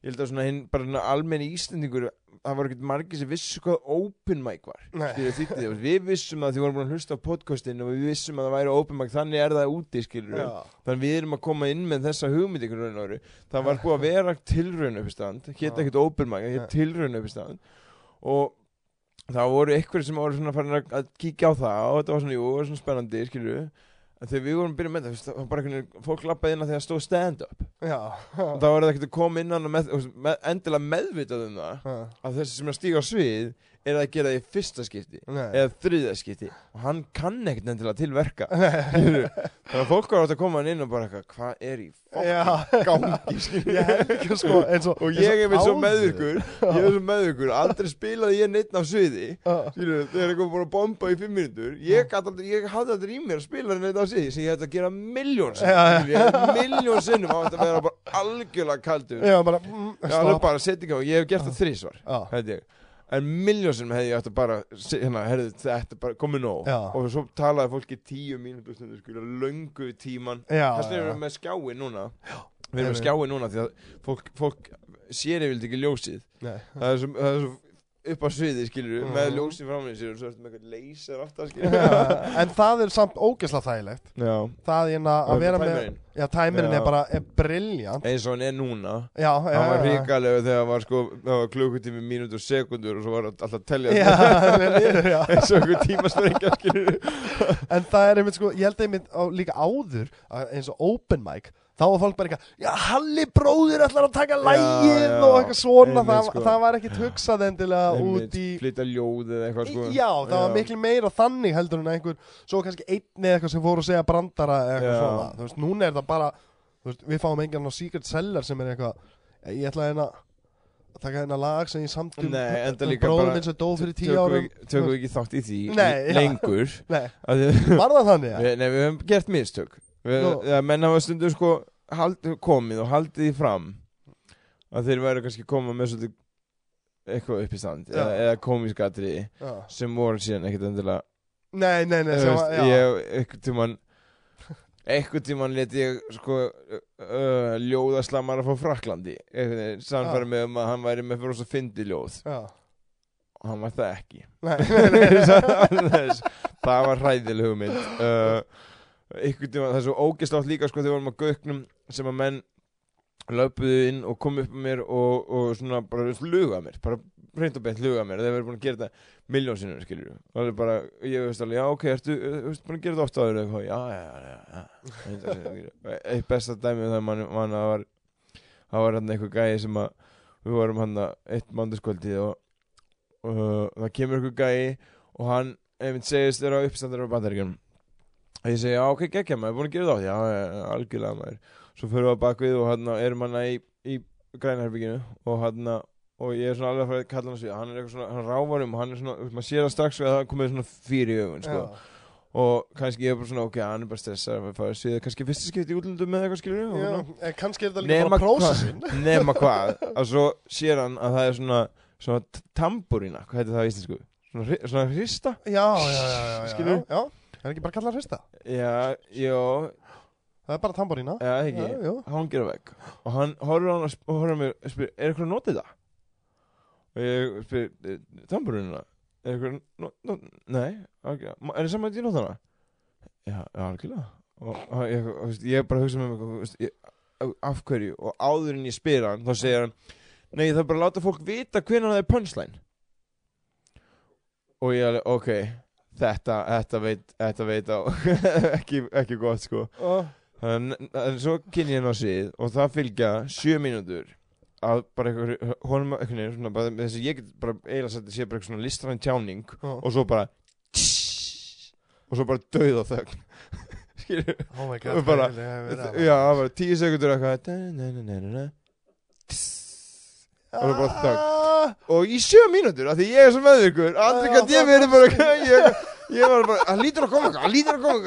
[SPEAKER 2] ég held að svona hinn bara almenni íslendingur það var ekkert margir sem vissu hvað open mic var. Því, við vissum að því vorum búin að hlusta á podcastin og við vissum að það væri open mic þannig er það úti skilur
[SPEAKER 1] já,
[SPEAKER 2] þannig við erum að koma inn með þessa hugmynd ykkur raun og veru. Það var búið að vera tilraun uppistand hétt ekkert open mic, hétt tilraun uppistand og það voru ykkur sem voru svona farin að- kíkja á það og þetta var svona, jú, svona spennandi skilur en þegar við vorum að byrja með það, það var bara einhvern veginn, fólk lappaði inn að því að stóð stand-up.
[SPEAKER 1] Já,
[SPEAKER 2] og þá var það ekkert að koma inn hann með, með, endilega meðvitað um það
[SPEAKER 1] já,
[SPEAKER 2] að þessi sem er að stíga á svið er að gera það í fyrsta skipti
[SPEAKER 1] nei,
[SPEAKER 2] eða þriða skipti. Og hann kann ekkert endilega til verka. Skilurðu? þannig að fólk var átt að koma hann inn og bara eitthvað, hvað er í fokkin gangi?
[SPEAKER 1] Ég ekki sko eins og
[SPEAKER 2] og ég er með svo meðvirkur ég er svo meðvirkur, aldrei spilaði ég neitt á sviði þegar ég kom búin að bomba í fimm minútur ég, ég hafði aldrei í mér að spila neitt á sviði sem ég hætti að gera miljón miljón sinnum á þetta að vera bara algjörlega kaldur.
[SPEAKER 1] Já, bara, mm,
[SPEAKER 2] Já,
[SPEAKER 1] stopp.
[SPEAKER 2] bara setja í gang, ég hef gert það þrísvar held ég en miljónsinnum hefði ég að bara hérna, herðu, þetta er bara komið nóg
[SPEAKER 1] Já.
[SPEAKER 2] og svo talaði fólki tíu mínútur skilja löngu tíman
[SPEAKER 1] já,
[SPEAKER 2] þess vegna erum
[SPEAKER 1] já.
[SPEAKER 2] við með skjáin núna við erum með
[SPEAKER 1] nei.
[SPEAKER 2] skjáin núna því að fólk, fólk sér yfirleitt ekki ljósið það er svo, það er svo upp á sviði skilur
[SPEAKER 1] Mhm.
[SPEAKER 2] með frá mér sér og svo ertu með eitthvað leysir aftar skilur
[SPEAKER 1] Já, en það er samt ógeðslega þægilegt.
[SPEAKER 2] Já.
[SPEAKER 1] Það er að vera með já, tæmirinn er bara er briljant
[SPEAKER 2] eins og hann er núna.
[SPEAKER 1] Já,
[SPEAKER 2] hann var
[SPEAKER 1] já.
[SPEAKER 2] ríkalegu þegar það var sko það var klukkutími, mínútur, sekundur og svo var alltaf telja eins og einhver tímasprengja skilur
[SPEAKER 1] en það er einmitt sko, ég held einmitt á, líka áður eins og open mic þá var fólk bara eitthvað, já Halli bróðir ætlar að taka lægið
[SPEAKER 2] já,
[SPEAKER 1] og eitthvað svona
[SPEAKER 2] einmitt,
[SPEAKER 1] það,
[SPEAKER 2] sko.
[SPEAKER 1] það var ekkit hugsað endilega út í
[SPEAKER 2] flytja ljóð eða eitthvað sko
[SPEAKER 1] Já, það var miklu meira þannig heldur en einhver Svo kannski einn eða eitthvað sem fór að segja brandara eða eitthvað
[SPEAKER 2] Já.
[SPEAKER 1] svona Þú veist, núna er það bara þú veist, Við fáum engan á Secret Seller sem er eitthvað Ég ætla að hérna að taka hérna lag sem ég samt um,
[SPEAKER 2] Nei, enda
[SPEAKER 1] um
[SPEAKER 2] líka
[SPEAKER 1] bróður
[SPEAKER 2] bara-
[SPEAKER 1] minn sem dó fyrir tíu árum
[SPEAKER 2] tökum við ekki þátt í því
[SPEAKER 1] Nei, já.
[SPEAKER 2] lengur
[SPEAKER 1] Nei, var það þannig? Ja?
[SPEAKER 2] nei, við höfum gert mistök ja, menn hafa stundum sko hald, komið og haldið því fram að þeir væru kannski koma með svolítið eitthvað upp í stand
[SPEAKER 1] Já.
[SPEAKER 2] eða, eða komiskatri
[SPEAKER 1] Já.
[SPEAKER 2] sem voru síðan ekkert endilega
[SPEAKER 1] Nei, nei, nei
[SPEAKER 2] veist,
[SPEAKER 1] var, já.
[SPEAKER 2] ég eitthvað tíman eitthvað tíman let ég sko uh, ljóðaslamar að fá Fraklandi samfæri
[SPEAKER 1] Já.
[SPEAKER 2] með um að hann væri með fyrir svo fyndi ljóð
[SPEAKER 1] Já.
[SPEAKER 2] og hann var það ekki
[SPEAKER 1] Nei, nei, nei,
[SPEAKER 2] Þess- það var hræðileg hugmynd uh, tíma það er svo ógeslátt líka sko þegar við varum á göknum sem að menn löpuðu inn og kom upp með mér og, og svona bara luga mér bara reynd og beint luga mér þeir verið búin að gera þetta miljón sinnum skilur og það er bara ég veist alveg já ok ertu búin að gera þetta ofta áður eða eitthvað já já já, já, eitt besta dæmi um það mann man að var það var hann eitthvað gæði sem að við vorum hann eitt mándaskvöldi og uh, það kemur eitthvað gæði og hann einmitt segist þeirra uppstandur á bandaríkjum og ég segi, já ok, geggja maður, búin að gera það já, já, já, algjörlega maður. Svo fyrir við á bakvið og hann erum hann í, í grænherbygginu og hann og ég er svona alveg að fara að kalla hann svið hann er eitthvað svona, hann ráfar um og hann er svona, maður sér það strax að það er komið svona fyrir augun sko. Og kannski ég er bara svona, ok, hann er bara stressað að fara svið, kannski fyrsta skipti í útlundum með eitthvað skilur
[SPEAKER 1] Já, en kannski er þetta líka bara prósessin
[SPEAKER 2] nema hvað, að svo sér hann að það er svona, svona t- tambúrína, hvað heitir það í íslensku? Svona, svona hrista
[SPEAKER 1] Já, já, já, já, já, já. Er ekki bara að kalla það hrista?
[SPEAKER 2] já, já,
[SPEAKER 1] Það er bara tamborína.
[SPEAKER 2] Já, ekki.
[SPEAKER 1] Já,
[SPEAKER 2] hangir á vegg. Og hann horfir á hann og á mig og spyr, er eitthvað að nota þetta? og ég spyr, tambúrínuna er eitthvað, no, no, nei. Ma- er það saman að ég nota hana? já, algjörlega. Og, ég, ég bara hugsa með mig af hverju? Og áður en ég spyr hann þá segir hann nei, það er bara að láta fólk vita hvernig það er punchline. Og ég alveg, ok þetta, þetta veit, þetta veit á ekki, ekki gott sko.
[SPEAKER 1] Og-
[SPEAKER 2] Þannig en svo kynni ég hann á svið og það fylgja sjö mínútur að bara eitthvað, honum eitthvað neginn svona bara þess að ég get bara eiginlega sagt að sé bara eitthvað svona listræn tjáning
[SPEAKER 1] Já.
[SPEAKER 2] og svo bara og svo bara dauð á þögn. Skilur
[SPEAKER 1] Oh my god
[SPEAKER 2] bara- já, var tíu sekundur eitthvað. Og það er bara þögn.
[SPEAKER 1] Ah,
[SPEAKER 2] og í sjö mínútur af því ég er svo meðvirkur aldrei
[SPEAKER 1] Já,
[SPEAKER 2] gæti ég verið bara ég, ég var bara, hann lítur að koma hann lítur að koma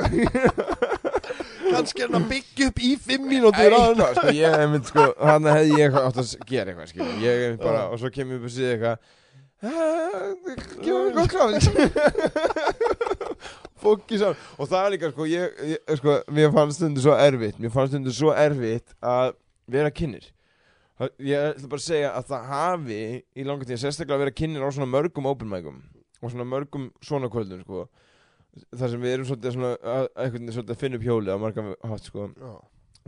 [SPEAKER 1] kannski er hann að byggja upp í fimm mínútur.
[SPEAKER 2] Sko, ég hef mynd, sko, hann hefði ég átt að gera eitthvað, skilur, ég hef bara, og svo kemur ég upp og síða eitthvað, gefur mér gott kláð, fókki saman, og það er líka, sko, ég, ég, sko, mér fannst stundu svo erfitt, mér fannst stundu svo erfitt að vera kynir, ég ætla bara að segja að það hafi í langa tíð, sérstaklega að vera kynir á svona mörgum open micum, og svona mörgum svona kvöldum, sko, þar sem við erum svolítið svona, að, svolítið að finna upp hjólið á marga hátt, sko,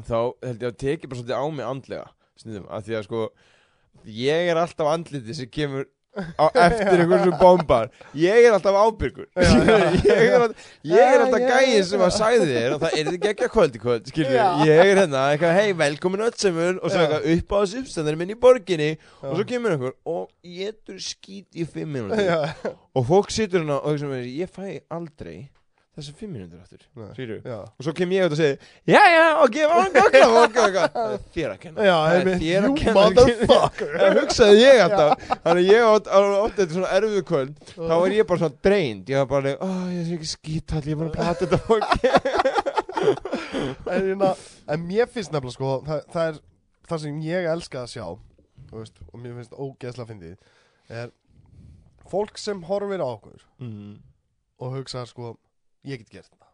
[SPEAKER 2] þá held ég að teki bara svolítið á mig andlega snýðum, af því að sko ég er alltaf andliti sem kemur á eftir einhvern sem bombar. Ég er alltaf ábyrgur. Ég er alltaf, ég alltaf
[SPEAKER 1] Já, já,
[SPEAKER 2] gæðin
[SPEAKER 1] já.
[SPEAKER 2] sem að sagði þér og það er þetta að kvöld í kvöld
[SPEAKER 1] Já.
[SPEAKER 2] ég er hérna, hei, velkomin öllsumur og svo
[SPEAKER 1] Já.
[SPEAKER 2] eitthvað upp á þessu uppstæðar minn í borginni. Og svo kemur einhver og getur skít í fimm minúti
[SPEAKER 1] Já,
[SPEAKER 2] og fólk situr hérna og hugsa með þessi, ég fæ aldrei þessar fimm minútur
[SPEAKER 1] já.
[SPEAKER 2] Og svo kem ég út og segi já já og gefa hann gagna og gagna þér að kenna.
[SPEAKER 1] Já,
[SPEAKER 2] Það er þér að kenna. það hugsaði ég alltaf. Þannig ég átt átt þetta svona erfiðu kvöld. Þá er ég bara svona dreint ég var bara ó ég sé ekki skítall ég er bara að prata þetta fólki
[SPEAKER 1] en, hérna, en mér finnst nefnilega sko það, það er það sem ég elska að sjá veist, og mér finnst ógeðslega að fyndið er fólk sem horfir á okkur
[SPEAKER 2] mm.
[SPEAKER 1] og hugsa sko ég get gert það.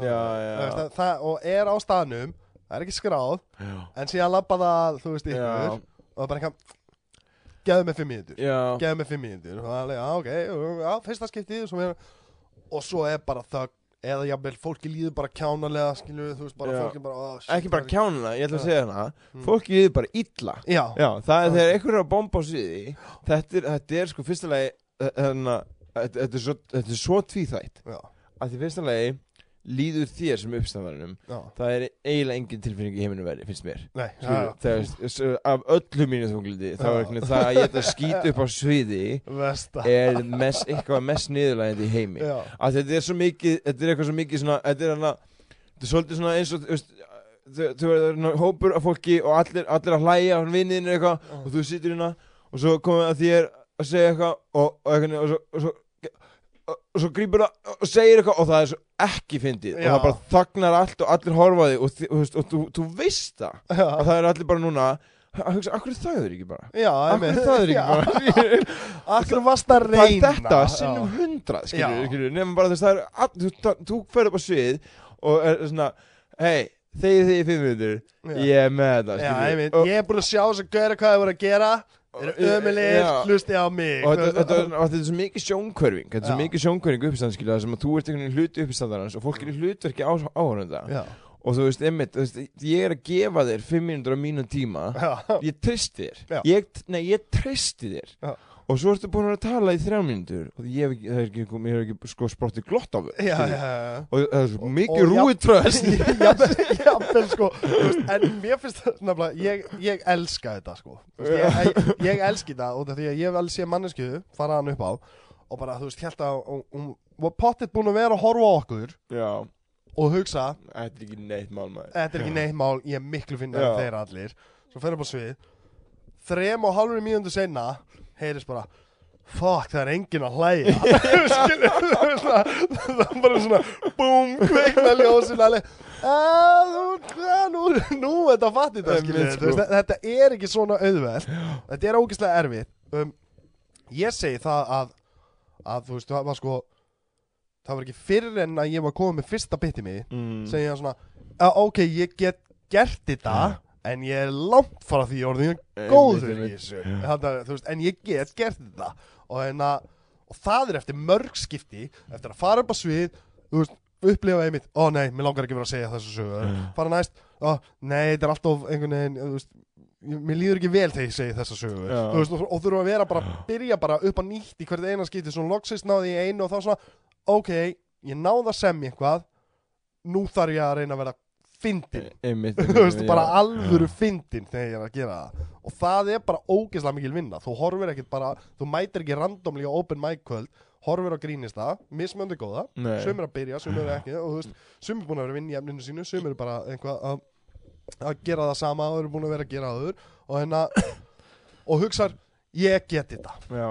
[SPEAKER 2] Já, já.
[SPEAKER 1] veist, það, það, og er á staðnum það er ekki skráð
[SPEAKER 2] já.
[SPEAKER 1] en síðan labba það þú veist ykkur og það er bara eitthvað geðu mig fimm mínútur.
[SPEAKER 2] Já.
[SPEAKER 1] Geðu mig fimm mínútur. Og það er alveg, ok, fyrsta skiptið og svo er bara það eða jafnvel fólki líður bara kjánalega skilur þú veist bara
[SPEAKER 2] Já.
[SPEAKER 1] fólki bara oh,
[SPEAKER 2] ekki bara kjánuna ég ætla að segja hana
[SPEAKER 1] Mm.
[SPEAKER 2] fólki líður bara illa.
[SPEAKER 1] Já,
[SPEAKER 2] Já, það er þegar einhver er að bomba á sviði þetta er, þetta er sko fyrsta lagi hérna, þetta, er svo, svo tvíþætt.
[SPEAKER 1] Já,
[SPEAKER 2] að því fyrsta lagi líður þér sem uppstæðanum það er eiginlega engin tilfinning í heiminu verið, finnst mér.
[SPEAKER 1] Nei,
[SPEAKER 2] Skilur, þegar, af öllu mínu þunglindi er það að ég ætla að skýta upp á sviði
[SPEAKER 1] Vesta
[SPEAKER 2] er mest, eitthvað mest niðurlægandi í heimi. Þetta er svo mikið þetta er eitthvað svo mikið svona þetta er, er svolítið svona eins og þú þarna hópur af fólki og allir, allir að hlæja og vinniðin eitthvað og þú situr hérna og svo komið að þér að segja eitthvað og, og, og, og, svo, og, svo grípur það og segir eitthvað og það er svo ekki fyndið. Og
[SPEAKER 1] Já.
[SPEAKER 2] það bara þagnar allt og allir horfa á þig og, þi- og, og, og þú, þú veist það.
[SPEAKER 1] Já,
[SPEAKER 2] að það er allir bara núna að hugsa, akkur það er ekki bara?
[SPEAKER 1] Já,
[SPEAKER 2] akkur það er ekki bara?
[SPEAKER 1] Akkur varst að
[SPEAKER 2] það er
[SPEAKER 1] reyna?
[SPEAKER 2] þetta sinnum hundrað
[SPEAKER 1] Já.
[SPEAKER 2] skilur, nefnum bara þess að það er all, þú, það- þú fer upp á svið og er svona hei, þegið þið í fimm minútur
[SPEAKER 1] Já.
[SPEAKER 2] ég er með það
[SPEAKER 1] Já,
[SPEAKER 2] skilur,
[SPEAKER 1] ég veit,
[SPEAKER 2] og,
[SPEAKER 1] ég er búin að sjá þess að gera hvað þið voru að gera Eru ömulegir, hlusti á mig.
[SPEAKER 2] Og þetta, er svo mikið sjónkörfing þetta er svo mikið skilur það sem að þú ert einhvern veginn hluti uppistandarans og fólk er í hlutverki á, áhörnunda
[SPEAKER 1] Já,
[SPEAKER 2] og þú veist, einmitt, þú veist, ég er að gefa þér fimm mínútur á mínum tíma.
[SPEAKER 1] Já,
[SPEAKER 2] ég tristi þér. Ég, nei, ég tristi þér.
[SPEAKER 1] Já.
[SPEAKER 2] Og svo ertu búin að tala í þrjá mínútur. Og ég hef ekki, það er ekki, ég hef ekki sko sprottið glott á þau og það er svo
[SPEAKER 1] Og-
[SPEAKER 2] mikið
[SPEAKER 1] og
[SPEAKER 2] rúið tröst
[SPEAKER 1] jafnvel sko En mér finnst það nefnilega Ég, ég elska þetta sko. Ég, ég, ég elski út af því að ég hef alveg séð mannesku fara hann upp á og bara þú veist held að hún- var pottitt búin að vera að horfa á okkur
[SPEAKER 2] já,
[SPEAKER 1] og hugsa
[SPEAKER 2] þetta er ekki neitt mál
[SPEAKER 1] þetta er ekki neitt mál, ég miklu finnir
[SPEAKER 2] Já.
[SPEAKER 1] en þeir allir. Svo fer upp á svið. Þrem og hálfur mínúndu senna heyrist bara fuck, það er enginn að hlæja. Skilur, þú veist það það er bara svona búm, kveikna ljósin alveg. "Ah, nú, ah, nú, nú þetta fatti þetta
[SPEAKER 2] Einmitt,
[SPEAKER 1] skilur,
[SPEAKER 2] sko.
[SPEAKER 1] þú veist, þetta er ekki svona auðveld þetta er ógeðslega erfitt. Um, ég segi það að að þú veist, það var sko það var ekki fyrir en að ég var komið með fyrsta bitti mig
[SPEAKER 2] mm.
[SPEAKER 1] segja svona að ok, ég get gert þetta en ég er langt frá því orðin góður í þessu. Þannig, að, veist, en ég get gert þetta. Og, enna, og það er eftir mörg skipti eftir að fara upp á svið veist, upplifa einmitt, ó nei, mér langar ekki að vera að segja þessu sögu.
[SPEAKER 2] Mm.
[SPEAKER 1] fara næst, ó nei, þetta er alltaf einhvern veginn, veist ég- mér líður ekki vel þegar ég segi þessa sögu.
[SPEAKER 2] Já.
[SPEAKER 1] þú veist, og, og þurfa að vera bara byrja bara upp á nýtt í hvert eina skipti, svona loksist náði ég einu og þá svona, ok, ég náði að semja eitthvað nú þarf ég að reyna að vera fyndin.
[SPEAKER 2] Einmitt,
[SPEAKER 1] þú veist, bara
[SPEAKER 2] já.
[SPEAKER 1] alvöru fyndin þegar ég er að gera það. Og það er bara ógeðslega mikil vinna. Þú horfir ekkert bara, þú mætir ekki randomli á open mic kvöld, horfir á grínista mismöndi góða, sumir að byrja sumir ekki, og þú veist, sumir búin að vera að vinna í efninu sínu, sumir bara einhvað að, að gera það sama og eru búin að vera að gera aður og hérna og hugsar, ég get þetta.
[SPEAKER 2] Já,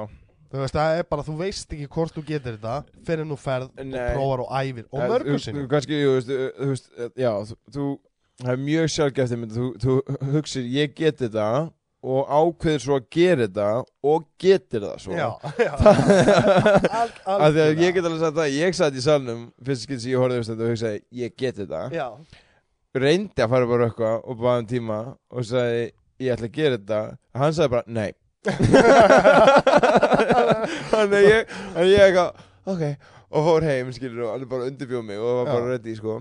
[SPEAKER 1] Þú veist, það er bara, þú veist ekki hvort þú getur þetta fyrir nú ferð
[SPEAKER 2] Nei.
[SPEAKER 1] og prófar og æfir. Og mörgur
[SPEAKER 2] þú-
[SPEAKER 1] sinni
[SPEAKER 2] veist, þú- veist, já, þú, það er mjög sjálfgæft einmitt, þú, þú hugsir, ég get þetta og ákveður svo að gera þetta og getur það svo.
[SPEAKER 1] Já, já. Algjörlega.
[SPEAKER 2] ég get alveg sagt það, ég satt í salnum fyrst skil sem ég horfði á þetta og hugsaði, ég get þetta.
[SPEAKER 1] Já,
[SPEAKER 2] reyndi að fara bara eitthvað og baða um tíma og sagði, ég ætla að gera þetta. Hann sagði bara, nei þannig að ég þannig að ég eitthvað, ok. Og fór heim, skilur, og alveg bara undirbjóð mig og var bara ready, sko.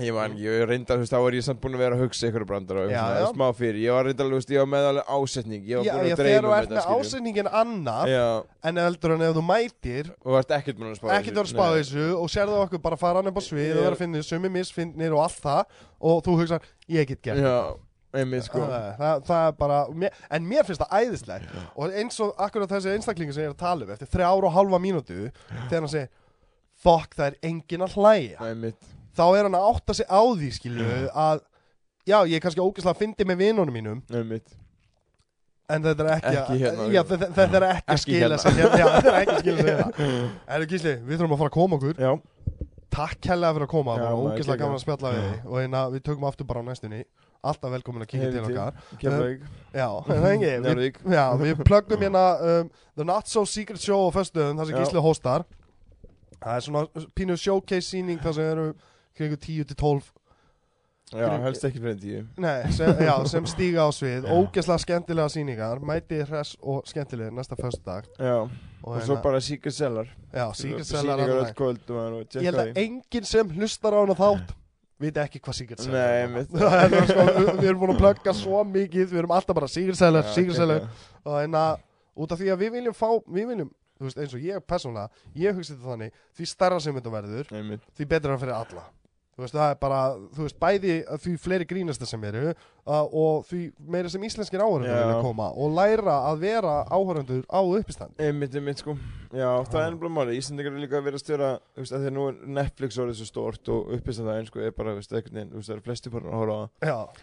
[SPEAKER 2] Ég man ekki, ég reyndar, þú veist, þá var ég samt búin að vera að hugsa ykkur brandar og eitthvað svona smá fyrir, ég var reyndar, þú veist, ég var með alveg ásetning ég var
[SPEAKER 1] já,
[SPEAKER 2] búin
[SPEAKER 1] já
[SPEAKER 2] að
[SPEAKER 1] þegar þú
[SPEAKER 2] um
[SPEAKER 1] ert
[SPEAKER 2] þetta,
[SPEAKER 1] með
[SPEAKER 2] skilur
[SPEAKER 1] ásendingin annað
[SPEAKER 2] já,
[SPEAKER 1] en heldur en ef þú mætir
[SPEAKER 2] og varst ekkert búin að spá
[SPEAKER 1] ekkert vera að spá þessu og sérðu okkur bara fara hann upp á svið og
[SPEAKER 2] Ég-
[SPEAKER 1] vera að finna sumi misfinnir og allt það og þú hugsa, ég get gert
[SPEAKER 2] já, einmitt, sko.
[SPEAKER 1] Það, það, það er bara, en mér finnst það æðislegt. Og eins og akkurat þessi einstaklingu sem ég er að tala um eftir þrjá ára og halva mínútu þegar hann segir fuck það er engin að hlæja.
[SPEAKER 2] Einmitt,
[SPEAKER 1] þá er hann að átta sig á því skilu að já ég er kannski ógeðslega að fyndi með vinunum mínum.
[SPEAKER 2] Einmitt.
[SPEAKER 1] En þetta er ekki,
[SPEAKER 2] Ekki hérna.
[SPEAKER 1] já, þetta, er ekki að
[SPEAKER 2] hérna.
[SPEAKER 1] hérna já, þetta er ekki að hérna Erðu Gísli, við þurfum að fara að koma okkur.
[SPEAKER 2] Já,
[SPEAKER 1] Takk hellega fyrir að koma, það var
[SPEAKER 2] geggjað.
[SPEAKER 1] gaman að spjalla við og hérna, við tökum aftur bara á næstunni Alltaf velkomin að kíkja til okkar.
[SPEAKER 2] Keflavík,
[SPEAKER 1] Já, en það engi við,
[SPEAKER 2] Njárvík
[SPEAKER 1] Já, við plöggum hérna um, The Not So Secret Show á föstuðum þar sem. Gísli hóstar Það er svona pínu showcase síning þar sem eru kringu 10 til 12
[SPEAKER 2] Já, helst ekki fyrir en tíu.
[SPEAKER 1] Nei, sem, já, sem stíga á svið. Ógeðslega skemmtilega síningar Mæti hress og skemmtilega næsta föstudag.
[SPEAKER 2] Já,
[SPEAKER 1] Og,
[SPEAKER 2] og
[SPEAKER 1] hérna-
[SPEAKER 2] svo bara Secret Cellar.
[SPEAKER 1] Já, Secret Cellar Ég held að enginn sem hlustar á hana þátt viti ekki hvað Cellar
[SPEAKER 2] Nei,
[SPEAKER 1] sko, við- erum búin að plugga svo mikið Við erum alltaf bara Cellar
[SPEAKER 2] geggjað.
[SPEAKER 1] og en að út af því að við viljum fá við viljum, þú veist, eins og ég persónulega ég hugsi þetta þannig, því starra sem þetta verður
[SPEAKER 2] Einmitt.
[SPEAKER 1] því betra fyrir alla þú veist, það er bara, þú veist, bæði því fleiri grínasta sem eru uh, og því meira sem íslenskir áhörundur
[SPEAKER 2] Já.
[SPEAKER 1] vilja koma og læra að vera áhörundur á uppistand
[SPEAKER 2] Einmitt, einmitt sko. Já, það er ennblá máli Íslandingar er líka að vera að stjóra Þú veist, að nú er Netflix orðið svo stórt og uppist að það einsku er bara, þú veist, einhvern veginn Þú veist, það eru flesti bara að horfa á það.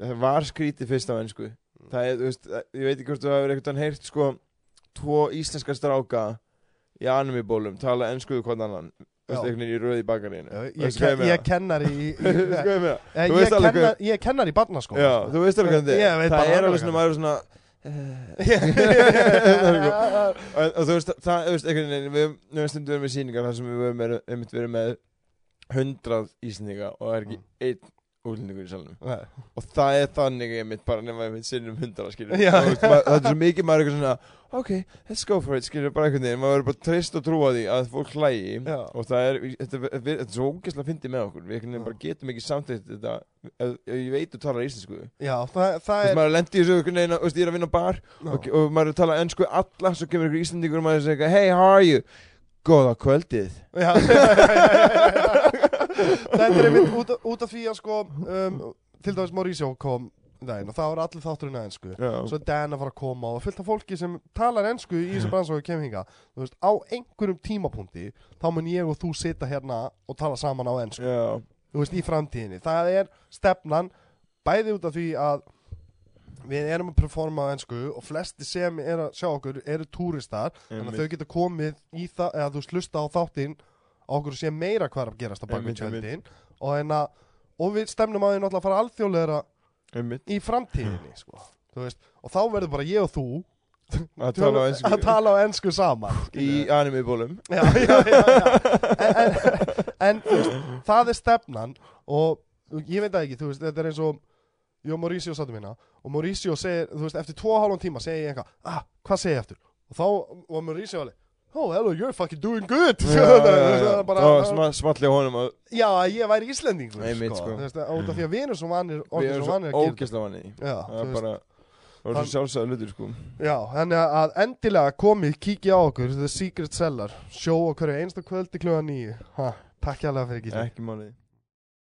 [SPEAKER 2] Það var skrítið fyrst á einsku Það er, þú veist, ég veit ekki hvort þú hefur veginn heyrt sko Tvo íslenskar stráka Í animibólum tala enskuðu hvern annan. Einhvern veginn í röði bakarínu
[SPEAKER 1] ég, kennar í,
[SPEAKER 2] ég
[SPEAKER 1] Eh, kennar, í barnaskóla
[SPEAKER 2] þú veist alveg hvernig er. Það er alveg svona, maður er. svona
[SPEAKER 1] Já,
[SPEAKER 2] og, þú veist, það, veist, einhvern veginn við höfum stundum verið með sýningar þar sem við höfum verið, með hundrað íslendinga og það er ekki einn útlendingur í salnum.
[SPEAKER 1] Nei.
[SPEAKER 2] og það er þannig einmitt bara nema einmitt sinnum hundrað skilur
[SPEAKER 1] Já.
[SPEAKER 2] Og veist, maður- það er svo mikið maður eitthvað svona ok, let's go for it skilur bara einhvern veginn. Maður verður bara treyst og trúa því að fólk hlægi.
[SPEAKER 1] Já.
[SPEAKER 2] og það er, þetta, er- þetta er svo ógeðslega fyndið með okkur. Við einhvern veginn bara getum ekki samþýtt þetta ef, ef ég veit þú talar íslensku.
[SPEAKER 1] Já, það, það er
[SPEAKER 2] maður lendi í þessu einhvern veginn, þú veist, ég er að vinna á bar og, og maður er að tala ennsku alla svo kemur ykkur íslendingur og maður segir hey how are you góða kvöldið.
[SPEAKER 1] Já, Þetta er einmitt út, út af því að sko um, til dæmis Mauricio kom daginn og það var allir þátturinn að ennsku
[SPEAKER 2] já,
[SPEAKER 1] svo Dan að fara að koma og fullt af fólki sem talar ennsku í þessu bransu og kemur hinga þú veist, á einhverjum tímapunkti þá mun ég og þú sita hérna og tala saman á ennsku,
[SPEAKER 2] já,
[SPEAKER 1] þú veist, í framtíðinni. Það er stefnan bæði út af því að við erum að performa á ennsku og flesti sem er að sjá okkur eru túristar þannig að þau geta komið í það eða þú slusta á þáttinn á okkur sé meira hvað er að gerast
[SPEAKER 2] Einmitt, einmitt.
[SPEAKER 1] tjöldin og, en að, og við stemnum að því náttúrulega að fara alþjóðlegra
[SPEAKER 2] einmitt
[SPEAKER 1] í framtíðinni sko. Veist, og þá verður bara ég og þú
[SPEAKER 2] að tala á ennsku
[SPEAKER 1] að tala á ennsku saman
[SPEAKER 2] í animibólum.
[SPEAKER 1] En, en, en veist, það er stefnan og ég veit ekki veist, þetta er eins og ég og Mauricio sattum hérna og Mauricio segir, þú veist, eftir tvo og hálfum tíma segir ég eitthvað, ah, hvað segir ég eftir og þá var Mauricio alveg oh, hello, you're fucking doing good.
[SPEAKER 2] Já, já, já, já. smalli á honum að
[SPEAKER 1] já, ég væri Íslendingur
[SPEAKER 2] Einmitt, sko.
[SPEAKER 1] Þú veist, út af því að við erum svo vanir
[SPEAKER 2] við erum
[SPEAKER 1] svo
[SPEAKER 2] svo
[SPEAKER 1] vanir að gera
[SPEAKER 2] ógeðslega vanni
[SPEAKER 1] þetta. já,
[SPEAKER 2] það
[SPEAKER 1] þú
[SPEAKER 2] er
[SPEAKER 1] veist,
[SPEAKER 2] bara það var svo sjálfsæða hlutur sko.
[SPEAKER 1] Já, þannig að endilega komið, kíkja á okkur The Secret Cellar, sjó okkur einsta kvöldi kljóða nýju Takk hjá